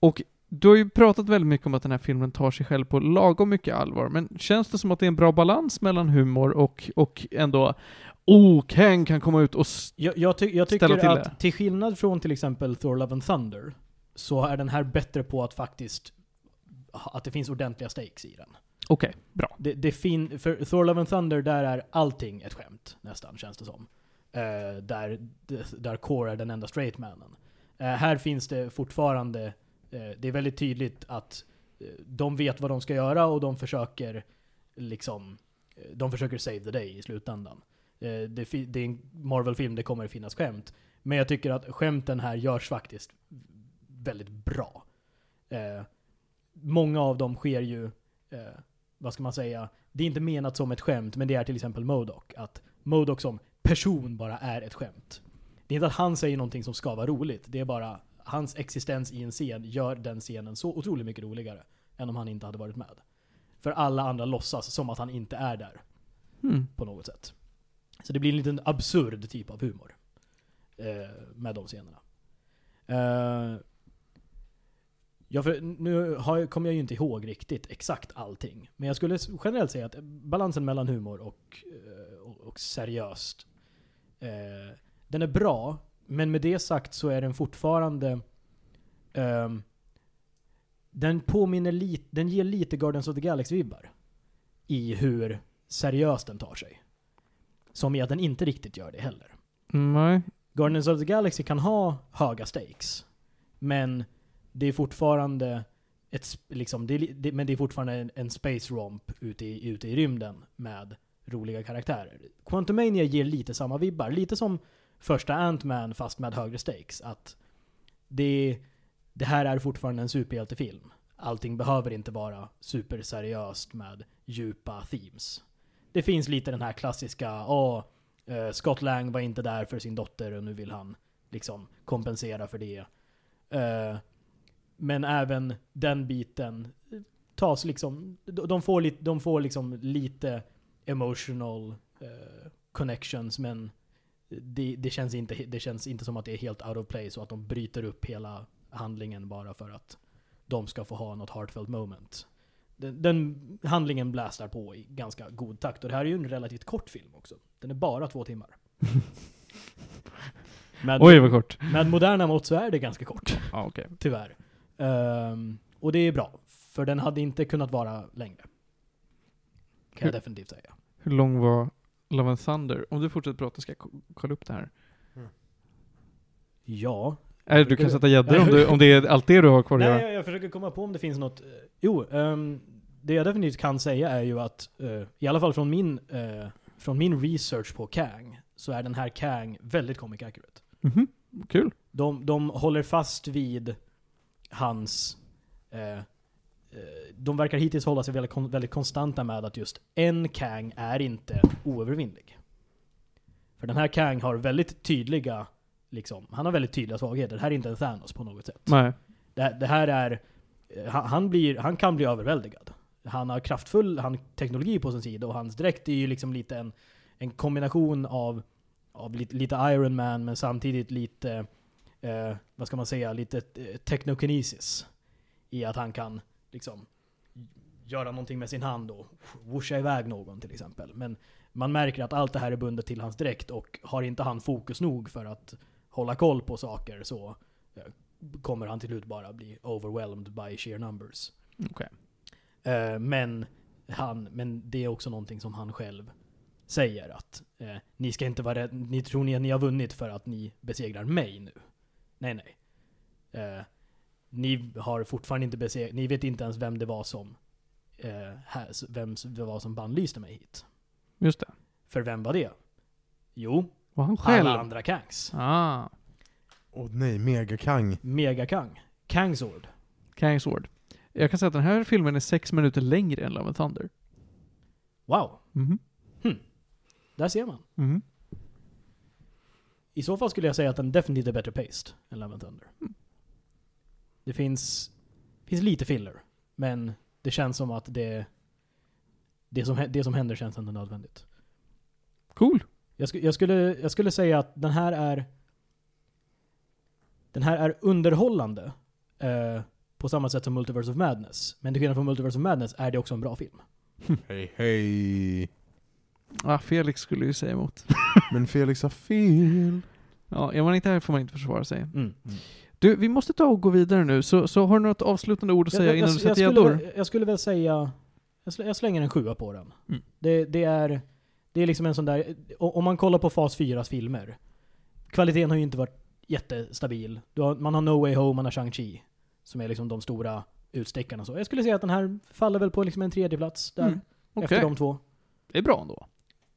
Och du har ju pratat väldigt mycket om att den här filmen tar sig själv på lagom mycket allvar, men känns det som att det är en bra balans mellan humor och, och ändå Oh, Kang kan komma ut och... Jag, jag, ty- jag Ställa tycker till att det. till skillnad från till exempel Thor Love and Thunder så är den här bättre på att faktiskt att det finns ordentliga stakes i den. Okej, bra. Det, det fin- för Thor Love and Thunder, där är allting ett skämt, nästan, känns det som. Eh, där, där Core är den enda straight mannen. Eh, här finns det fortfarande, eh, det är väldigt tydligt att de vet vad de ska göra och de försöker liksom, de försöker save the day i slutändan. Eh, det, det är en Marvel-film, det kommer finnas skämt. Men jag tycker att skämten här görs faktiskt väldigt bra. Eh, många av dem sker ju, eh, vad ska man säga, det är inte menat som ett skämt, men det är till exempel Modok. Att Modok som person bara är ett skämt. Det är inte att han säger någonting som ska vara roligt, det är bara hans existens i en scen gör den scenen så otroligt mycket roligare än om han inte hade varit med. För alla andra låtsas som att han inte är där Mm. på något sätt. Så det blir en liten absurd typ av humor. Eh, med de scenerna. Eh, ja, för nu har, kommer jag ju inte ihåg riktigt exakt allting. Men jag skulle generellt säga att balansen mellan humor och, eh, och, och seriöst, eh, den är bra. Men med det sagt så är den fortfarande ehm, den påminner lite, den ger lite Guardians of the Galaxy-vibbar. I hur seriöst den tar sig. Som i att den inte riktigt gör det heller. Nej. Guardians of the Galaxy kan ha höga stakes. Men det är fortfarande ett, liksom, det det, men det är fortfarande en, en space romp ute i, ute i rymden med roliga karaktärer. Quantumania ger lite samma vibbar. Lite som första Ant-Man fast med högre stakes. Att det, det här är fortfarande en superhjältefilm. Allting behöver inte vara superseriöst med djupa themes. Det finns lite den här klassiska, åh, eh, Scott Lang var inte där för sin dotter och nu vill han liksom kompensera för det. Eh, men även den biten tas liksom, de får, li, de får liksom lite emotional eh, connections men det, det, känns inte, det känns inte som att det är helt out of place och att de bryter upp hela handlingen bara för att de ska få ha något heartfelt moment. Den, den handlingen blästar på i ganska god takt och det här är ju en relativt kort film också. Den är bara två timmar. [LAUGHS] Med, Oj, vad kort. med moderna mått så är det ganska kort, Ja, okej. tyvärr. Ehm, och det är bra, för den hade inte kunnat vara längre. Kan jag Hur- definitivt säga. Hur lång var Love and Thunder? Om du fortsätter prata ska jag ko- kolla upp det här. Ja. Eller du kan sätta gäddor om, du, om det är allt det du har kvar att Nej, göra. jag, jag försöker komma på om det finns något. eh, Jo, ehm, det jag definitivt kan säga är ju att, eh, i alla fall från min, eh, från min research på Kang, så är den här Kang väldigt comic accurate. Mhm. Kul. De, de håller fast vid hans... Eh, de verkar hittills hålla sig väldigt, väldigt konstanta med att just en Kang är inte oövervinnlig. För den här Kang har väldigt tydliga, liksom, han har väldigt tydliga svagheter. Det här är inte en Thanos på något sätt. Nej. Det, det här är... eh, Han, han, blir, han kan bli överväldigad. Han har kraftfull han, teknologi på sin sida och hans dräkt är ju liksom lite en, en kombination av, av lite, lite Iron Man men samtidigt lite, eh, vad ska man säga, lite eh, teknokinesis. I att han kan liksom göra någonting med sin hand och whoosha iväg någon till exempel. Men man märker att allt det här är bundet till hans dräkt och har inte han fokus nog för att hålla koll på saker så eh, kommer han till slut bara bli overwhelmed by sheer numbers. Okej. Eh, men, han, men det är också någonting som han själv säger att eh, ni ska inte vara rädda, ni tror ni att ni har vunnit för att ni besegrar mig nu. Nej, nej. Eh, Ni har fortfarande inte besegrat, ni vet inte ens vem det var som, här, vem det var som bannlyste mig hit. Just det. För vem var det? Jo, Var han själv? alla andra Kangs. Ah, Åh nej, Mega Kang. Mega Kang. Kangsword. Kang Sword. Jag kan säga att den här filmen är sex minuter längre än Love and Thunder. Wow, Mhm. där ser man. Mhm. I så fall skulle jag säga att den definitivt är bättre paced än Love and Thunder. Mm. Det finns, finns lite filler, men det känns som att det, det, som, det som händer känns ändå nödvändigt. Cool. Jag, sku, jag, skulle, jag skulle säga att den här är den här är underhållande eh, på samma sätt som Multiverse of Madness. Men till skillnad från Multiverse of Madness är det också en bra film. [LAUGHS] Hej hej. Ah, Felix skulle ju säga emot. [LAUGHS] Men Felix har fel. Ja, är man inte här får man inte försvara sig. Mm. Du, vi måste ta och gå vidare nu, så, så har du något avslutande ord att säga innan du jag, sätter skulle, gäddor? väl- jag skulle väl säga, jag, jag slänger en sjua på den. Mm. Det, det, är, det är liksom en sån där, o- om man kollar på fas 4s filmer, kvaliteten har ju inte varit jättestabil. Har, man har No Way Home, man har Shang-Chi, som är liksom de stora utstickarna. Så jag skulle säga att den här faller väl på liksom en tredje plats där, Mm. Okej, efter de två. det är bra ändå.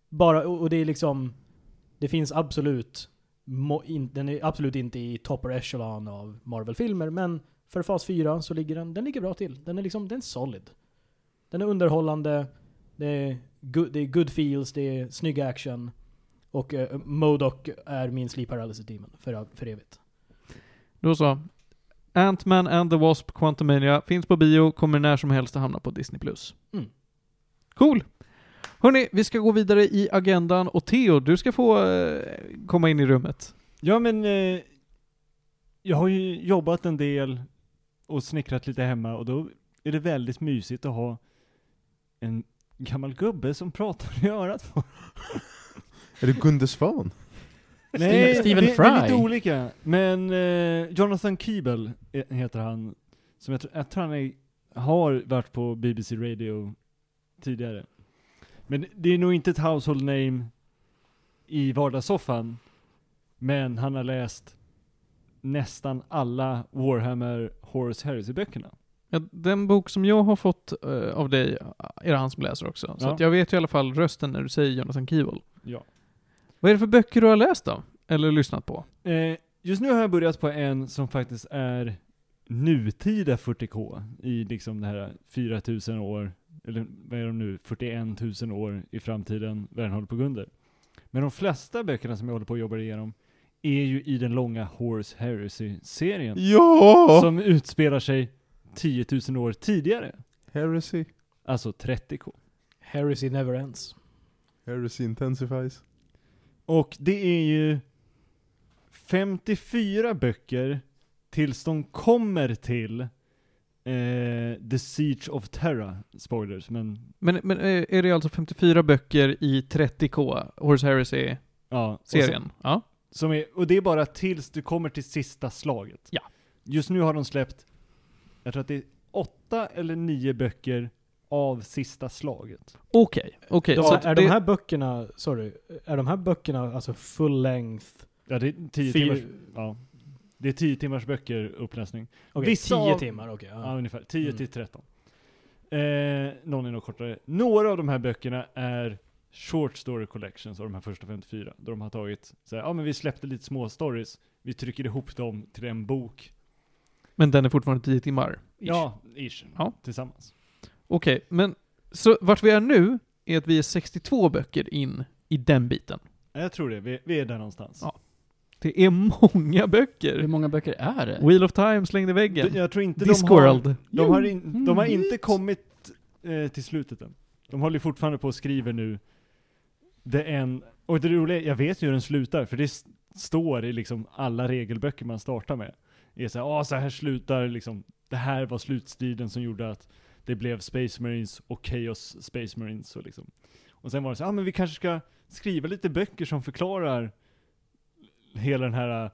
Bara, och och det är liksom, det finns absolut, mo, in, den är absolut inte i topper echelon av Marvel-filmer, men för fas 4 så ligger den, den ligger bra till. Den är liksom, den är solid. Den är underhållande, det är good, det är good feels, det är snygg action. Och uh, Modok är min sleep paralysis demon för, för evigt. Då så. Ant-Man and the Wasp Quantumania finns på bio, kommer när som helst att hamna på Disney+. Mm. Cool! Hörni, vi ska gå vidare i agendan och Theo, du ska få eh, komma in i rummet. Ja men, eh, jag har ju jobbat en del och snickrat lite hemma och då är det väldigt mysigt att ha en gammal gubbe som pratar i örat på Är det Gunde Svan? Nej, Steven det, det är lite Fry. olika. Men eh, Jonathan Keeble heter han. Som jag, tror- jag tror han är, har varit på BBC Radio tidigare. Men det är nog inte ett household name i vardagssoffan. Men han har läst nästan alla Warhammer Horus Heresy-böckerna. Ja, den bok som jag har fått eh, av dig är det han som läser också. Så Ja. jag vet ju i alla fall rösten när du säger Jonathan Keeble. Ja. Vad är det för böcker du har läst då? Eller lyssnat på? Eh, just nu har jag börjat på en som faktiskt är nutida 40K i liksom det här 4000 år, eller vad är de nu, 41 000 år i framtiden, världen håller på att gå under. Men de flesta böckerna som jag håller på att jobba igenom är ju i den långa Horse Heresy-serien. Ja! Som utspelar sig 10 000 år tidigare. Heresy. Alltså 30K. Heresy never ends. Heresy intensifies. Och det är ju 54 böcker tills de kommer till eh, The Siege of Terra. Spoilers, men Men, men eh, är det alltså 54 böcker i 30K, Horse Heresy-serien? ja. Som är, och det är bara tills du kommer till sista slaget. Ja. Just nu har de släppt, jag tror att det är åtta eller nio böcker av sista slaget. Okej, okej. De, så är det- de här böckerna, sorry, är de här böckerna alltså full length? Ja, det är tio Fyr- timmars, ja. Det är tio timmars böcker uppläsning. Okej, Vissa 10 av- timmar, okej. Ja, ja. ungefär. 10 Mm. till 13. Eh, någon är nog kortare. Några av de här böckerna är short story collections av de här första 54. Då de har tagit, så här, ja men vi släppte lite små stories, vi trycker ihop dem till en bok. Men den är fortfarande 10 timmar? ish. Ja, ish. Ja. Tillsammans. Okej, men så vart vi är nu är att vi är 62 böcker in i den biten. Jag tror det, vi, vi är där någonstans. Ja. Det är många Hur böcker. många böcker är det? Wheel of Time slängde väggen. D- Jag tror inte de har, Discworld. de har, in, de har Mm. inte kommit eh, till slutet än. De håller ju fortfarande på och skriver nu det en, och det roliga är, jag vet ju hur den slutar, för det står i liksom alla regelböcker man startar med. Är så här, "Ah, så här slutar liksom, det här var slutstriden som gjorde att det blev Space Marines och Chaos Space Marines och liksom. Och sen var det så, ja ah, men vi kanske ska skriva lite böcker som förklarar hela den här äh,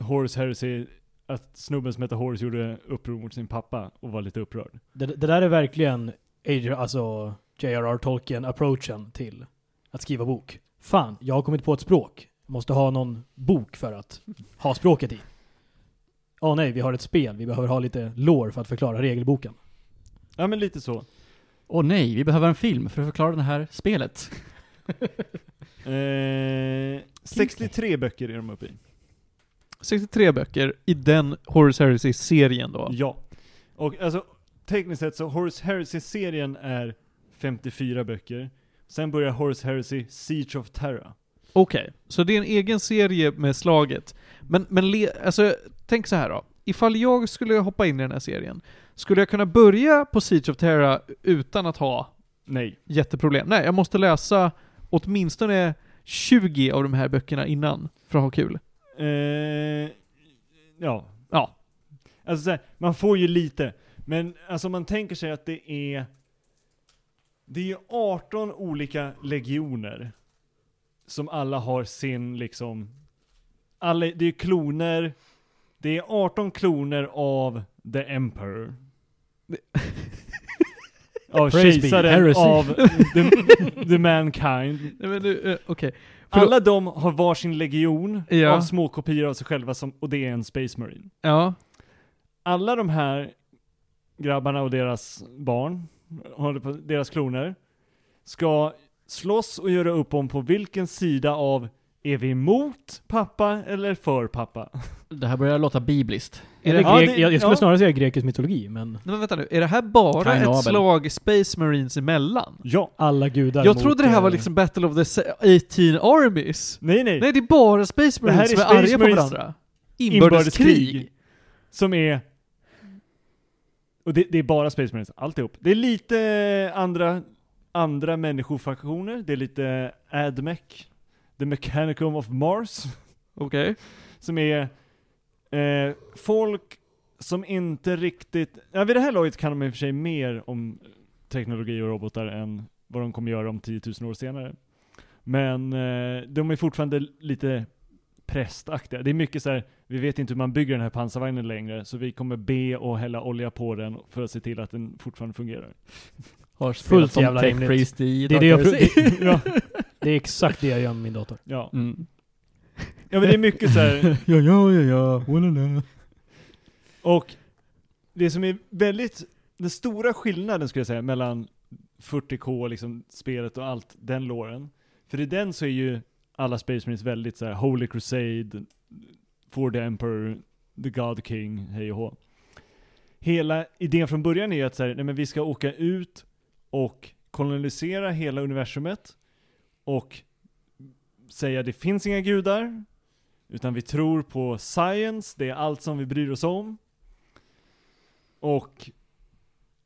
uh, Horace Heresy, att snubben som heter Horace gjorde uppror mot sin pappa och var lite upprörd. Det, det där är verkligen Adrian, alltså J.R.R. Tolkien-approachen till att skriva bok. Fan, jag har kommit på ett språk. Jag måste ha någon bok för att ha språket i åh nej, vi har ett spel, vi behöver ha lite lore för att förklara regelboken. Ja men lite så. Åh nej, vi behöver en film för att förklara det här spelet. [LAUGHS] Eh, 63 böcker är de uppe i. 63 böcker i den Horus Heresy-serien då. Ja. Och alltså, tekniskt sett så Horus Heresy-serien är 54 böcker. Sen börjar Horus Heresy Siege of Terra. Okej, så det är en egen serie med slaget. Men, men le, alltså, tänk så här då. Ifall jag skulle hoppa in i den här serien, skulle jag kunna börja på Siege of Terra utan att ha Nej. jätteproblem? Nej, jag måste läsa åtminstone 20 av de här böckerna innan, för att ha kul. Eh, ja. Ja. Alltså så här, man får ju lite. Men alltså man tänker sig att det är Det är ju 18 olika legioner Som alla har sin liksom alla, Det är kloner Det är 18 kloner av The Emperor [LAUGHS] Av Praise kejsaren av the, [LAUGHS] the Mankind Nej men du, eh, okej. Förlåt. Alla de har varsin legion Ja. av små kopior av sig själva som, och det är en Space Marine Ja. alla de här grabbarna och deras barn, håller på, deras kloner, ska slåss och göra upp om på vilken sida av är vi emot pappa eller för pappa? Det här börjar låta bibliskt. Är det, Ja, grek, det- jag, jag skulle ja. snarare säga grekisk mytologi, men Nej, men vänta nu, är det här bara Kain ett Abel. slag Space Marines emellan? Ja. alla gudar Jag mot, trodde det här var eh, liksom Battle of the se- 18 Armies. Nej nej. Nej, det är bara Space Det här Marines är som är Space arga på Marines varandra. Inbördeskrig. Inbördeskrig. Som är och det, det är bara Space Marines, alltihop. Det är lite andra, andra människofaktioner, det är lite Admech, The Mechanicum of Mars. [LAUGHS] Okej. som är eh, folk som inte riktigt, ja vid det här laget kan de i och för sig mer om teknologi och robotar än vad de kommer göra om 10 000 år senare. Men eh, de är fortfarande lite prästaktiga. Det är mycket så här, vi vet inte hur man bygger den här pansarvagnen längre, så vi kommer be och hälla olja på den för att se till att den fortfarande fungerar. Har Fullt som jävla rimligt. Det är det jag det, [LAUGHS] ja, det är exakt det jag gör med min dator. Ja. Mm. ja, men det är mycket så här, [LAUGHS] Ja, ja, ja, ja. Walala. Och det som är väldigt, den stora skillnaden skulle jag säga mellan 40K, liksom spelet och allt, den låren. För i den så är ju alla Space Marines väldigt så här Holy Crusade, For the Emperor, The God King, hej och hå. Hela idén från början är ju att så här, nej men vi ska åka ut och kolonisera hela universumet och säga det finns inga gudar, utan vi tror på science, det är allt som vi bryr oss om. Och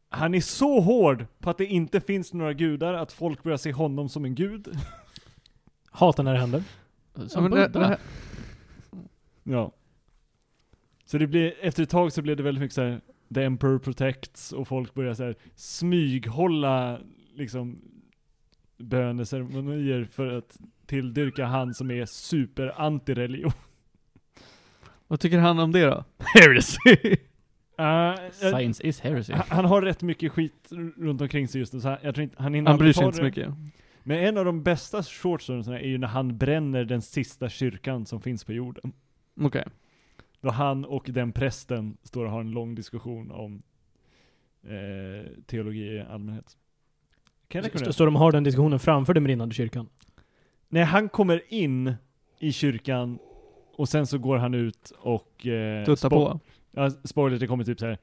han är så hård på att det inte finns några gudar att folk börjar se honom som en gud. [LAUGHS] Hatar när det händer. Ja, Som det, Buddha. det här, Ja. Så det blir, efter ett tag så blev det väldigt mycket så här, The Emperor Protects och folk börjar så här smyghålla liksom böneceremonier för att tilldyrka han som är super anti-religion. vad tycker han om det då? [LAUGHS] Heresy. Uh, Science is heresy. han, han har rätt mycket skit runt omkring sig just nu, så han, jag tror inte, han hinner Han bryr sig inte så mycket. Men en av de bästa short storiesarna är ju när han bränner den sista kyrkan som finns på jorden. Okej. Då han och den prästen står och har en lång diskussion om eh, teologi i allmänhet. Kan jag Så, rekommendera? så de har den diskussionen framför den brinnande kyrkan. När han kommer in i kyrkan och sen så går han ut och... Eh, Tutta spo- på. Ja, spoiler, det kommer typ så här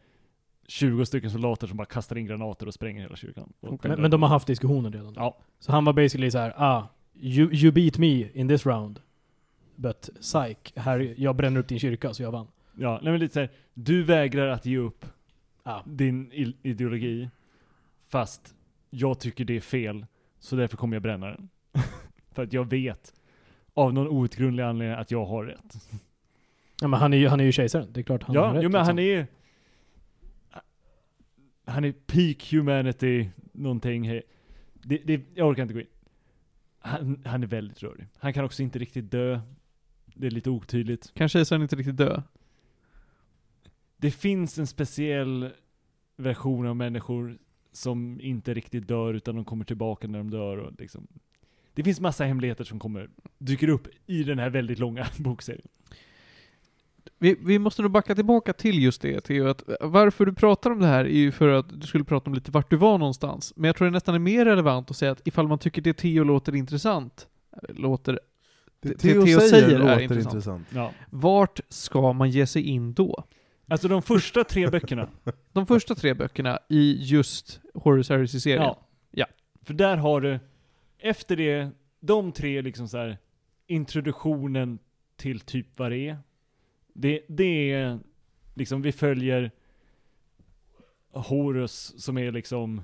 20 stycken soldater som bara kastar in granater och spränger hela kyrkan. Och Men, men de har haft diskussionen redan. Ja. Så han var basically så här, ah, you, you beat me in this round. But psych, här, jag bränner upp din kyrka så jag vann. Ja, nej men lite såhär, du vägrar att ge upp Ah. din ideologi, fast jag tycker det är fel, så därför kommer jag bränna den. [LAUGHS] För att jag vet, av någon outgrundlig anledning, att jag har rätt. Ja, men han är ju, han är ju kejsaren, det är klart han har ja, rätt. jo, men han liksom. är Han är peak humanity, någonting. Det, det, jag orkar inte gå in. Han, han är väldigt rörig. Han kan också inte riktigt dö. Det är lite otydligt. Är han inte riktigt dö. Det finns en speciell version av människor som inte riktigt dör utan de kommer tillbaka när de dör och liksom. Det finns massa hemligheter som kommer, dyker upp i den här väldigt långa [LAUGHS] bokserien. Vi, vi måste nog backa tillbaka till just det, Theo. Att varför du pratar om det här är ju för att du skulle prata om lite vart du var någonstans. Men jag tror det nästan är mer relevant att säga att ifall man tycker det Theo låter intressant, eller låter, Det Det Theo, Theo säger, säger är låter intressant. intressant. Ja. vart ska man ge sig in då? Alltså de första tre böckerna. [LAUGHS] De första tre böckerna i just Horus Heresy-serien. Ja. Ja. För där har du, efter det, de tre liksom så här introduktionen till typ vad det är. Det, det är liksom, vi följer Horus som är liksom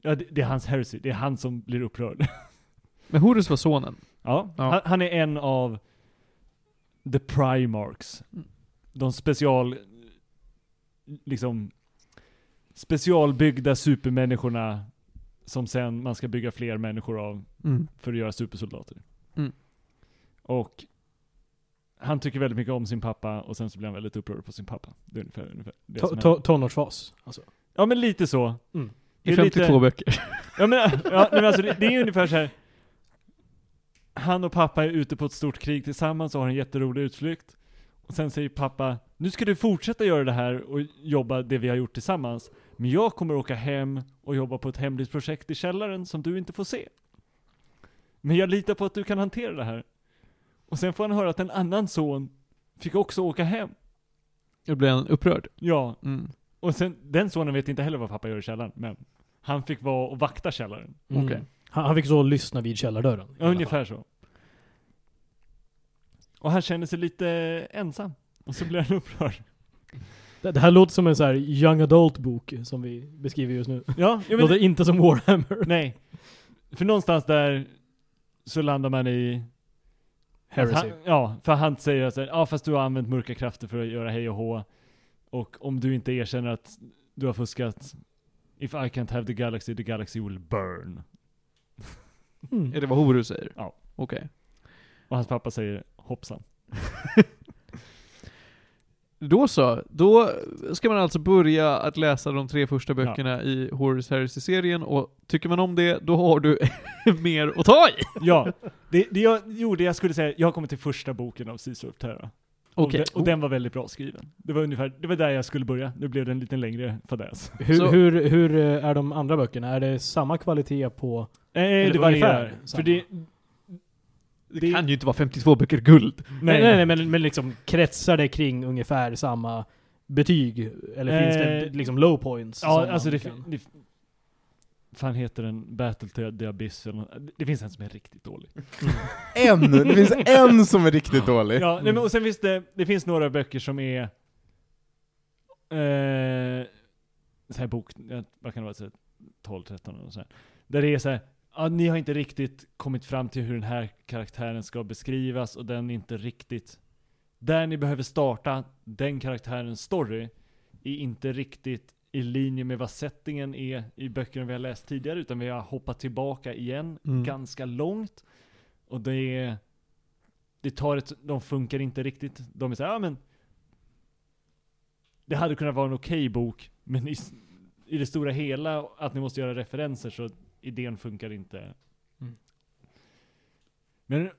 Ja, det, det är hans heresy. Det är han som blir upprörd. [LAUGHS] Men Horus var sonen. Ja, Ja. Han, han är en av the primarchs. Mm. De special, liksom, specialbyggda supermänniskorna som sen man ska bygga fler människor av Mm. för att göra supersoldater. Mm. Och han tycker väldigt mycket om sin pappa och sen så blir han väldigt upprörd på sin pappa. Det är ungefär, ungefär det To- to-. Tonårsfas. Alltså. Ja men lite så. Mm. Det I är 52 lite- böcker. [LAUGHS] Ja men, ja, men alltså det, det är ungefär så här. Han och pappa är ute på ett stort krig tillsammans och har en jätterolig utflykt. Och sen säger pappa, nu ska du fortsätta göra det här och jobba det vi har gjort tillsammans. Men jag kommer åka hem och jobba på ett hemligt projekt i källaren som du inte får se. Men jag litar på att du kan hantera det här. Och sen får han höra att en annan son fick också åka hem. Då blir han upprörd. Ja, Mm. och sen, den sonen vet inte heller vad pappa gör i källaren, men han fick vara och vakta källaren. Mm. Okej. Han, han fick så lyssna vid källardörren. Ja, ungefär så. Och han känner sig lite ensam. Och så blir han upprörd. Det, det här låter som en så här young adult bok som vi beskriver just nu. Ja, ja Det men, låter inte som Warhammer. nej. För någonstans där så landar man i... Heresy. Han, ja, för han säger att ja fast du har använt mörka krafter för att göra hej och hå. Och om du inte erkänner att du har fuskat, if I can't have the galaxy, the galaxy will burn. Mm. Är det vad Horus säger? Ja. Okej. Och hans pappa säger hoppsan. [LAUGHS] Då så. Då ska man alltså börja att läsa de tre första böckerna i Horus Heresy-serien och tycker man om det, då har du [LAUGHS] mer att ta i. Ja, det, det jag gjorde, jag skulle säga, jag har kommit till första boken av Caesar of Terra. Okej. Och, de, och den var väldigt bra skriven. Det var ungefär, det var där jag skulle börja. Nu blev det en lite längre fadäs. Hur, hur, hur eh, är de andra böckerna? Är det samma kvalitet på... Eh, Eller det varierar. För samma. Det, Det kan ju inte vara 52 böcker guld. Nej, nej, nej men, men liksom kretsar det kring ungefär samma betyg? Eller finns det Eh, liksom low points? Ja, alltså det, kan- det fan heter den Battle to the Abyss eller något. Det finns en som är riktigt dålig. [LAUGHS] En! Det finns en som är riktigt dålig. Ja, nej, men och sen finns det, det finns några böcker som är eh, så här bok, vad kan det vara, så här 12, 13 eller så här. Där det är så här, ja, ni har inte riktigt kommit fram till hur den här karaktären ska beskrivas och den är inte riktigt, där ni behöver starta den karaktärens story är inte riktigt i linje med vad settingen är i böckerna vi har läst tidigare, utan vi har hoppat tillbaka igen Mm. ganska långt. Och det är, det tar ett, de funkar inte riktigt. De är såhär, ja men det hade kunnat vara en okej bok, men i, i det stora hela, att ni måste göra referenser så idén funkar inte. Mm. Men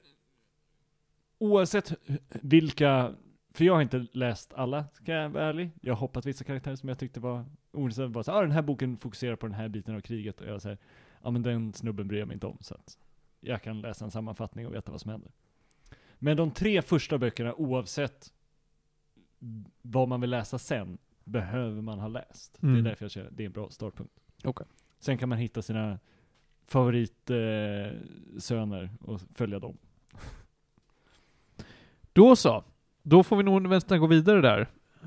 oavsett vilka, för jag har inte läst alla, ska jag vara ärlig. Jag har hoppat vissa karaktärer som jag tyckte var ointressanta. Bara så, ah, den här boken fokuserar på den här biten av kriget. Och jag säger, ja men den snubben bryr jag mig inte om. Så att jag kan läsa en sammanfattning och veta vad som händer. Men de tre första böckerna, oavsett vad man vill läsa sen, behöver man ha läst. Det är Mm. därför jag känner att det är en bra startpunkt. Okej. Sen kan man hitta sina favoritsöner eh, och följa dem. [LAUGHS] Då så. Då får vi nog nästan gå vidare där.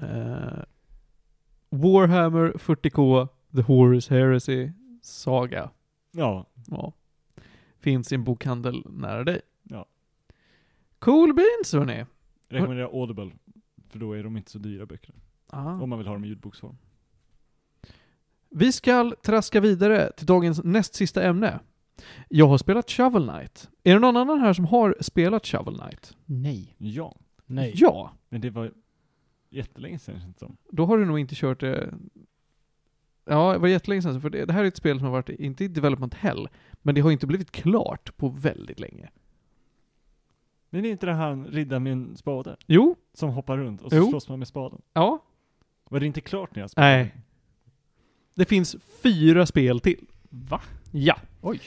Eh, Warhammer 40K, The Horus Heresy, Saga. Ja, Ja. Finns i en bokhandel nära dig. Ja. Cool beans hörni. rekommenderar Audible. För då är de inte så dyra böckerna. Ah. Om man vill ha dem i ljudboksform. Vi ska traska vidare till dagens näst sista ämne. Jag har spelat Shovel Knight. Är det någon annan här som har spelat Shovel Knight? Nej. Ja, Nej. Ja. men det var jättelänge sedan känns det som. Då har du nog inte kört det... Ja, det var jättelänge sedan, för det, det här är ett spel som har varit, inte i development hell, men det har inte blivit klart på väldigt länge. Men är inte det han riddaren med en spade? Jo, Som hoppar runt och så Jo. slåss man med spaden? ja. Var det inte klart när jag spelade? Nej. Det finns fyra spel till. Va? Ja. Oj.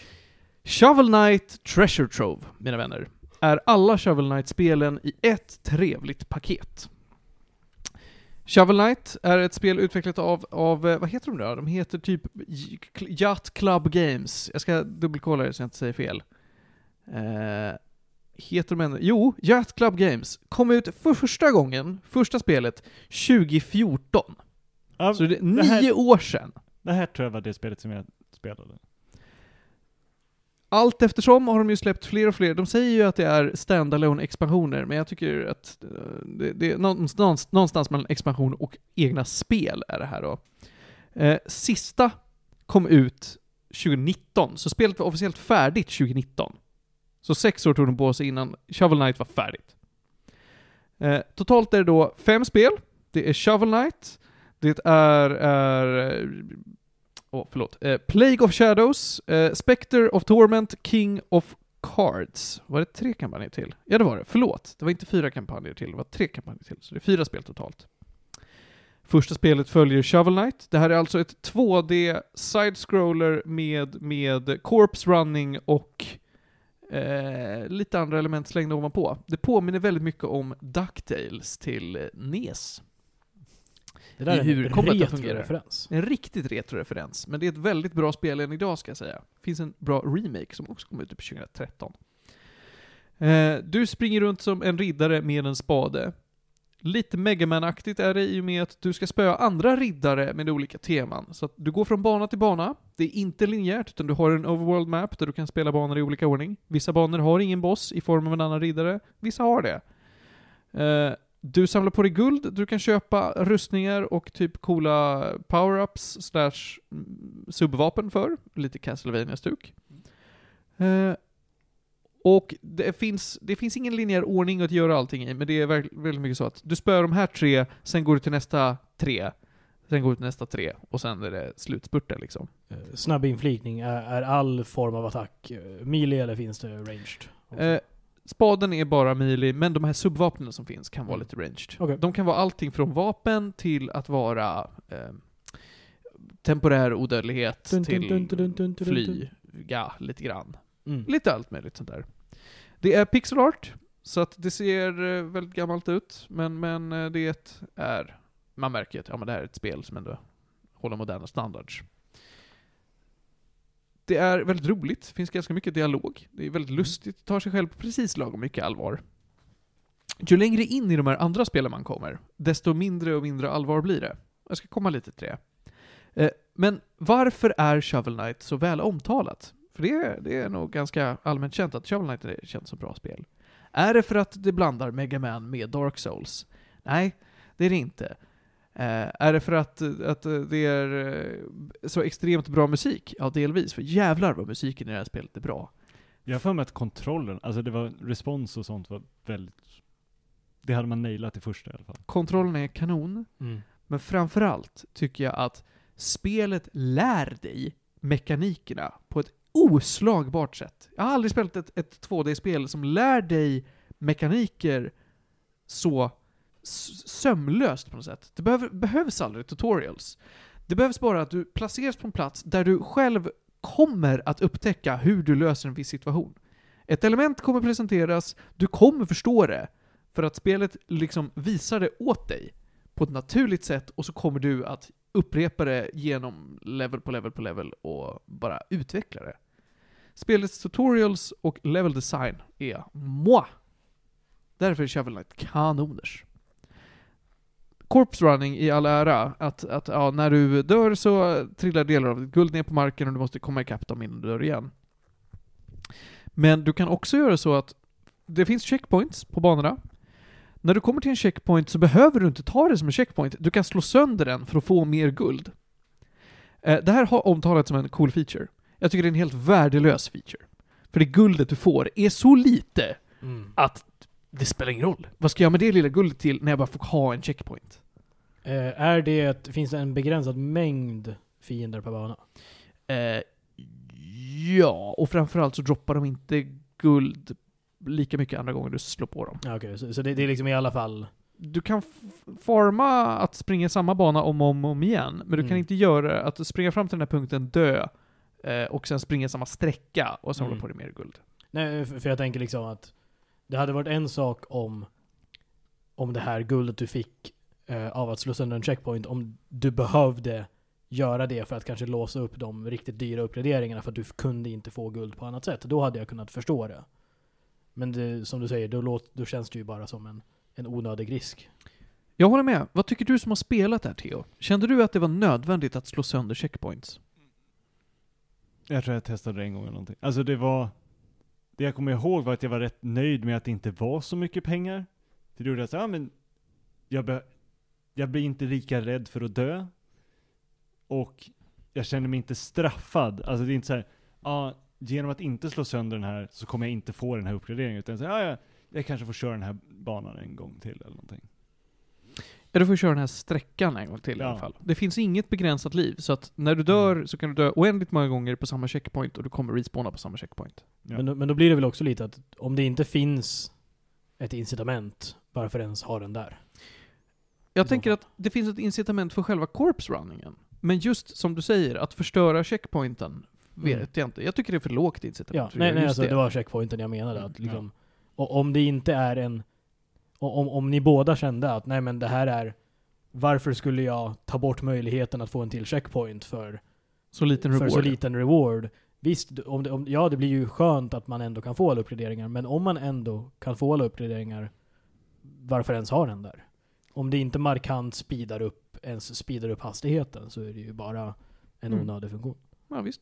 Shovel Knight Treasure Trove, mina vänner, är alla Shovel Knight-spelen i ett trevligt paket. Shovel Knight är ett spel utvecklat av, av eh, vad heter de då? De heter typ Yacht Club Games. Jag ska dubbelkolla det så jag inte säger fel. Eh, heter de ännu? Jo, Yacht Club Games. Kom ut för första gången, första spelet, 2014. Ja, Så det det här- nio år sedan. det här tror jag var det spelet som jag spelade. Allt eftersom har de ju släppt fler och fler. De säger ju att det är standalone expansioner, men jag tycker att eh, det, det är någonstans, någonstans mellan expansion och egna spel är det här då. Eh, sista kom ut 2019, så spelet var officiellt färdigt 2019. Så sex år tog de på sig innan Shovel Knight var färdigt. Eh, totalt är det då fem spel. Det är Shovel Knight, det är, är oh, förlåt. Eh, Plague of Shadows, eh, Spectre of Torment, King of Cards. Var det tre kampanjer till? Ja, det var det. Förlåt. Det var inte fyra kampanjer till, det var tre kampanjer till. Så det är fyra spel totalt. Första spelet följer Shovel Knight. Det här är alltså ett 2D side-scroller med, med corpse running och eh, lite andra element slängda ovanpå. Det påminner väldigt mycket om DuckTales till eh, NES. Det där är hur en combaten fungerar. retro-referens. En riktigt retro-referens, men det är ett väldigt bra spel än idag ska jag säga. finns en bra remake som också kom ut typ 2013. Eh, du springer runt som en riddare med en spade. Lite Megaman-aktigt är det i och med att du ska spöa andra riddare med olika teman. Så att du går från bana till bana. Det är inte linjärt, utan du har en overworld map där du kan spela banor i olika ordning. Vissa banor har ingen boss i form av en annan riddare, vissa har det. Eh, du samlar på dig guld, du kan köpa rustningar och typ coola power-ups slash mm, subvapen för. Lite castlevania stuk Eh, och det finns, det finns ingen linjär ordning att göra allting i, men det är väldigt mycket så att du spöar de här tre, sen går du till nästa tre, sen går du till nästa tre, och sen är det slutspurten liksom. Eh, Snabb inflikning, är, är all form av attack eh, melee eller finns det ranged? Eh, spaden är bara melee, men de här subvapnen som finns kan vara Mm. lite ranged. Okej. De kan vara allting från vapen till att vara eh, temporär odödlighet Dun, till dun, dun, dun, dun. flyga lite grann. Mm. Lite allt möjligt sånt där. Det är pixel art, så att det ser eh, väldigt gammalt ut, men, men eh, det är, man märker att ja, men det här är ett spel som ändå håller moderna standards. Det är väldigt roligt, det finns ganska mycket dialog, det är väldigt lustigt, tar sig själv på precis lagom mycket allvar. Ju längre in i de här andra spelen man kommer, desto mindre och mindre allvar blir det. Jag ska komma lite till det. Eh, Men varför är Shovel Knight så väl omtalat? För det är, det är nog ganska allmänt känt att Shovel Knight är känt som bra spel. Är det för att det blandar Mega Man med Dark Souls? Nej, det är det inte. Eh, är det för att, att det är eh, så extremt bra musik? Ja, delvis. För jävlar vad musiken i det här spelet är bra. Jag har för mig att kontrollen, alltså det var respons och sånt var väldigt, det hade man nailat i första i alla fall. Kontrollen är kanon. Mm. Men framförallt tycker jag att spelet lär dig mekanikerna på ett oslagbart sätt. Jag har aldrig spelat ett, ett 2D-spel som lär dig mekaniker så sömlöst på något sätt. Det behöver, behövs aldrig tutorials. Det behövs bara att du placeras på en plats där du själv kommer att upptäcka hur du löser en viss situation. Ett element kommer presenteras, du kommer förstå det, för att spelet liksom visar det åt dig på ett naturligt sätt och så kommer du att upprepa det genom level på level på level och bara utveckla det. Spelets tutorials och level design är moi. Därför är Shovel Knight kanoners. Corpse running i all ära, att, att ja, när du dör så trillar delar av ditt guld ner på marken och du måste komma ikapp dem innan du dör igen. Men du kan också göra så att det finns checkpoints på banorna. När du kommer till en checkpoint så behöver du inte ta det som en checkpoint. Du kan slå sönder den för att få mer guld. Eh, Det här har omtalats som en cool feature. Jag tycker det är en helt värdelös feature. För det guldet du får är så lite Mm. att det spelar ingen roll. Vad ska jag med det lilla guldet till när jag bara får ha en checkpoint? Eh, är det, finns det en begränsad mängd fiender per bana? Eh, ja, och framförallt så droppar de inte guld lika mycket andra gånger du slår på dem. Ja, okej, så, så det, det är liksom i alla fall... Du kan f- farma att springa samma bana om och om, och om igen, men du kan Mm. inte göra att springa fram till den här punkten, dö, eh, och sen springa samma sträcka och samla Mm. på dig mer guld. Nej, för för jag tänker liksom att det hade varit en sak om om det här guldet du fick eh, av att slå sönder en checkpoint, om du behövde göra det för att kanske låsa upp de riktigt dyra uppgraderingarna för att du kunde inte få guld på annat sätt. Då hade jag kunnat förstå det. Men det, som du säger, då, låt, då känns det ju bara som en, en onödig risk. Jag håller med. Vad tycker du som har spelat det här, Theo? Kände du att det var nödvändigt att slå sönder checkpoints? Jag tror jag testade det en gång eller någonting. Alltså det var, det jag kommer ihåg var att jag var rätt nöjd med att det inte var så mycket pengar. För det gjorde att, ja men, jag, be, jag blir inte lika rädd för att dö. Och jag känner mig inte straffad. Alltså det är inte så här, ja, genom att inte slå sönder den här så kommer jag inte få den här uppgraderingen. Utan så, ja, ja, jag kanske får köra den här banan en gång till eller någonting. Ja, du får köra den här sträckan en gång till i Ja. alla fall. Det finns inget begränsat liv, så att när du dör så kan du dö oändligt många gånger på samma checkpoint och du kommer respawna på samma checkpoint. Ja. Men, då- men då blir det väl också lite att om det inte finns ett incitament, varför ens ha den där? Jag så tänker att det finns ett incitament för själva corpse-runningen. Men just som du säger, att förstöra checkpointen vet Mm. jag inte. Jag tycker det är för lågt incitament Ja, nej, nej alltså, det. det var checkpointen jag menade. Mm, Att liksom, och om det inte är en... och Om, om ni båda kände att nej men det här är... Varför skulle jag ta bort möjligheten att få en till checkpoint för, Så liten för reward. så liten reward? Visst, om det, om, ja det blir ju skönt att man ändå kan få alla uppgraderingar, men om man ändå kan få alla uppgraderingar, varför ens ha den där? Om det inte markant speedar upp, ens speedar upp hastigheten så är det ju bara en Mm. onödig funktion. Ja, visst.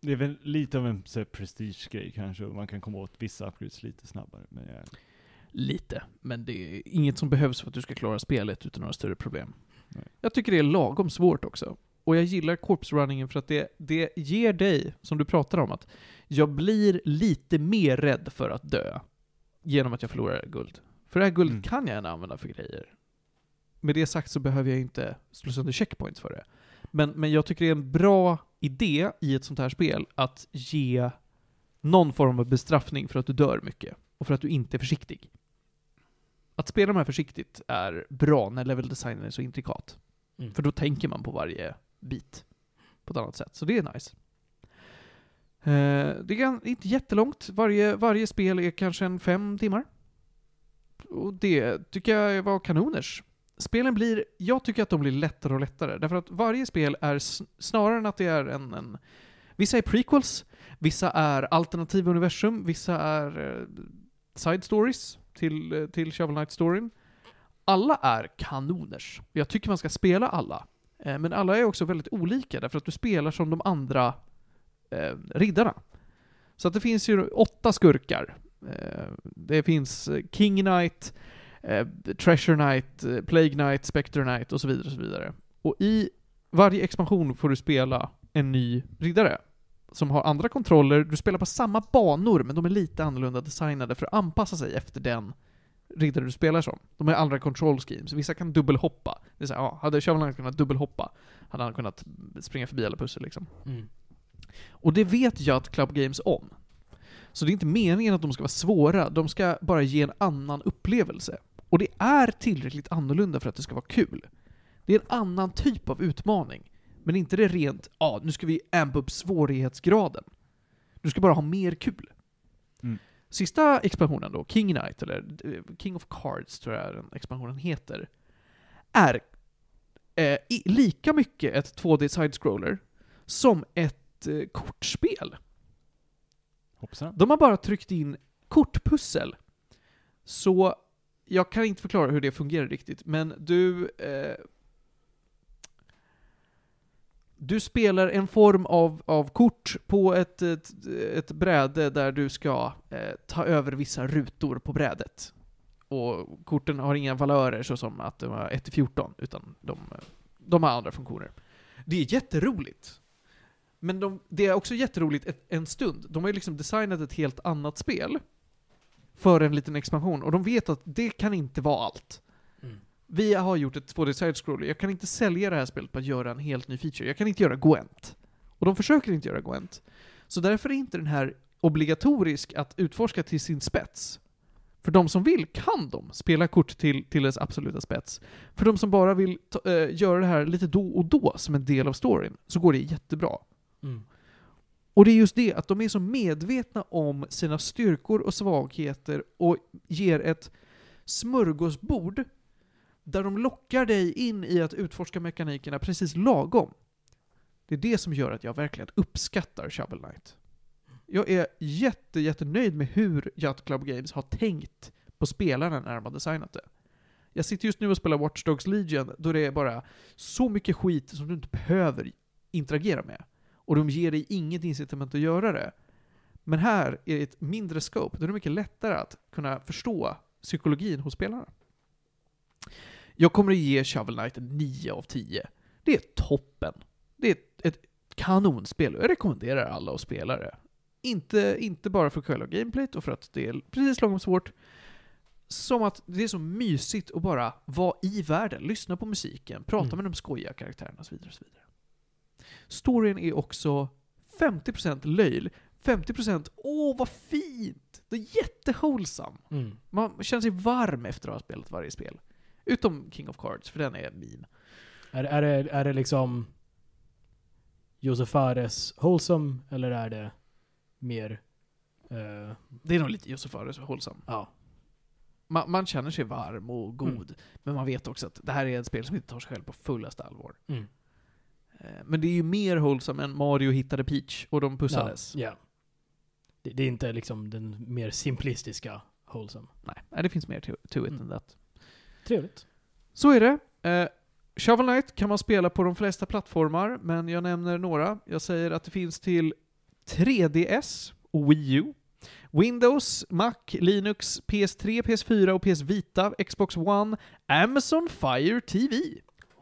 Det är väl lite av en prestige-grej kanske, och man kan komma åt vissa upgrades lite snabbare. Men jag, Lite. Men det är inget som behövs för att du ska klara spelet utan några större problem. Nej. Jag tycker det är lagom svårt också. Och jag gillar corpse-runningen för att det, det ger dig, som du pratar om, att jag blir lite mer rädd för att dö genom att jag förlorar guld. För det här guldet Mm. kan jag gärna använda för grejer. Med det sagt så behöver jag inte slå sönder checkpoints för det. Men, men jag tycker det är en bra idé i ett sånt här spel att ge någon form av bestraffning för att du dör mycket och för att du inte är försiktig. Att spela de här försiktigt är bra när level designen är så intrikat. Mm. För då tänker man på varje bit på ett annat sätt. Så det är nice. Eh, det är inte jättelångt. Varje, varje spel är kanske en fem timmar. Och det tycker jag var kanoners. Spelen blir, jag tycker att de blir lättare och lättare. Därför att varje spel är snarare än att det är en, en Vissa är prequels, vissa är alternativa universum, vissa är eh, side stories till, eh, till Shovel Knight-storyn. Alla är kanoners. Jag tycker man ska spela alla. Eh, men alla är också väldigt olika, därför att du spelar som de andra eh, riddarna. Så att det finns ju åtta skurkar. Eh, det finns eh, King Knight, eh, Treasure Knight, Plague Knight, Spectre Knight och så vidare. Och, så vidare. och i varje expansion får du spela en ny riddare. Som har andra kontroller, du spelar på samma banor, men de är lite annorlunda designade för att anpassa sig efter den riddare du spelar som. De har andra control schemes. Vissa kan dubbelhoppa. Det är så här, ja, hade Shovel Knight kunnat dubbelhoppa, hade han kunnat springa förbi alla pussel liksom. Mm. Och det vet jag att Club Games om. Så det är inte meningen att de ska vara svåra, de ska bara ge en annan upplevelse. Och det är tillräckligt annorlunda för att det ska vara kul. Det är en annan typ av utmaning. Men inte det rent, ja, ah, nu ska vi ampa upp svårighetsgraden. Du ska bara ha mer kul. Mm. Sista expansionen då, King Knight, eller eh, King of Cards tror jag den expansionen heter, är eh, lika mycket ett 2D side-scroller som ett eh, kortspel. hoppsan. De har bara tryckt in kortpussel. Så jag kan inte förklara hur det fungerar riktigt, men du... Eh, du spelar en form av, av kort på ett, ett, ett bräde där du ska eh, ta över vissa rutor på brädet. Och korten har inga valörer såsom att de har 1-14, utan de, de har andra funktioner. Det är jätteroligt. Men de, det är också jätteroligt ett, en stund. De har ju liksom designat ett helt annat spel för en liten expansion, och de vet att det kan inte vara allt. Vi har gjort ett 2D side-scroller, jag kan inte sälja det här spelet på att göra en helt ny feature. Jag kan inte göra Gwent. Och de försöker inte göra Gwent. Så därför är inte den här obligatorisk att utforska till sin spets. För de som vill kan de spela kort till, till dess absoluta spets. För de som bara vill ta, eh, göra det här lite då och då som en del av storyn, så går det jättebra. Mm. Och det är just det, att de är så medvetna om sina styrkor och svagheter och ger ett smörgåsbord där de lockar dig in i att utforska mekanikerna precis lagom. Det är det som gör att jag verkligen uppskattar Shovel Knight. Jag är jätte, jättenöjd med hur Yacht Club Games har tänkt på spelarna när de har designat det. Jag sitter just nu och spelar Watch Dogs Legion, då det är bara så mycket skit som du inte behöver interagera med. Och de ger dig inget incitament att göra det. Men här är det ett mindre scope, då är det mycket lättare att kunna förstå psykologin hos spelarna. Jag kommer att ge Shovel Knight en 9 av 10. Det är toppen. Det är ett, ett kanonspel och jag rekommenderar alla att spela det. Inte, inte bara för själva gameplayt och för att det är precis lagom svårt. Som att det är så mysigt att bara vara i världen, lyssna på musiken, prata Mm. med de skojiga karaktärerna och så vidare. Och så vidare. Storyn är också 50% löjl, 50% åh vad fint! Det är jättehållsam. Mm. Man känner sig varm efter att ha spelat varje spel. Utom King of Cards, för den är min. Är, är, det, är det liksom Josef Fares wholesome eller är det mer... eh, Det är nog lite Josef Fares hållsam. ja. Man, man känner sig varm och god, Mm. men man vet också att det här är ett spel som inte tar sig själv på fullaste allvar. Mm. Eh, Men det är ju mer hållsam än Mario hittade Peach och de pussades. Ja. Det, det är inte liksom den mer simplistiska wholesome. Nej, det finns mer to, to it Mm. än det. Trevligt. Så är det. Eh, Shovel Knight kan man spela på de flesta plattformar, men jag nämner några. Jag säger att det finns till 3DS och Wii U, Windows, Mac, Linux, PS3, PS4 och PS Vita, Xbox One, Amazon Fire TV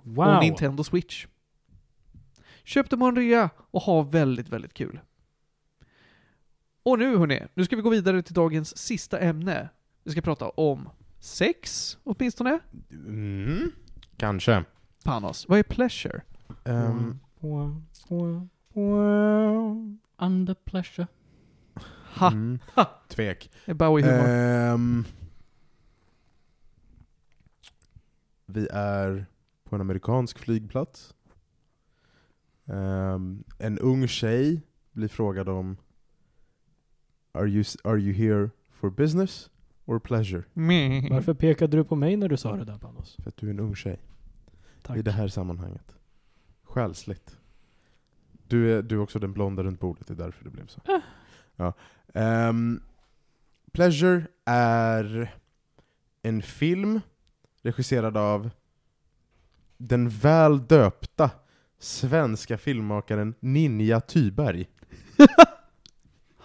Wow. och Nintendo Switch. Köp dem på en rea och ha väldigt, väldigt kul. Och nu hörni, nu ska vi gå vidare till dagens sista ämne. Vi ska prata om sex, åtminstone. Mm, kanske. Panos, vad är pleasure? Ehm, Under pleasure. Ha! mm, Ha! tvek. Det är Bowie-humor. Ehm, vi är på en amerikansk flygplats. Ehm, en ung tjej blir frågad om Are you, are you here for business or pleasure? Meh. [LAUGHS] Varför pekade du på mig när du sa det där Panos? För att du är en ung tjej. Tack. I det här sammanhanget. Själsligt. Du är, du är också den blonda runt bordet, det är därför det blev så. Ah. Ja. Ehm, Pleasure är en film regisserad av den väl döpta svenska filmmakaren Ninja Tyberg. [LAUGHS]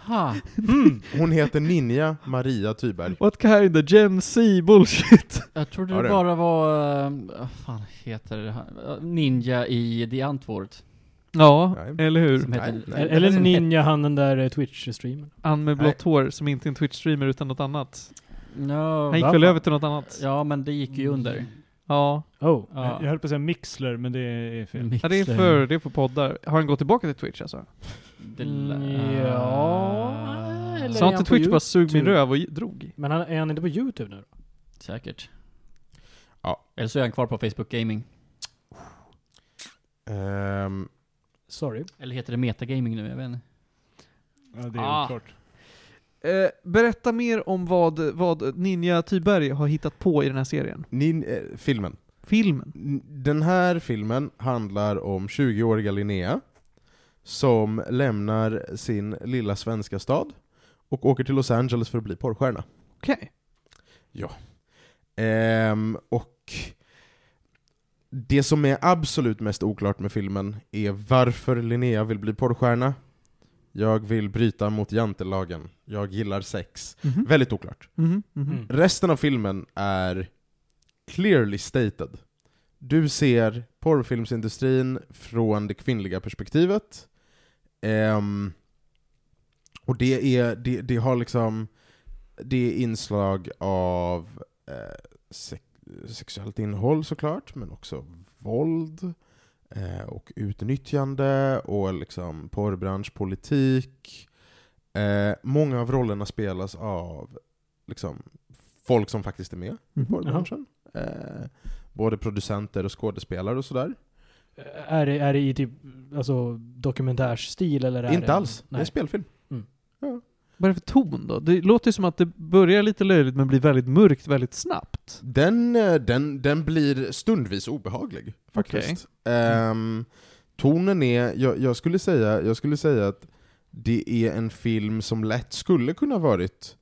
Ha! [LAUGHS] Hon heter Ninja Maria Tyberg. What kind of Gen Z bullshit? Jag trodde Ja, det bara var, uh, vad fan heter det här? Ninja i The Antwoord. Ja, Nej. eller hur? Heter, Nej, nej. Eller Ninja, han den där eh, Twitch-streamen. Han med blått hår som inte är en Twitch-streamer utan något annat. No, Han gick va? väl över till något annat? Ja, men det gick ju under. Ja. Oh. Ja. Jag höll på att säga Mixler, men det är fel. ja det, är för, det är för poddar. Har han gått tillbaka till Twitch alltså? Mm, ja, eller Sa är inte han på Twitch bara sug min YouTube? röv och drog? Men han, är han inte på YouTube nu då? Säkert. Ja. Eller så är han kvar på Facebook Gaming. Ehm, Sorry. Eller heter det metagaming nu? Jag vet inte. Ja, det är Ah. oklart. Eh, berätta mer om vad, vad Ninja Tyberg har hittat på i den här serien. nin, eh, filmen. Filmen. N- Den här filmen handlar om 20-åriga Linnea som lämnar sin lilla svenska stad och åker till Los Angeles för att bli porrstjärna. Okej. Ehm, och det som är absolut mest oklart med filmen är varför Linnea vill bli porrstjärna. Jag vill bryta mot jantelagen. Jag gillar sex. Mhm. Väldigt oklart. Mhm, mhm. Mm. Resten av filmen är clearly stated. Du ser porrfilmsindustrin från det kvinnliga perspektivet. Ehm, och det, är, det, det har liksom det är inslag av eh, sex, sexuellt innehåll såklart, men också våld eh, och utnyttjande och liksom porrbranschpolitik. Eh, många av rollerna spelas av liksom, folk som faktiskt är med i Mhm. porrbranschen. Eh, både producenter och skådespelare och sådär. Är det, är det i typ alltså, dokumentärstil eller är Inte det, alls, det är Nej. spelfilm. Vad är det för ton då? Det låter ju som att det börjar lite löjligt men blir väldigt mörkt väldigt snabbt. Den, eh, den, den blir stundvis obehaglig, faktiskt. Ehm, tonen är, jag, jag, skulle säga, jag skulle säga att det är en film som lätt skulle kunna varit,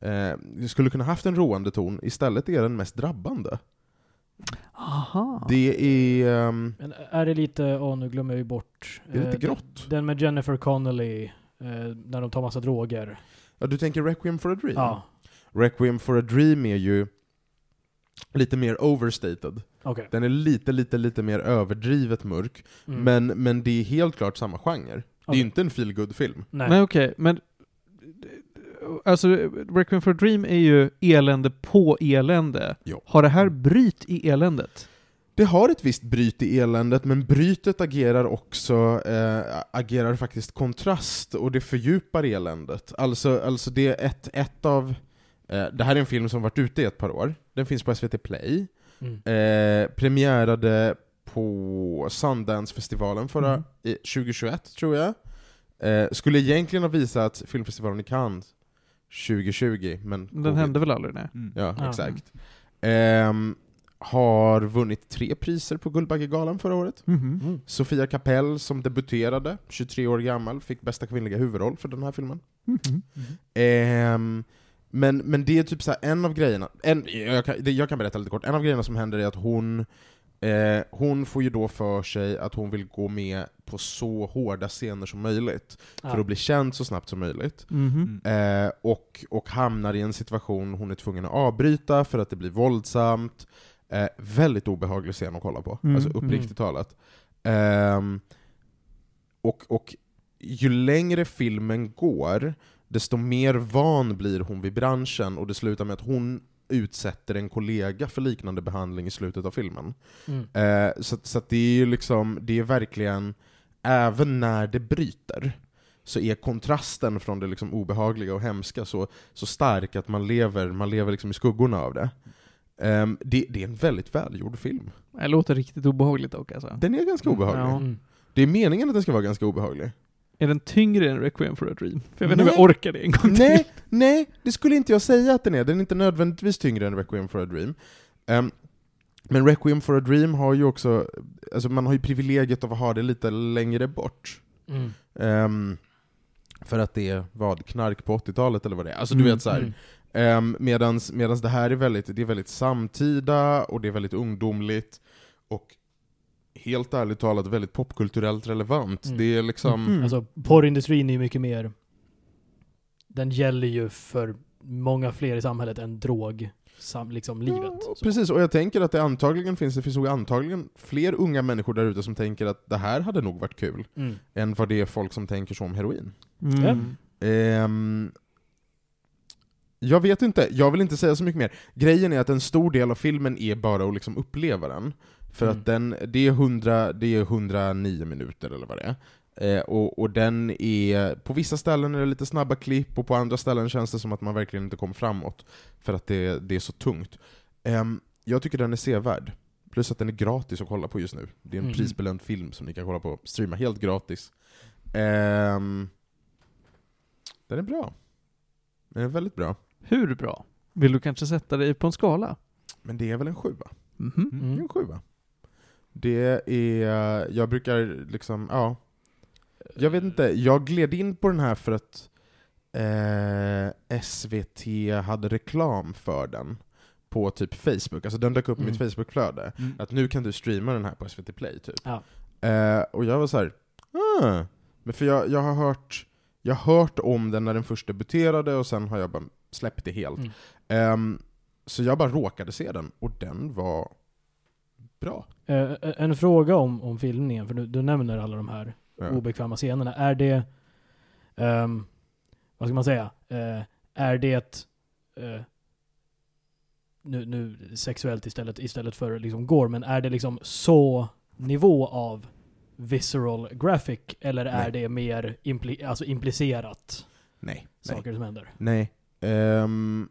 eh, skulle kunna haft en roande ton, istället är den mest drabbande. Aha. Det är... ehm, Men är det lite, åh nu glömmer jag ju bort. Det är lite eh, grått. Den med Jennifer Connelly, eh, när de tar massa droger. ja, du tänker Requiem for a Dream? Ja, Requiem for a Dream är ju lite mer overstated. okej. Den är lite, lite, lite mer överdrivet mörk, Mm. men, men det är helt klart samma genre. Det Okej. är inte en feel good film Nej. Men okej, men... Alltså, Requiem for a Dream är ju elände på elände. Ja. Har det här bryt i eländet? Det har ett visst bryt i eländet, men brytet agerar också, eh, agerar faktiskt kontrast, och det fördjupar eländet. Alltså, alltså det är ett, ett av... Eh, det här är en film som varit ute i ett par år. Den finns på SVT Play. Mm. Eh, premiärade på Sundance-festivalen förra, Mm. i 2021, tror jag. Eh, skulle egentligen ha visat filmfestivalen i Cannes 2020, men... Den covid- hände väl aldrig? Nej. Mm. Ja, Ja. exakt. Ehm, har vunnit tre priser på Guldbaggegalan förra året. Mhm. Mm. Sofia Kapell, som debuterade, 23 år gammal, fick bästa kvinnliga huvudroll för den här filmen. Mhm. Ehm, men, men det är typ så här, en av grejerna, en, jag, kan, jag kan berätta lite kort, en av grejerna som händer är att hon, eh, hon får ju då för sig att hon vill gå med på så hårda scener som möjligt, för Ja. att bli känd så snabbt som möjligt. Mhm. Mm. Eh, och, och hamnar i en situation hon är tvungen att avbryta för att det blir våldsamt. Eh, väldigt obehaglig scen att kolla på, Mm, alltså uppriktigt talat. Ehm, och, och ju längre filmen går, desto mer van blir hon vid branschen, och det slutar med att hon utsätter en kollega för liknande behandling i slutet av filmen. Mm. Eh, så så att det är ju liksom, det är verkligen, även när det bryter, så är kontrasten från det liksom obehagliga och hemska så, så stark att man lever, man lever liksom i skuggorna av det. Ehm, det. Det är en väldigt välgjord film. Det låter riktigt obehagligt dock alltså. Den är ganska obehaglig. Ja. Mm. Det är meningen att den ska vara ganska obehaglig. Är den tyngre än Requiem for a Dream? För jag vet inte om jag orkar det en gång Nej, till. nej, det skulle inte jag säga att den är. Den är inte nödvändigtvis tyngre än Requiem for a Dream. Ehm, men Requiem for a Dream har ju också, alltså man har ju privilegiet av att ha det lite längre bort. Mm. Ehm, för att det är vad, knark på 80-talet eller vad det är. Alltså du Mm, vet så här. Mm. Um, medans, medans det här är väldigt, det är väldigt samtida, och det är väldigt ungdomligt, och helt ärligt talat väldigt popkulturellt relevant. Mm. Det är liksom... Mm. Alltså porrindustrin är ju mycket mer, den gäller ju för många fler i samhället än drog, sam, liksom livet. Ja, precis, och jag tänker att det antagligen finns, det finns nog antagligen fler unga människor där ute som tänker att det här hade nog varit kul, Mm. än vad det är folk som tänker så om heroin. Mm. Ehm, jag vet inte, jag vill inte säga så mycket mer. Grejen är att en stor del av filmen är bara att liksom uppleva den. För Mm. att den, det, är 100, det är 109 minuter eller vad det är. Eh, och, och den är, på vissa ställen är det lite snabba klipp, och på andra ställen känns det som att man verkligen inte kom framåt. För att det, det är så tungt. Ehm, jag tycker den är sevärd. Plus att den är gratis att kolla på just nu. Det är en Mm. prisbelönt film som ni kan kolla på, streama helt gratis. Ehm, den är bra. Den är väldigt bra. Hur bra? Vill du kanske sätta dig på en skala? Men det är väl en sjua? Mm. en sjua. Det är, jag brukar liksom, ja. Jag vet inte, jag gled in på den här för att eh, SVT hade reklam för den på typ Facebook, alltså den dök upp i mitt Mm. Facebookflöde. Mm. Att nu kan du streama den här på SVT Play, typ. Ja. Eh, och jag var så här, ah. Men för jag, jag har hört jag har hört om den när den först debuterade, och sen har jag bara släppt det helt. Mm. Ehm, så jag bara råkade se den, och den var bra. Eh, en fråga om, om filmningen, för du, du nämner alla de här Ja. obekväma scenerna. Är det, ehm, vad ska man säga, Eh, är det eh, nu, nu sexuellt istället, istället för liksom gore, men är det liksom så nivå av visceral graphic, eller är Nej. det mer impli, alltså implicerat? nej. saker som händer. Nej. Ehm,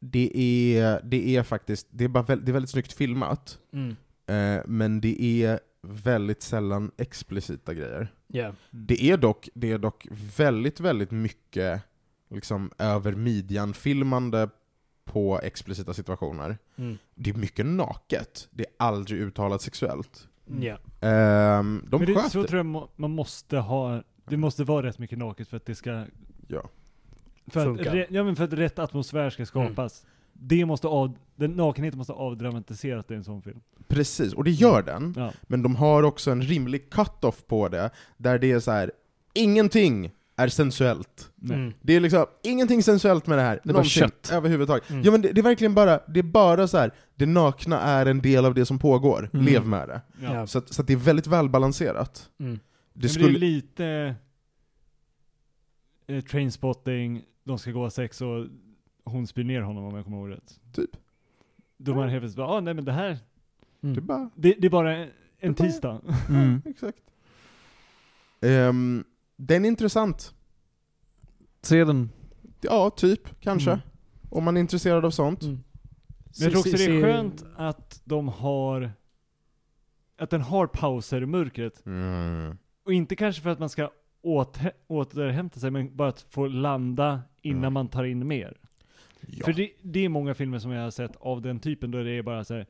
det, är, det är faktiskt, det är, bara väl, det är väldigt snyggt filmat, Mm. eh, men det är väldigt sällan explicita grejer. Yeah. Det är dock, det är dock väldigt, väldigt mycket liksom, över midjan-filmande på explicita situationer. Mm. Det är mycket naket, det är aldrig uttalat sexuellt. Yeah. Ehm, de Men det, sköter så tror jag må- man måste ha, det måste vara rätt mycket naket för att det ska... Ja. För att, re, ja men för att rätt atmosfär ska skapas. Det måste av, den nakenheten måste avdramatiseras i en sån film. Precis, och det gör den. Ja. Men de har också en rimlig cut-off på det, där det är så här. ingenting är sensuellt. Mm. Det är liksom ingenting sensuellt med det här. Det är bara kött. överhuvudtaget. Mm. Ja men det, det är verkligen bara, det är bara så här. det nakna är en del av det som pågår, Mm. lev med det. Ja. Så, att, så att det är väldigt välbalanserat. Mm. Det Men det skulle... är lite eh, trainspotting, de ska gå sex och hon spyr ner honom om jag kommer ihåg rätt. Typ. Då man helt plötsligt bara, ah, nej men det här, Mm. Det är bara... det, det är bara en, en bara- tisdag. [LAUGHS] Mm. Exakt. Um, den är intressant. Se den. Ja, typ, kanske. Mm. Om man är intresserad av sånt. Mm. Men jag tror också det är skönt att de har, att den har pauser i mörkret. Mm. Och inte kanske för att man ska åter, återhämta sig, men bara att få landa innan Mm. man tar in mer. Ja. För det, det är många filmer som jag har sett av den typen, då det är bara så här,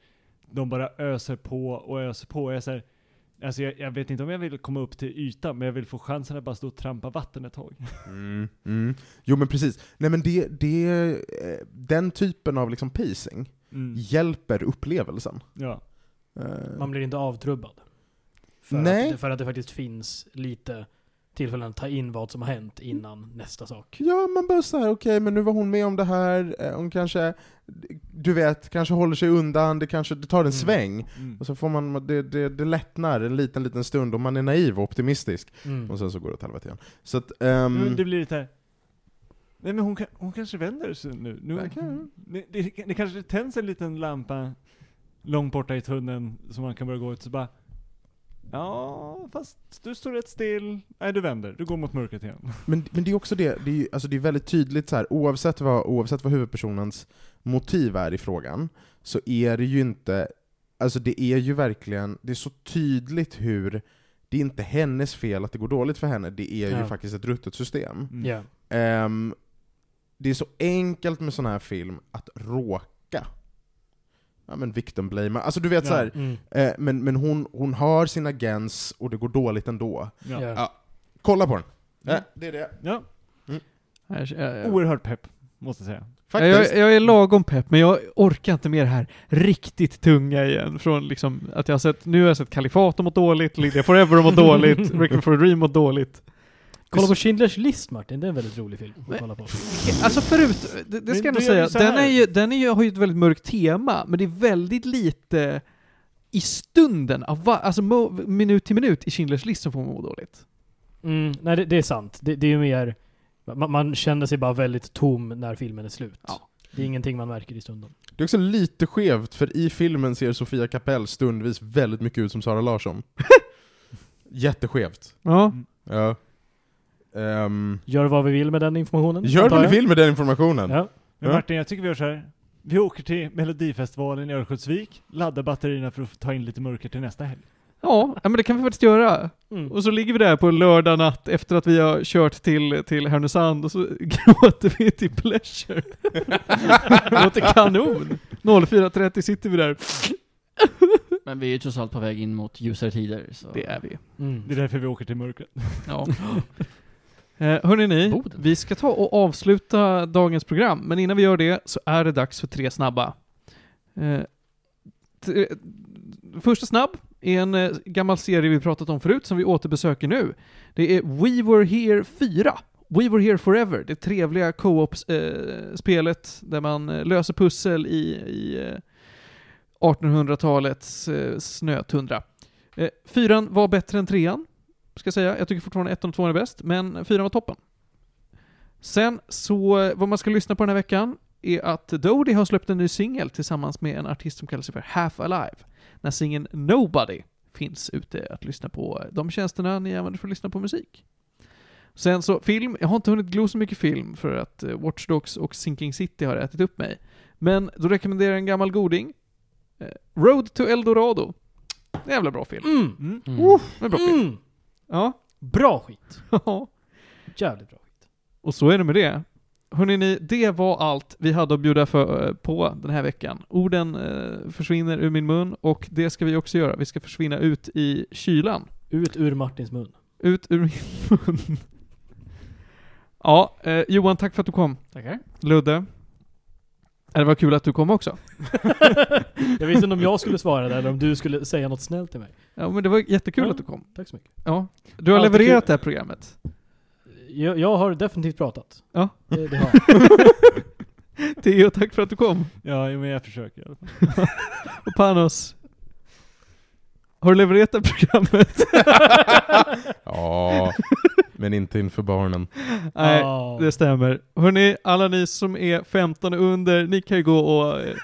de bara öser på och öser på. Och jag, så här, alltså jag, jag vet inte om jag vill komma upp till ytan, men jag vill få chansen att bara stå och trampa vatten ett tag. [LAUGHS] Mm, mm. Jo men precis. Nej men det, det, eh, den typen av liksom pacing Mm. hjälper upplevelsen. Ja. Eh, Man blir inte avtrubbad. För, Nej. Att, för att det faktiskt finns lite tillfällen ta in vad som har hänt innan nästa sak. Ja, man bara såhär, okej men nu var hon med om det här, eh, hon kanske, du vet, kanske håller sig undan, det kanske det tar en Mm. sväng, Mm. och så får man, det, det, det lättnar en liten, liten stund, och man är naiv och optimistisk, Mm. och sen så går det åt helvete igen. Så att, ehm, Men det blir lite här, nej men hon, kan, hon kanske vänder sig nu. nu det, det, det kanske tänds en liten lampa långt borta i tunneln som man kan börja gå ut så bara Ja, fast du står rätt still. Nej, du vänder. Du går mot mörkret igen. [LAUGHS] Men, men det är också det, det är, ju- alltså det är väldigt tydligt så här, oavsett vad, oavsett vad huvudpersonens motiv är i frågan, så är det ju inte, alltså det är ju verkligen, det är så tydligt hur, det är inte hennes fel att det går dåligt för henne, det är ju Ja. faktiskt ett ruttet system. Mm. Ja. Ehm, det är så enkelt med sån här film att råka ja, men victim blame. Alltså du vet så här, Mm. eh, men, men hon, hon har sin agens och det går dåligt ändå. Ja. Ja. Ja. Kolla på den! Mm. Ja, det är det. ja. Jag, Oerhört pepp, måste jag säga. Faktiskt. jag, jag är lagom pepp, men jag orkar inte med det här riktigt tunga igen. Från liksom att jag har sett, nu har jag sett Kalifat och mått dåligt, Lydia Forever och mått dåligt, [LAUGHS] Requiem for a Dream och dåligt. Kolla på Schindler's list Martin, det är en väldigt rolig film att kolla på. Alltså förut, det, det ska jag nog säga, den, är ju, den är ju, har ju ett väldigt mörkt tema, men det är väldigt lite i stunden, av va, alltså mo, minut till minut i Schindler's list som får man må dåligt. Mm, nej, det, det är sant. Det, det är ju mer... Man, man känner sig bara väldigt tom när filmen är slut. Ja. Det är ingenting man märker i stunden. Det är också lite skevt, för i filmen ser Sofia Kapell stundvis väldigt mycket ut som Sara Larsson. [LAUGHS] Jätteskevt. Ja. Ja. Ehm, Gör vad vi vill med den informationen. gör vad ni vill med den informationen. Ja. Men. Martin, jag tycker vi gör så här. Vi åker till Melodifestivalen i Örnsköldsvik, laddar batterierna för att ta in lite mörker till nästa helg. Ja, ja, men det kan vi faktiskt göra. Mm. Och så ligger vi där på en lördag natt efter att vi har kört till, till Härnösand och så [LAUGHS] gråter vi till Pleasure. [LAUGHS] det låter kanon. 04.30 sitter vi där. Men vi är ju trots allt på väg in mot ljusare tider, så... Det är vi. Mm. Det är därför vi åker till mörkret. Ja. [LAUGHS] Eh, hörni ni, Boden. vi ska ta och avsluta dagens program, men innan vi gör det så är det dags för tre snabba. Eh, första snabb är en eh, gammal serie vi pratat om förut som vi återbesöker nu. Det är We Were Here 4. We Were Here Forever, det trevliga co-op-spelet där man eh, löser pussel i, i eh, 1800-talets eh, snötundra. Eh, fyran var bättre än trean, ska jag säga. Jag tycker fortfarande ettan och tvåan är bäst, men fyran var toppen. Sen så, vad man ska lyssna på den här veckan är att Dodie har släppt en ny singel tillsammans med en artist som kallar sig för Half Alive. När singeln Nobody finns ute att lyssna på de tjänsterna ni använder för att lyssna på musik. Sen så film, jag har inte hunnit glo så mycket film för att eh, Watch Dogs och Sinking City har ätit upp mig. Men då rekommenderar jag en gammal goding. Eh, Road to Eldorado. Det är en jävla bra film. Mm. Mm. Mm. Det är en bra film. Ja. Bra skit. [LAUGHS] Ja. Jävligt bra skit. Och så är det med det. Hörrni, ni, det var allt vi hade att bjuda för, på den här veckan. Orden eh, försvinner ur min mun och det ska vi också göra. Vi ska försvinna ut i kylan. Ut ur Martins mun. Ut ur min [LAUGHS] mun. Ja, eh, Johan, tack för att du kom. Tackar. Ludde. Det var kul att du kom också. [LAUGHS] Jag visste inte om jag skulle svara där eller om du skulle säga något snällt till mig. Ja, men det var jättekul Ja. att du kom. Tack så mycket. Ja. Du har Alltid levererat kul. det här programmet. Jag, jag har definitivt pratat. Ja. Det, det har [LAUGHS] jag. Theo, tack för att du kom. Ja, men jag försöker i alla fall. [LAUGHS] Och Panos. Har du levererat det här programmet? Ja, men inte inför barnen. Nej, Ja. det stämmer. Hörni, alla ni som är 15 och under, ni kan ju gå och... eh,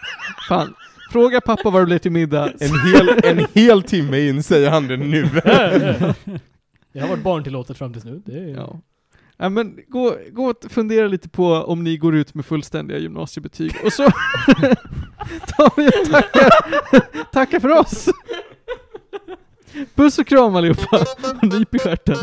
Fan, fråga pappa vad det blir till middag. En hel, en hel timme in säger han det nu. [LAUGHS] Det har varit barntillåtet fram tills nu. Det är, Ja. Ja, men gå, gå och fundera lite på om ni går ut med fullständiga gymnasiebetyg. Och så [LAUGHS] tar vi och tackar, tackar för oss. Puss och kram allihopa! Nyp i stjärten!